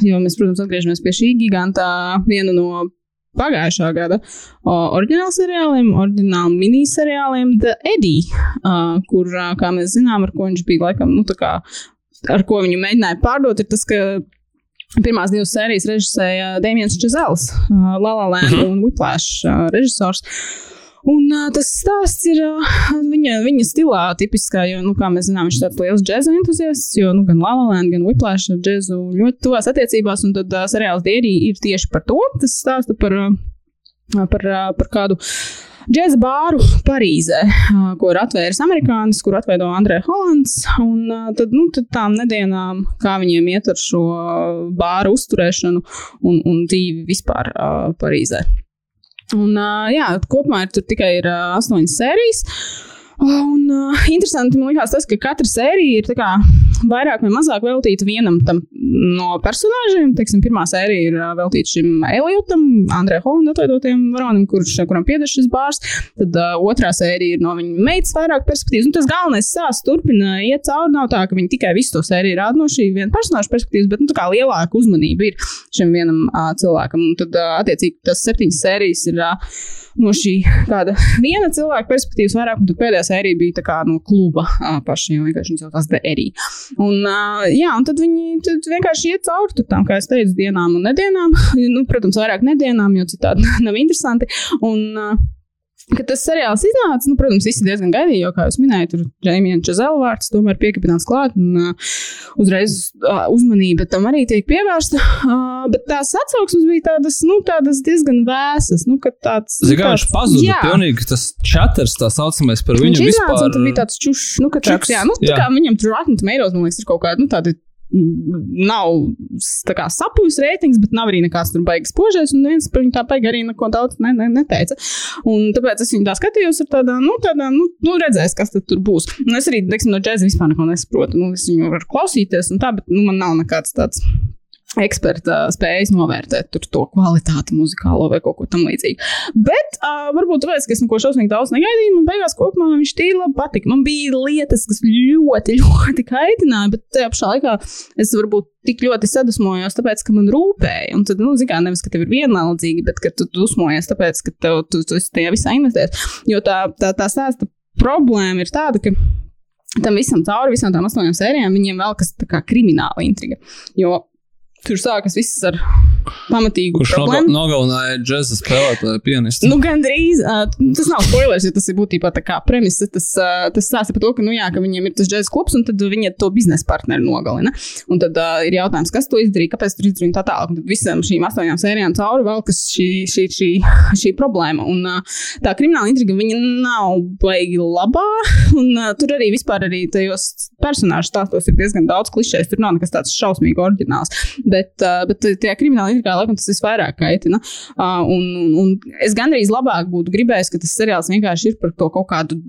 jo mēs, protams, atgriežamies pie šī giganta viena no pagājušā gada oriģināla seriāliem, oriģināla miniseriāliem The Eddie, ā, kur, kā mēs zinām, ar ko viņš bija laikam, nu, tā kā, ar ko viņu mēģināja pārdot, ir tas, ka Pirmās divas sērijas režisēja Dēmons Čezels, uh, Lala Land un Whiplash uh, režisors. Un uh, tas stāsts ir uh, viņa, viņa stilā tipiskā, jo, nu, kā mēs zinām, viņš ir tāds liels džēza entuziasts, jo nu, gan Lala Land, gan Whiplash ar džēzu ļoti tuvās attiecībās, un tad uh, seriāls Dierī ir tieši par to. Tas stāsta par, uh, par, uh, par kādu džēza bāru Parīzē, ko ir atvēris amerikānis, kur atveido Andrē Hollands. Un tad, nu, tad tām nedēļām, kā viņiem iet ar šo bāru uzturēšanu un, un dzīvi vispār Parīzē. Un, jā, kopumā ir tikai ir, astoņas sērijas. Un uh, interesanti man liekas tas, ka katra sērija ir kā vairāk vai mazāk veltīta vienam tam no personāžiem. Teiksim, pirmā sērija ir uh, veltīta šim Eliotam, Andrejam Holandam, atveidotajam varonim, kurš, kuram pieder šis bārs. Tad uh, otrā sērija ir no viņa meitas vairāk perspektīvas. Un tas galvenais sāsts turpina iet cauri. Nav tā, ka viņi tikai visu to sēriju rāda no šī viena personāža perspektīvas, bet nu, kā lielāka uzmanība ir šim vienam uh, cilvēkam. Un tad, uh, attiecīgi, tas septiņas sērijas ir. Uh, no šī kāda viena cilvēka perspektīvas vairāk, un tad pēdējā sērija bija tā kā no kluba jo vienkārši viņi saucās Eri. Un, jā, un tad viņi tad vienkārši iet cauri tām, kā es teicu, dienām un nedēļām. Nu, protams, vairāk nedēļām, jo citādi nav interesanti. Un, Kad tas seriāls iznāca, nu, protams, visi diezgan gaidīja, jo, kā jau minēju, tur Džeimijam Čezela vārds tomēr piekabināts klāt, un uh, uzreiz uh, uzmanība tam arī tiek pievērsta. Uh, bet tās atsauksmes bija tādas, nu, tādas diezgan vēsas. Nu, kad tāds, nu, viņš tāds- pazuda. Jā. Pilnīgi tas čaters, tā saucamais par Viņš viņu iznāca, vispār. un tad bija tāds čušs, nu, ka tāds, čuks, jā, nu, tā jā. kā viņam tur Rotten Tomatoes, man liekas, ir kaut kāda, nu, tāda nav kā sapūs reitings, bet nav arī nekāds tur baigas požais, un neviens par viņu tā baigi arī neko daudz ne, ne, neteica. Un tāpēc es viņu tā skatījos ar tādā, nu, tādā, nu, nu redzēs, kas tad tur būs. Un es arī, teiksim, no džēza vispār neko nesaprotu. Nu, es viņu varu klausīties, un tā, bet, nu, man nav nekāds tāds eksperta spējas novērtēt to kvalitāti muzikālo vai kaut ko tamlīdzīgu. Bet uh, varbūt tāpēc, ka es neko šausmīgi daudz negaidīju, man beigās kopumā viņš tīri labi patika. Man bija lietas, kas ļoti, ļoti kaitināja, bet tajā pašā laikā es varbūt tik ļoti sadusmojos, tāpēc, ka man rūpēja. Un tad, nu, zināmā nevis, ka tev ir vienaldzīgi, bet ka tu dusmojies, tāpēc, ka tev, tu, tu esi tajā visā investējies. Jo tā, tā, tā stāsta problēma ir tāda, ka tam visam cauri, visām tām astoņām sērijām, viņiem vēl kas tā kā krimināla intriga. Jo tur sākas viss ar pamatīgu Kurš problēmu. nogalināja džēza spēlētāju pianistu? Nu, gandrīz. Uh, tas nav spoilers, jo tas ir būtībā tā kā premisa. Tas, uh, tas stāsta par to, ka, nu, jā, ka viņiem ir tas džēzus klubs, un tad viņi to biznesa partneri nogalina. Un tad uh, ir jautājums, kas to izdarīja, kāpēc tur izdarīja tā tālāk. Un tad visam šīm astoņām sērijām cauri vēl kas šī, šī, šī, šī problēma. Un uh, tā krimināla intriga, viņa nav baigi labā. Un uh, tur arī vispār arī tajos personāžu stāstos ir diezgan daudz klišēs. Tur nav nekas tāds šausmīgi oriģināls. Bet, uh, bet tajā krimināla intrigā, laikam, tas visvairāk kaitina. Uh, un, un, un es gandrīz labāk būtu gribējis, ka tas seriāls vienkārši ir par to kaut kādu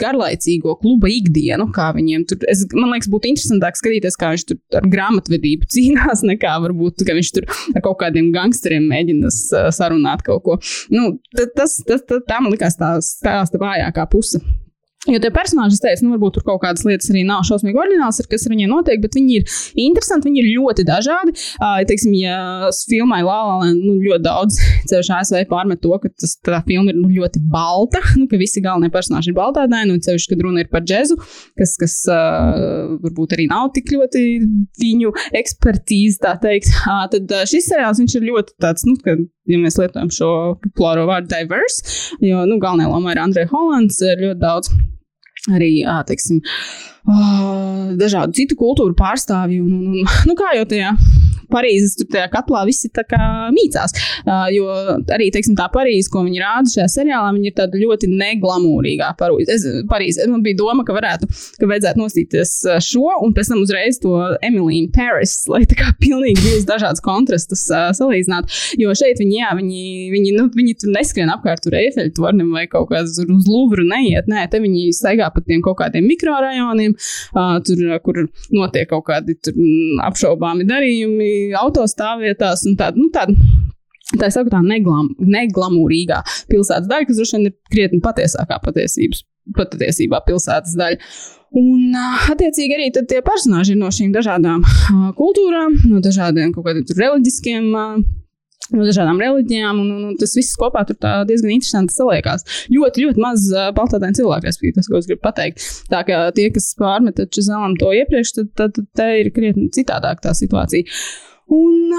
garlaicīgo kluba ikdienu, kā viņiem tur. Es, man liekas, būtu interesantāk skatīties, kā viņš tur ar grāmatvedību cīnās, nekā varbūt, ka viņš tur ar kaut kādiem gangsteriem mēģina sarunāt kaut ko. Nu, ta- tas, tas, tas, tā man likās tā stāsta vājākā puse. Jo tie personāļi, es teicu, nu, varbūt tur kaut kādas lietas arī nav šausmīgi oriģinālas, kas ar viņiem notiek, bet viņi ir interesanti, viņi ir ļoti dažādi. Uh, teiksim, ja filmai Lālā nu, ļoti daudz ceļš ASV pārmet to, ka tas, tā filma ir nu, ļoti balta, nu, ka visi galvenie personāļi ir baltādaini, un ceļš, kad runa ir par džezu, kas, kas uh, varbūt arī nav tik ļoti viņu ekspertīze, tā teikt. Uh, tad uh, šis seriāls ir ļoti tāds, nu, ka, ja mēs lietojam šo populāro vārdu diverse, jo, nu, galvenajā lomā ir Andrei Hollands, ir ļoti daudz arī teiksim, dažādu citu kultūru pārstāvju. Un, un, nu, kā jau tajā Parīzes tur tajā katlā visi tā kā mīcās. Uh, jo arī, teiksim, tā Parīze, ko viņi rāda šajā seriālā, viņi ir tāda ļoti neglamūrīgā Parīze. Man bija doma, ka varētu, ka vajadzētu nostīties šo un pēc tam uzreiz to Emīliju Paris, lai tā kā pilnīgi divas dažādas kontrastus uh, salīdzinātu. Jo šeit viņi, jā, viņi, viņi, nu, viņi tur neskrien apkārt tur Eifeļu tornim vai kaut kāds uz Luvru neiet. Nē, te viņi staigā pa tiem kaut kādiem mikrorajoniem, uh, tur, kur notiek kaut kādi tur, apšaubāmi darījumi, autostāvvietās un tāda. Nu, tāda Tā ir tā, neglam, neglamūrīgā pilsētas daļa, kas droši vien ir krietni patiesākā patiesības, patiesībā pilsētas daļa. Un, attiecīgi, arī tie personāļi no šīm dažādām kultūrām, no dažādiem kaut kādiem reliģiskiem no dažādām reliģijām, un, un, un tas viss kopā tur diezgan interesanti saliekās. Ļoti, ļoti maz uh, baltādaini cilvēku, respektīvi, tas, ko es gribu pateikt. Tā kā tie, kas pārmeta Čezelam to iepriekš, tad, tad, tad te ir krietni citādāk tā situācija. Un,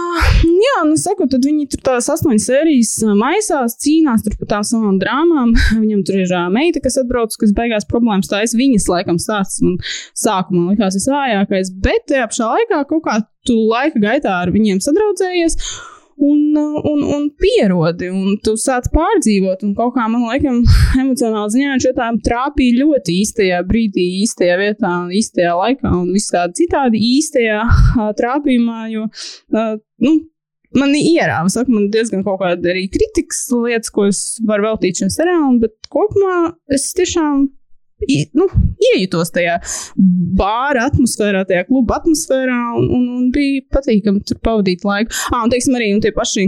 jā, nu, saku, tad viņi tur tās astoņas sērijas maisās, cīnās par tām savām drāmām. Viņam tur ir meita, kas atbrauc, kas beigās problēmas stājas. Viņas laikam stāsts man sākumā likās visvājākais, bet tajā pašā laikā kaut kā tu laika gaitā ar viņiem sadraudzējies un, un, un pierodi, un tu sāc pārdzīvot, un kaut kā man liekas, emocionāli ziņā viņš tā trāpīja ļoti īstajā brīdī, īstajā vietā, īstajā laikā un visādi citādi īstajā trāpījumā, jo, nu, man ierāva, saka, man diezgan kaut kāda arī kritikas lietas, ko es varu veltīt šim seriālam, bet kopumā es tiešām nu, iejutos tajā bāra atmosfērā, tajā kluba atmosfērā, un, un, un bija patīkami tur pavadīt laiku. Ah, un teiksim, arī un tie paši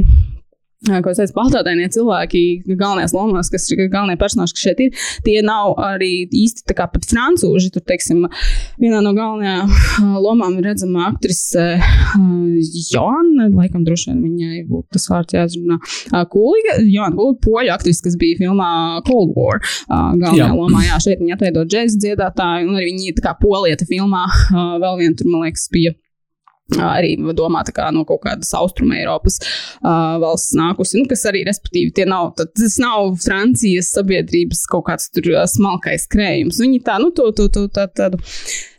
ko teicu, baltādainie cilvēki, galvenais lomās, kas ir galvenie personāļi, kas šeit ir, tie nav arī īsti tā kā pat francūži. Tur, teiksim, vienā no galvenajām lomām ir redzama aktrise Joana, laikam droši vien viņai būtu tas vārds jāzrunā. Kūliga, Joana Kūliga, poļu aktrise, kas bija filmā Cold War. Galvenajā jā. lomā, jā, šeit viņa atveido džēzus dziedātāju, un arī viņa tā kā polieta filmā vēl vien tur, man liekas, bija arī domā no kaut kādas austrumu Eiropas uh, valsts nākusi, nu, kas arī, respektīvi, tie nav, tad, tas nav Francijas sabiedrības kaut kāds tur smalkais krējums. Viņi tā, nu, to, to, to tā, tādu,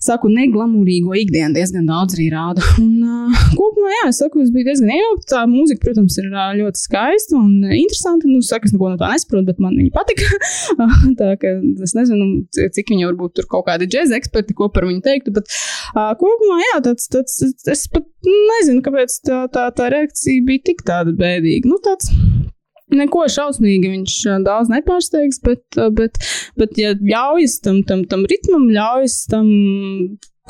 saku, neglamūrīgo ikdienu diezgan daudz arī rāda. Un uh, kopumā, jā, es saku, es biju diezgan iejaukta. Tā mūzika, protams, ir uh, ļoti skaista un interesanta. Nu, saku, es neko no tā nesaprotu, bet man viņa patika. tā ka es nezinu, cik viņa varbūt tur kaut kādi džēza eksperti, ko par viņu teiktu, bet uh, kopumā, jā, tāds, tāds, tas es pat nezinu, kāpēc tā, tā, tā reakcija bija tik tāda bēdīga. Nu, tāds, Neko šausmīgi viņš daudz nepārsteigs, bet, bet, bet ja ļaujas tam, tam, tam ritmam, ļaujas tam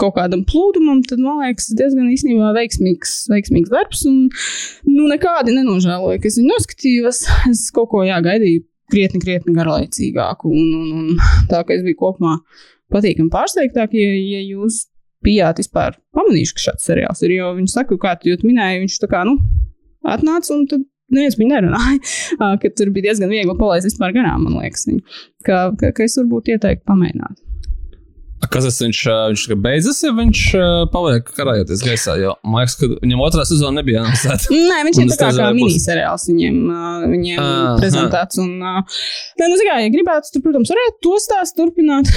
kaut kādam plūdumam, tad man liekas, diezgan īstenībā veiksmīgs, veiksmīgs darbs. Un, nu, nekādi nenožēloju, ka es viņu noskatījos. Es kaut ko jāgaidīju krietni, krietni garlaicīgāku. Un, un, un tā kā es biju kopumā patīkami pārsteigtāk, ja, ja jūs bijāt vispār pamanījuši, ka šāds seriāls ir. Jo viņi saka, kā tu minēji, viņš tā kā nu, atnāca un tad neviens viņu nerunāja. ka tur bija diezgan viegli palaist vispār garām, man liekas. Ka, ka, ka es varbūt ieteiktu pamēģināt. Kas tas viņš, viņš beidzas, ja viņš paliek karājoties gaisā? Jo man liekas, ka viņam otrā sezona nebija anonsēta. Nē, viņš ir tā kā, kā miniseriāls viņiem, viņiem ah, prezentēts. Un, nē, nu, zikā, ja gribētu, tad, protams, varētu to stāstu turpināt.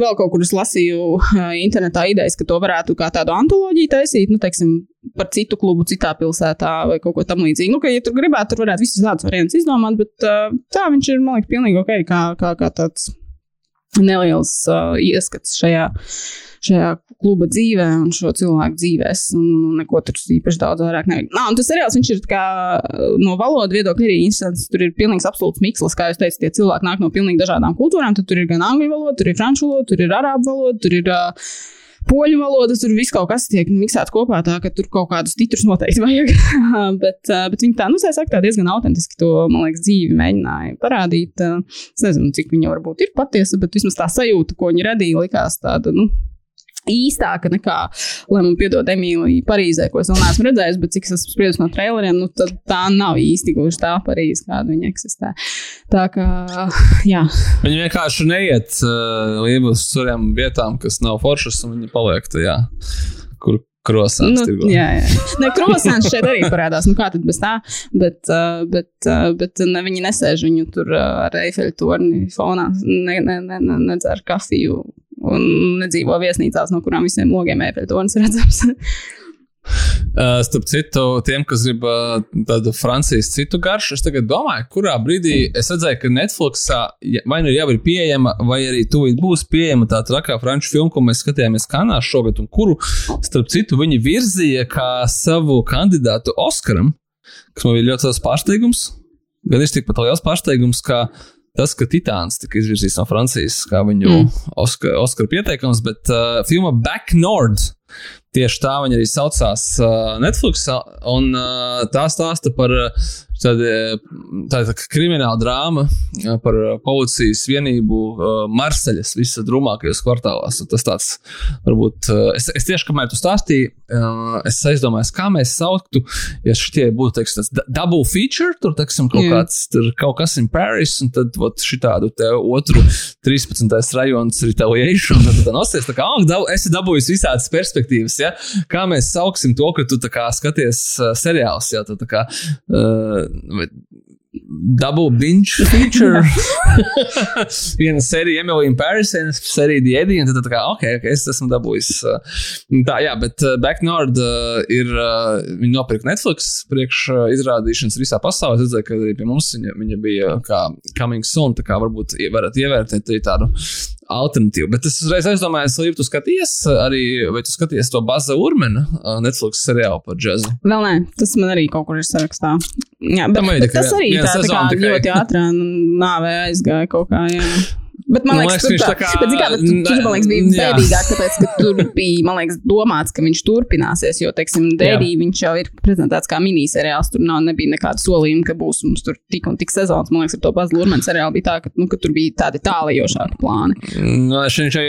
Vēl kaut kur es lasīju internetā idejas, ka to varētu kā tādu antoloģiju taisīt, nu, teiksim, par citu klubu citā pilsētā vai kaut ko tam līdzīgu. Nu, ka, ja tur gribētu, tur varētu visus tādus variantus izdomāt, bet tā viņš ir, man liekas, pilnīgi ok, kā, kā, kā tāds neliels uh, ieskats šajā, šajā kluba dzīvē un šo cilvēku dzīvēs. Un, un neko tur īpaši daudz vairāk nevajag. Nā, tas seriāls ir kā, no valodas viedokļa arī interesants. Tur ir pilnīgs absolūts mikslis, kā jūs teicat, tie cilvēki nāk no pilnīgi dažādām kultūrām. Tad tur ir gan angļu valoda, tur ir franču valoda, tur ir arābu valoda, tur ir. Uh, poļu valoda, tur viss kaut kas tiek miksēts kopā, tā ka tur kaut kādus titrus noteikti vajag. bet, bet viņi tā, nu, saka, tā diezgan autentiski to, man liekas, dzīvi mēģināja parādīt. Es nezinu, cik viņa varbūt ir patiesa, bet vismaz tā sajūta, ko viņi radīja, likās tāda, nu, īstāka nekā, lai man piedod Emīlija Parīzē, ko es vēl neesmu redzējis, bet cik es esmu spriedis no traileriem, nu tad tā nav īsti gluži tā Parīze, kāda viņa eksistē. Tā kā, jā. Viņi vienkārši neiet uh, uz curiem vietām, kas nav foršas, un viņi paliek tajā, kur Krosants. Nu, jā, jā. Ne, krosants šeit arī parādās. Nu, kā tad bez tā? Bet, uh, bet, uh, bet ne, viņi nesēž viņu tur uh, ar eifeļu torni fonā, ne, ne, ne, ne, nedzer kafiju un nedzīvo viesnīcās, no kurām visiem logiem eifeļtornis redzams. Uh, starp citu, tiem, kas grib uh, tādu Francijas citu garšu, es tagad domāju, kurā brīdī es redzēju, ka Netflixā vai nu jau ir pieejama, vai arī tūlīt būs pieejama tā trakā franču filma, ko mēs skatījāmies Kanā šogad, un kuru, starp citu, viņi virzīja kā savu kandidātu Oskaram, kas man bija ļoti liels pārsteigums. Gan ir tikpat liels pārsteigums, kā tas, ka Titāns tika izvirzīts no Francijas, kā viņu mm. Oskara Oskar pieteikums, bet uh, filma Back Nord. Tieši tā viņa arī saucās uh, Netflix, un uh, tā stāsta par uh, tāda, tāda krimināla drāma par policijas vienību Marseļas visā drūmākajos kvartālās. Tas tāds, varbūt, es, es tieši kamēr tu stāstīji, es aizdomājos, kā mēs sauktu, ja šitie būtu, teiksim, tāds double feature, tur, teiksim, kaut yeah. kāds, tur kaut kas in Paris, un tad, ot, šitādu te otru 13. rajons retaliation, tad tā nosties, tā kā, oh, esi dabūjis visādas perspektīvas, ja? Kā mēs sauksim to, ka tu tā kā skaties seriāls, ja? Tu tā kā, uh, Double binge feature. viena sērija Paris, viena sērija un tad tā kā, ok, ok, es esmu dabūjis. Uh, tā, jā, bet uh, Back Nord uh, ir, viņi nopirka Netflix priekš uh, izrādīšanas visā pasaulē. Es redzēju, ka arī pie mums viņa, viņa bija kā coming soon, tā kā varbūt varat ievērtēt tādu alternatīvu. Bet es uzreiz aizdomājos, vai tu skaties arī, vai tu skaties to Baza Urmena Netflix seriālu par džēzu? Vēl nē, tas man arī kaut kur ir sarakstā. Jā, bet, bet tas arī tā, tā kā tikai... ļoti ātrā nāvē aizgāja kaut kā. Jā. Bet man, liekas, liekas tur, tā, kā, bet, kā, bet, tur, man liekas, bija bēdīgāk, tāpēc, ka tur bija, man liekas, domāts, ka viņš turpināsies, jo, teiksim, Dēdī viņš jau ir prezentēts kā miniseriāls, tur nav, nebija nekāda solījuma, ka būs mums tur tik un tik sezonas. Man liekas, ar to Baz Lurmanu seriālu bija tā, ka, nu, ka tur bija tādi tālajošāki plāni. Nu, viņš jau,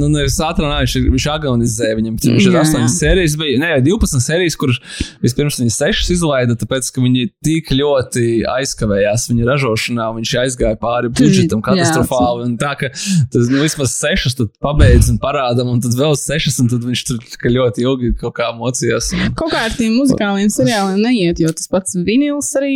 nu, nevis ātrāk, viņš, viņš agonizē, viņam viņš ir 8 sērijas, bija, ne, 12 sērijas, kur vispirms viņi 6 izlaida, tāpēc, ka viņi tik ļoti aizkavējās viņa ražošanā, viņš aizgāja pāri budžetam katastrofāli un tā, ka tas nu, vismaz sešas pabeidz un parādām, un tad vēl sešas, un tad viņš tur ļoti ilgi kaut kā mocījās. Un... Kaut kā ar tiem muzikāliem seriāliem neiet, jo tas pats vinils arī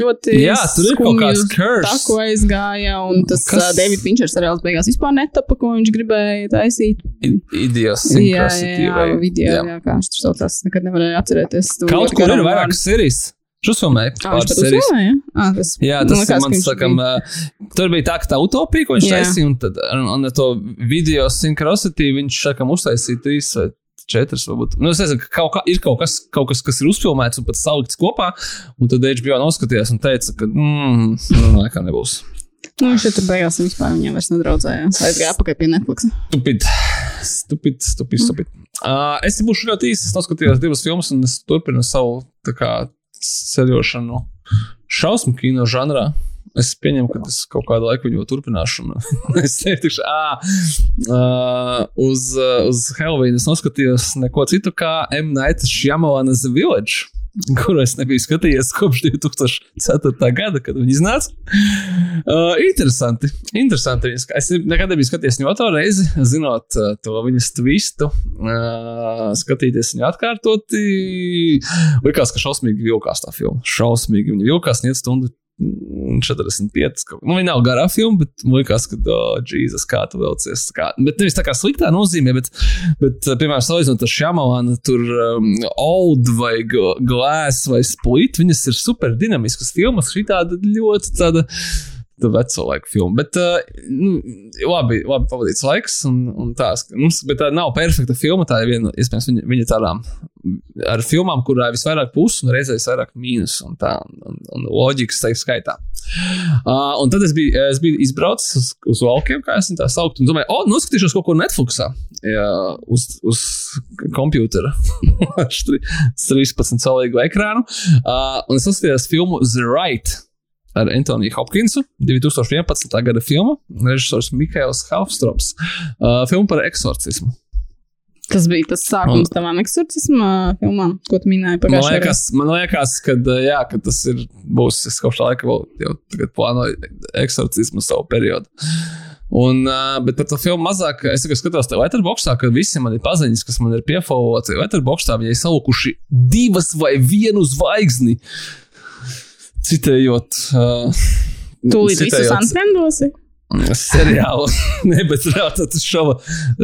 ļoti. Jā, tur ir kaut kāds kurs. Tā, ko aizgāja, un tas Kas... uh, David Finčers seriāls beigās vispār netapa, ko viņš gribēja taisīt. Idiosinkrasitīvai. Jā, jā, video, jā. jā, kā viņš tur saucās, nekad nevarēja atcerēties. Kaut kur ir vairākas sērijas. Šis filmēja pāris sērijas. Ah, tas, jā, tas ir mans, sakam, uh, tur bija tā, ka tā utopija, ko viņš taisīja, un tad un, un to video synchronicity viņš, sakam, uztaisīja trīs vai četras, varbūt. Nu, es nezinu, ka kaut kā, ir kaut kas, kaut kas, kas ir uzfilmēts un pat salikts kopā, un tad HBO noskatījās un teica, ka, mm, nu, nekā nebūs. Nu, viņš tur beigās vispār viņam vairs nedraudzējās. Aizgāja apakaļ pie Netflix. Stupid, stupid, stupid. stupid. Mm. Uh, es būšu ļoti īsi. Es noskatījos divas filmas, un es turpinu savu kā, ceļošanu šausmu kino žanrā. Es pieņemu, ka tas kaut kādu laiku jau turpināšu. es teikšu, ah, uh, uz, uz Halloween es noskatījos neko citu kā M. Night Shyamalanas Village kuru es nebiju skatījies kopš 2004. gada, kad viņi iznāca. Uh, interesanti. interesanti. Es nekad nebiju skatījies viņu otru reizi, zinot uh, to viņas twistu. Uh, skatīties viņu atkārtoti. Likās, ka šausmīgi vilkās tā filma. Šausmīgi viņa vilkās, 1 stundu 45. Kaut. Nu, viņa nav garā filma, bet man liekas, ka, oh, Jēzus, kā tu velcies. Kā, bet nevis tā kā sliktā nozīmē, bet, bet piemēram, salīdzinot ar Šamalānu, tur um, Old vai Glass vai Split, viņas ir super dinamiskas filmas. Šī tāda ļoti tāda veco laiku filmu. Bet, uh, nu, labi, labi pavadīts laiks, un, un tās, mums, bet tā nav perfekta filma. Tā ir viena, iespējams, viņa, viņa tādām ar filmām, kurā ir visvairāk plusu un reizē visvairāk mīnus, un tā, un, un loģikas tā skaitā. Uh, un tad es biju, es biju izbraucis uz, uz laukiem, kā es tā saucu, un domāju, o, oh, noskatīšos kaut ko Netflixā, jā, uz, uz kompjutera ar 13 salīgu ekrānu. Uh, un es uzskatījos filmu The Right ar Antoniju Hopkinsu, 2011. gada filmu, režisors Mikls Hafstroms, uh, filmu par eksorcismu. Tas bija tas sākums un, tavam eksorcisma filmām, ko tu minēji gadā. Man liekas, man liekas ka, jā, ka tas ir, būs, es kaut kā laika vēl jau plānoju eksorcismu savu periodu. Un, uh, bet par to filmu mazāk, es tikai skatos, te Letterboxdā, ka visi mani paziņas, kas man ir piefoloti Letterboxdā, viņi ir salikuši divas vai vienu zvaigzni. Citējot. Uh, Tūlīt citējot, visus anspendosi? seriālu. Nē, bet tas šova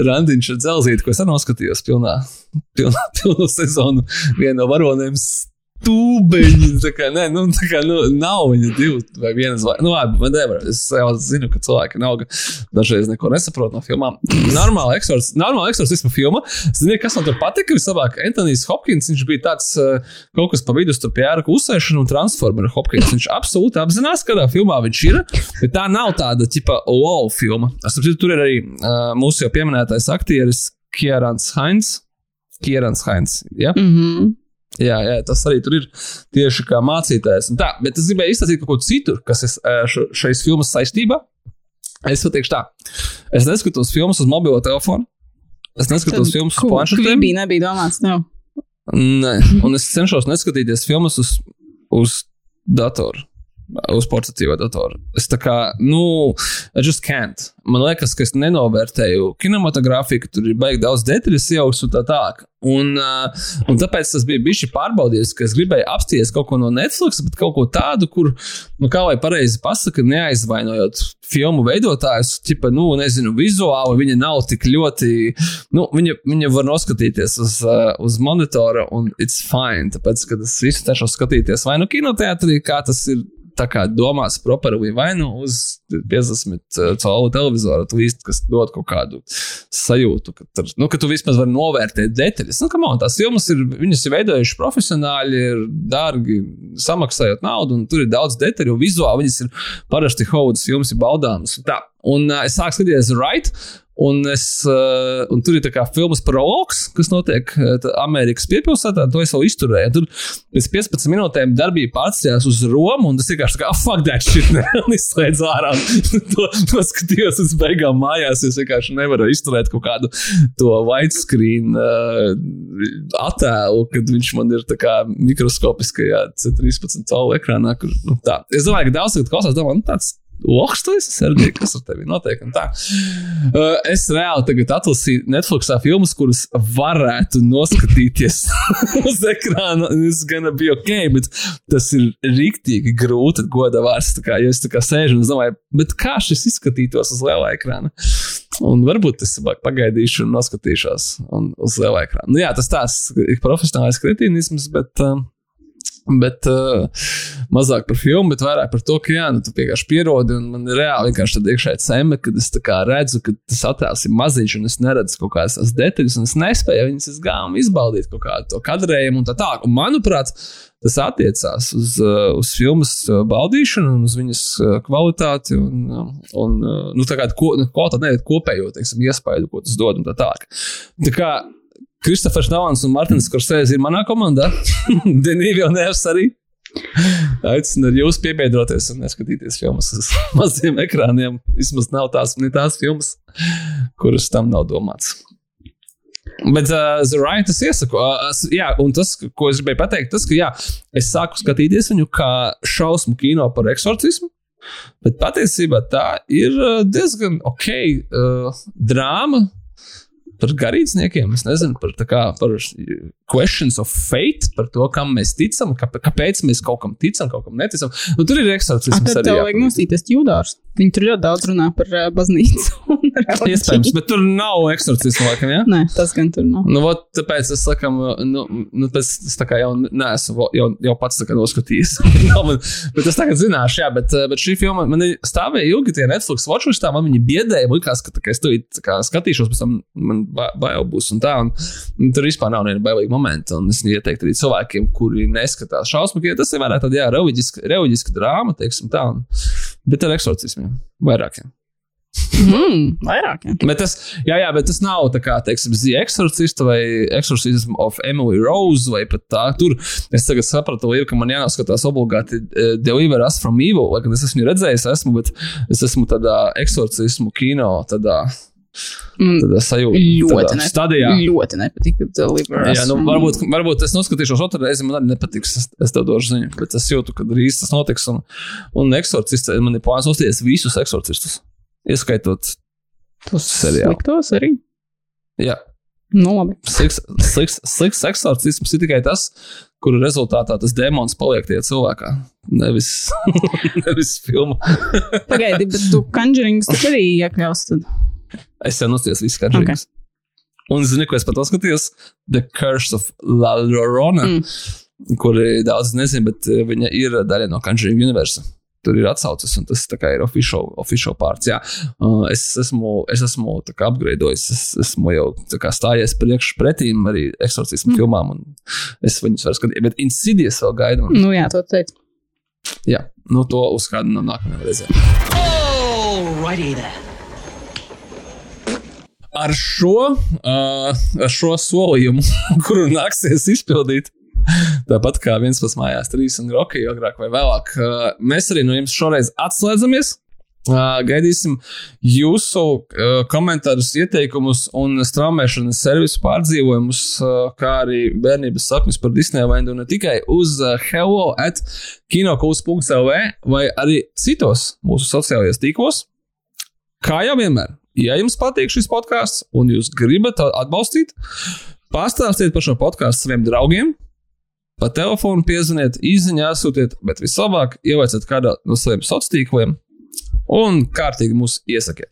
randiņš ar dzelzīti, ko es noskatījos pilnā, pilnā, pilnā sezonu. Viena no varoniem stūbeņi. Tā kā, nē, nu, tā kā, nu, nav viņa divi vai viena zvaigzne. Nu, labi, man nevar. Es jau zinu, ka cilvēki nav dažreiz neko nesaprot no filmām. Normāla eksorcisma filma. Ziniet, kas man tur patika? Vislabāk, Antonijs Hopkins, viņš bija tāds uh, kaut kas pa vidu starp pjēraku uzsēšanu un transformeru Hopkins. Viņš absolūti apzinās, kādā filmā viņš ir, bet tā nav tāda, tipa, wow filma. Es saprotu, tur ir arī uh, mūsu jau pieminētais aktieris Kierans Hainz. Kierans Hainz, ja? Mm -hmm. Jā, jā, tas arī tur ir tieši kā mācītājs. Tā, bet es gribēju izstāstīt kaut ko citu, kas ir šīs filmas saistībā. Es pateikšu tā, es neskatos filmas uz mobilo telefonu. Es neskatos Tad, filmas uz planšetēm. Bija, nebija domāts, tev. Nē, un es cenšos neskatīties filmas uz, uz datoru uz portatīvo datoru. Es tā kā, nu, I just can't. Man liekas, ka es nenovērtēju kinematogrāfiju, tur ir baigi daudz detaļu iejauks un tā tālāk. Un, uh, un tāpēc tas bija bijis pārbaudījis, ka es gribēju apsties kaut ko no Netflix, bet kaut ko tādu, kur, nu, kā lai pareizi pasaka, neaizvainojot filmu veidotājus, tipa, nu, nezinu, vizuāli viņa nav tik ļoti, nu, viņa, viņa var noskatīties uz, uh, uz monitora un it's fine, tāpēc, ka es visu cenšos skatīties vai nu kinoteātrī, kā tas ir tā kā domās properly vai nu uz 50 uh, colu televizoru, līdz, kas dod kaut kādu sajūtu, ka, tur, nu, ka tu vismaz vari novērtēt detaļas. Nu, on, tās filmas ir, viņas ir veidojuši profesionāļi, ir dārgi samaksājot naudu, un tur ir daudz detaļu, vizuāli viņas ir parasti Hovudas filmas ir baudāmas. Un uh, es sāku skatīties Right, Un, es, uh, un tur ir tā kā filmas prologs, kas notiek uh, Amerikas piepilsētā. To es jau izturēju. Tur pēc 15 minūtēm darbība pārcēlās uz Romu, un tas vienkārši kā, oh, fuck that shit, neizslēdz ārā. to, to skatījos uz beigām mājās. Es vienkārši nevaru izturēt kaut kādu to widescreen uh, attēlu, kad viņš man ir tā kā mikroskopiskajā C13 colu ekrānā. Kur, nu, tā. es domāju, ka daudz cilvēku klausās, domā, nu, tāds Loks, tu esi Sergei, kas ar tevi notiek. Uh, es reāli tagad atlasīju Netflixā filmas, kuras varētu noskatīties uz ekrāna. Es gan biju ok, bet tas ir rīktīgi grūti goda vārds. Kā, ja es tā kā sēžu un domāju, kā šis izskatītos uz lielā ekrāna. Un varbūt es labāk pagaidīšu un noskatīšos un uz lielā ekrāna. Nu, jā, tas tās ir profesionālais kretīnisms, bet. Uh, Bet uh, mazāk par filmu, bet vairāk par to, ka, jā, nu, tu vienkārši pierodi. Man ir reāli vienkārši tāda iekšēja cema, kad es redzu, ka tas attēls ir maziņš, un es neredzu kaut kādas tās detaļas, un es nespēju viņas gājumu izbaudīt kaut kādu to kadrējumu un tā tālāk. Manuprāt, tas attiecās uz, uh, uz filmas uh, baudīšanu un uz viņas kvalitāti un, un nu, tā kā ko, nu, kvalitāti, nevis kopējo teiksim, iespēju, ko tas dod un tā tālāk. Tā kā Kristofers Navans un Martins Korsēns ir manā komandā. Denīvi jau nevis arī. Aicinu jūs piebiedroties un neskatīties filmas uz maziem ekrāniem. Vismaz nav tās, tās filmas, kuras tam nav domāts. Bet uh, The Right es iesaku. Uh, jā, un tas, ko es gribēju pateikt, tas, ka jā, es sāku skatīties viņu kā šausmu kino par eksorcismu. Bet patiesībā tā ir diezgan ok uh, drāma par garīdzniekiem, es nezinu, par, kā, par questions of fate, par to, kam mēs ticam, kā, kāpēc mēs kaut kam ticam, kaut kam neticam. Nu, tur ir eksorcisms. Tad tev vajag nosīties jūdārs. Viņi tur ļoti daudz runā par uh, baznīcu. Iespējams, bet tur nav eksorcismu, laikam? Ja? Nē, tas gan tur nav. Nu, ot, tāpēc es, laikam, nu, nu tas, tas tā kā jau neesmu jau, jau pats tā kā noskatījis. bet es tagad zināšu, jā, bet, bet šī filma man stāvēja ilgi tie Netflix watchlistā, man viņi biedēja, likās, ka, ka es to skatīšos, pēc tam man bail būs un tā, un, un tur vispār nav neviena bailīga momenta, un es ieteiktu arī cilvēkiem, kuri neskatās šausmīgi, tas ir vairāk tāda, jā, reliģiska drāma, teiksim tā, un, bet ar eksorcismiem vairākiem. Mm, vairāk. Ja. Bet tas, jā, jā, bet tas nav tā kā, teiksim, The Exorcist vai Exorcism of Emily Rose vai pat tā. Tur es tagad sapratu, ir, ka man jānoskatās obligāti uh, Deliver Us from Evil, lai gan es esmu redzējis, esmu, bet es esmu tādā eksorcismu kino, tādā. Mm, Tad es sajūtu, ļoti, ka stadijā. ļoti nepatīk. Jā, nu, varbūt, varbūt es noskatīšos otru reizi, man arī nepatiks. Es, es tev došu ziņu, bet es jūtu, ka drīz tas notiks. Un, un eksorcists, man ir plāns uzties visus eksorcistus, ieskaitot tos seriālu. Sliktos arī. Jā. Nu, labi. Slikts, slikts, slikts eksorcisms ir tikai tas, kuru rezultātā tas demons paliek tie cilvēkā. Nevis, nevis filma. Pagaidi, bet tu kanģerings arī iekļaus tad. Es jau nosties visu kanģerings. Okay. Un zini, ko es pat skatījos? The Curse of La Llorona, mm. kuri daudz nezina, bet viņa ir daļa no kanģeringa universa. Tur ir atsauces, un tas ir official, official pārts. Jā. Uh, es esmu, es esmu apgraidojis, es esmu jau stājies priekš pretīm arī eksorcismu mm. filmām, un es viņus varu skatīt. Bet Insidious vēl gaidu. Un... Nu, jā, to teicu. Jā, nu to uz kādu no nākamajām reizēm. Alrighty then ar šo, uh, ar šo solījumu, kuru nāksies izpildīt. Tāpat kā viens pats mājās, trīs un roka, agrāk vai vēlāk, uh, mēs arī no jums šoreiz atslēdzamies. Uh, gaidīsim jūsu uh, komentārus, ieteikumus un straumēšanas servisu pārdzīvojumus, uh, kā arī bērnības sapņus par Disneylandu ne tikai uz hello at kinokults.lv vai arī citos mūsu sociālajos tīklos. Kā jau vienmēr, ja jums patīk šis podkāsts un jūs gribat atbalstīt, pastāstiet par šo podkāstu saviem draugiem. Pa telefonu piezvaniet, izziņā sūtiet, bet vislabāk ievaiciet kādā no saviem sociāliem tīkliem un kārtīgi mūs iesakiet.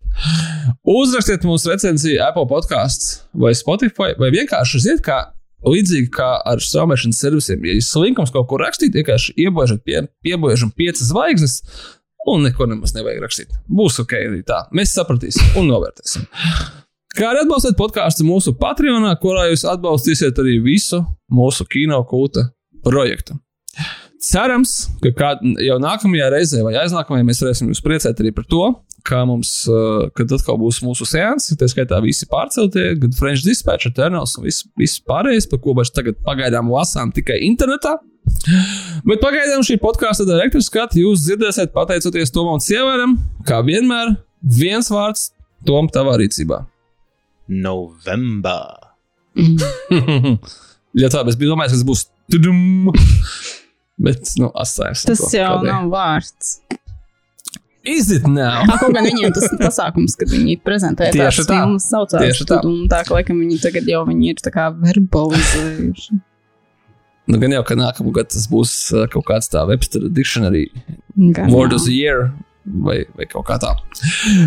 Uzrakstiet mums recenziju Apple podkāsts vai Spotify, vai vienkārši ziet, kā līdzīgi kā ar straumēšanas servisiem. Ja jūs slinkums kaut kur rakstīt, vienkārši iebojžat pie, piecas zvaigznes, un neko nemaz nevajag rakstīt. Būs ok arī tā. Mēs sapratīsim un novērtēsim. Kā arī atbalstīt podkāstu mūsu Patreonā, kurā jūs atbalstīsiet arī visu mūsu kino kulta projektu. Cerams, ka kā, jau nākamajā reizē vai aiznākamajā mēs varēsim jūs priecāt arī par to, kā mums, uh, kad atkal būs mūsu seansi, tā skaitā visi pārceltie, gan French Dispatch, Eternals un viss, viss pārējais, par ko mēs tagad pagaidām lasām tikai internetā. Bet pagaidām šī podkāstu direktora skatu jūs dzirdēsiet pateicoties Tomam Cievaram, kā vienmēr, viens vārds Tom tavā rīcībā. November. ja tā, es biju domājis, ka tas būs tudum. Bet, nu, asājums. Tas jau kādēļ. nav vārds. Is it now? Tā kaut gan viņiem tas ir pasākums, kad viņi prezentē tieši tā. filmas saucās. Tieši tā. Un tā, ka laikam viņi tagad jau viņi ir tā kā verbalizējuši. Nu, gan jau, ka nākamā gada tas būs uh, kaut kāds tā Webster Dictionary Word of the Year vai, vai kaut kā tā.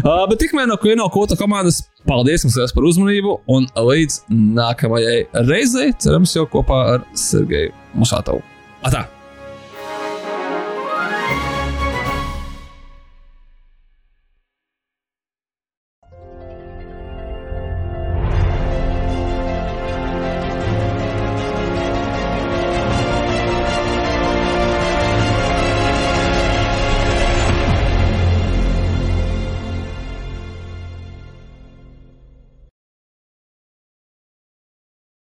Uh, bet tikmēr no Kino kota komandas paldies jums par uzmanību un līdz nākamajai reizei cerams jau kopā ar Sergeju Musātovu. Atā!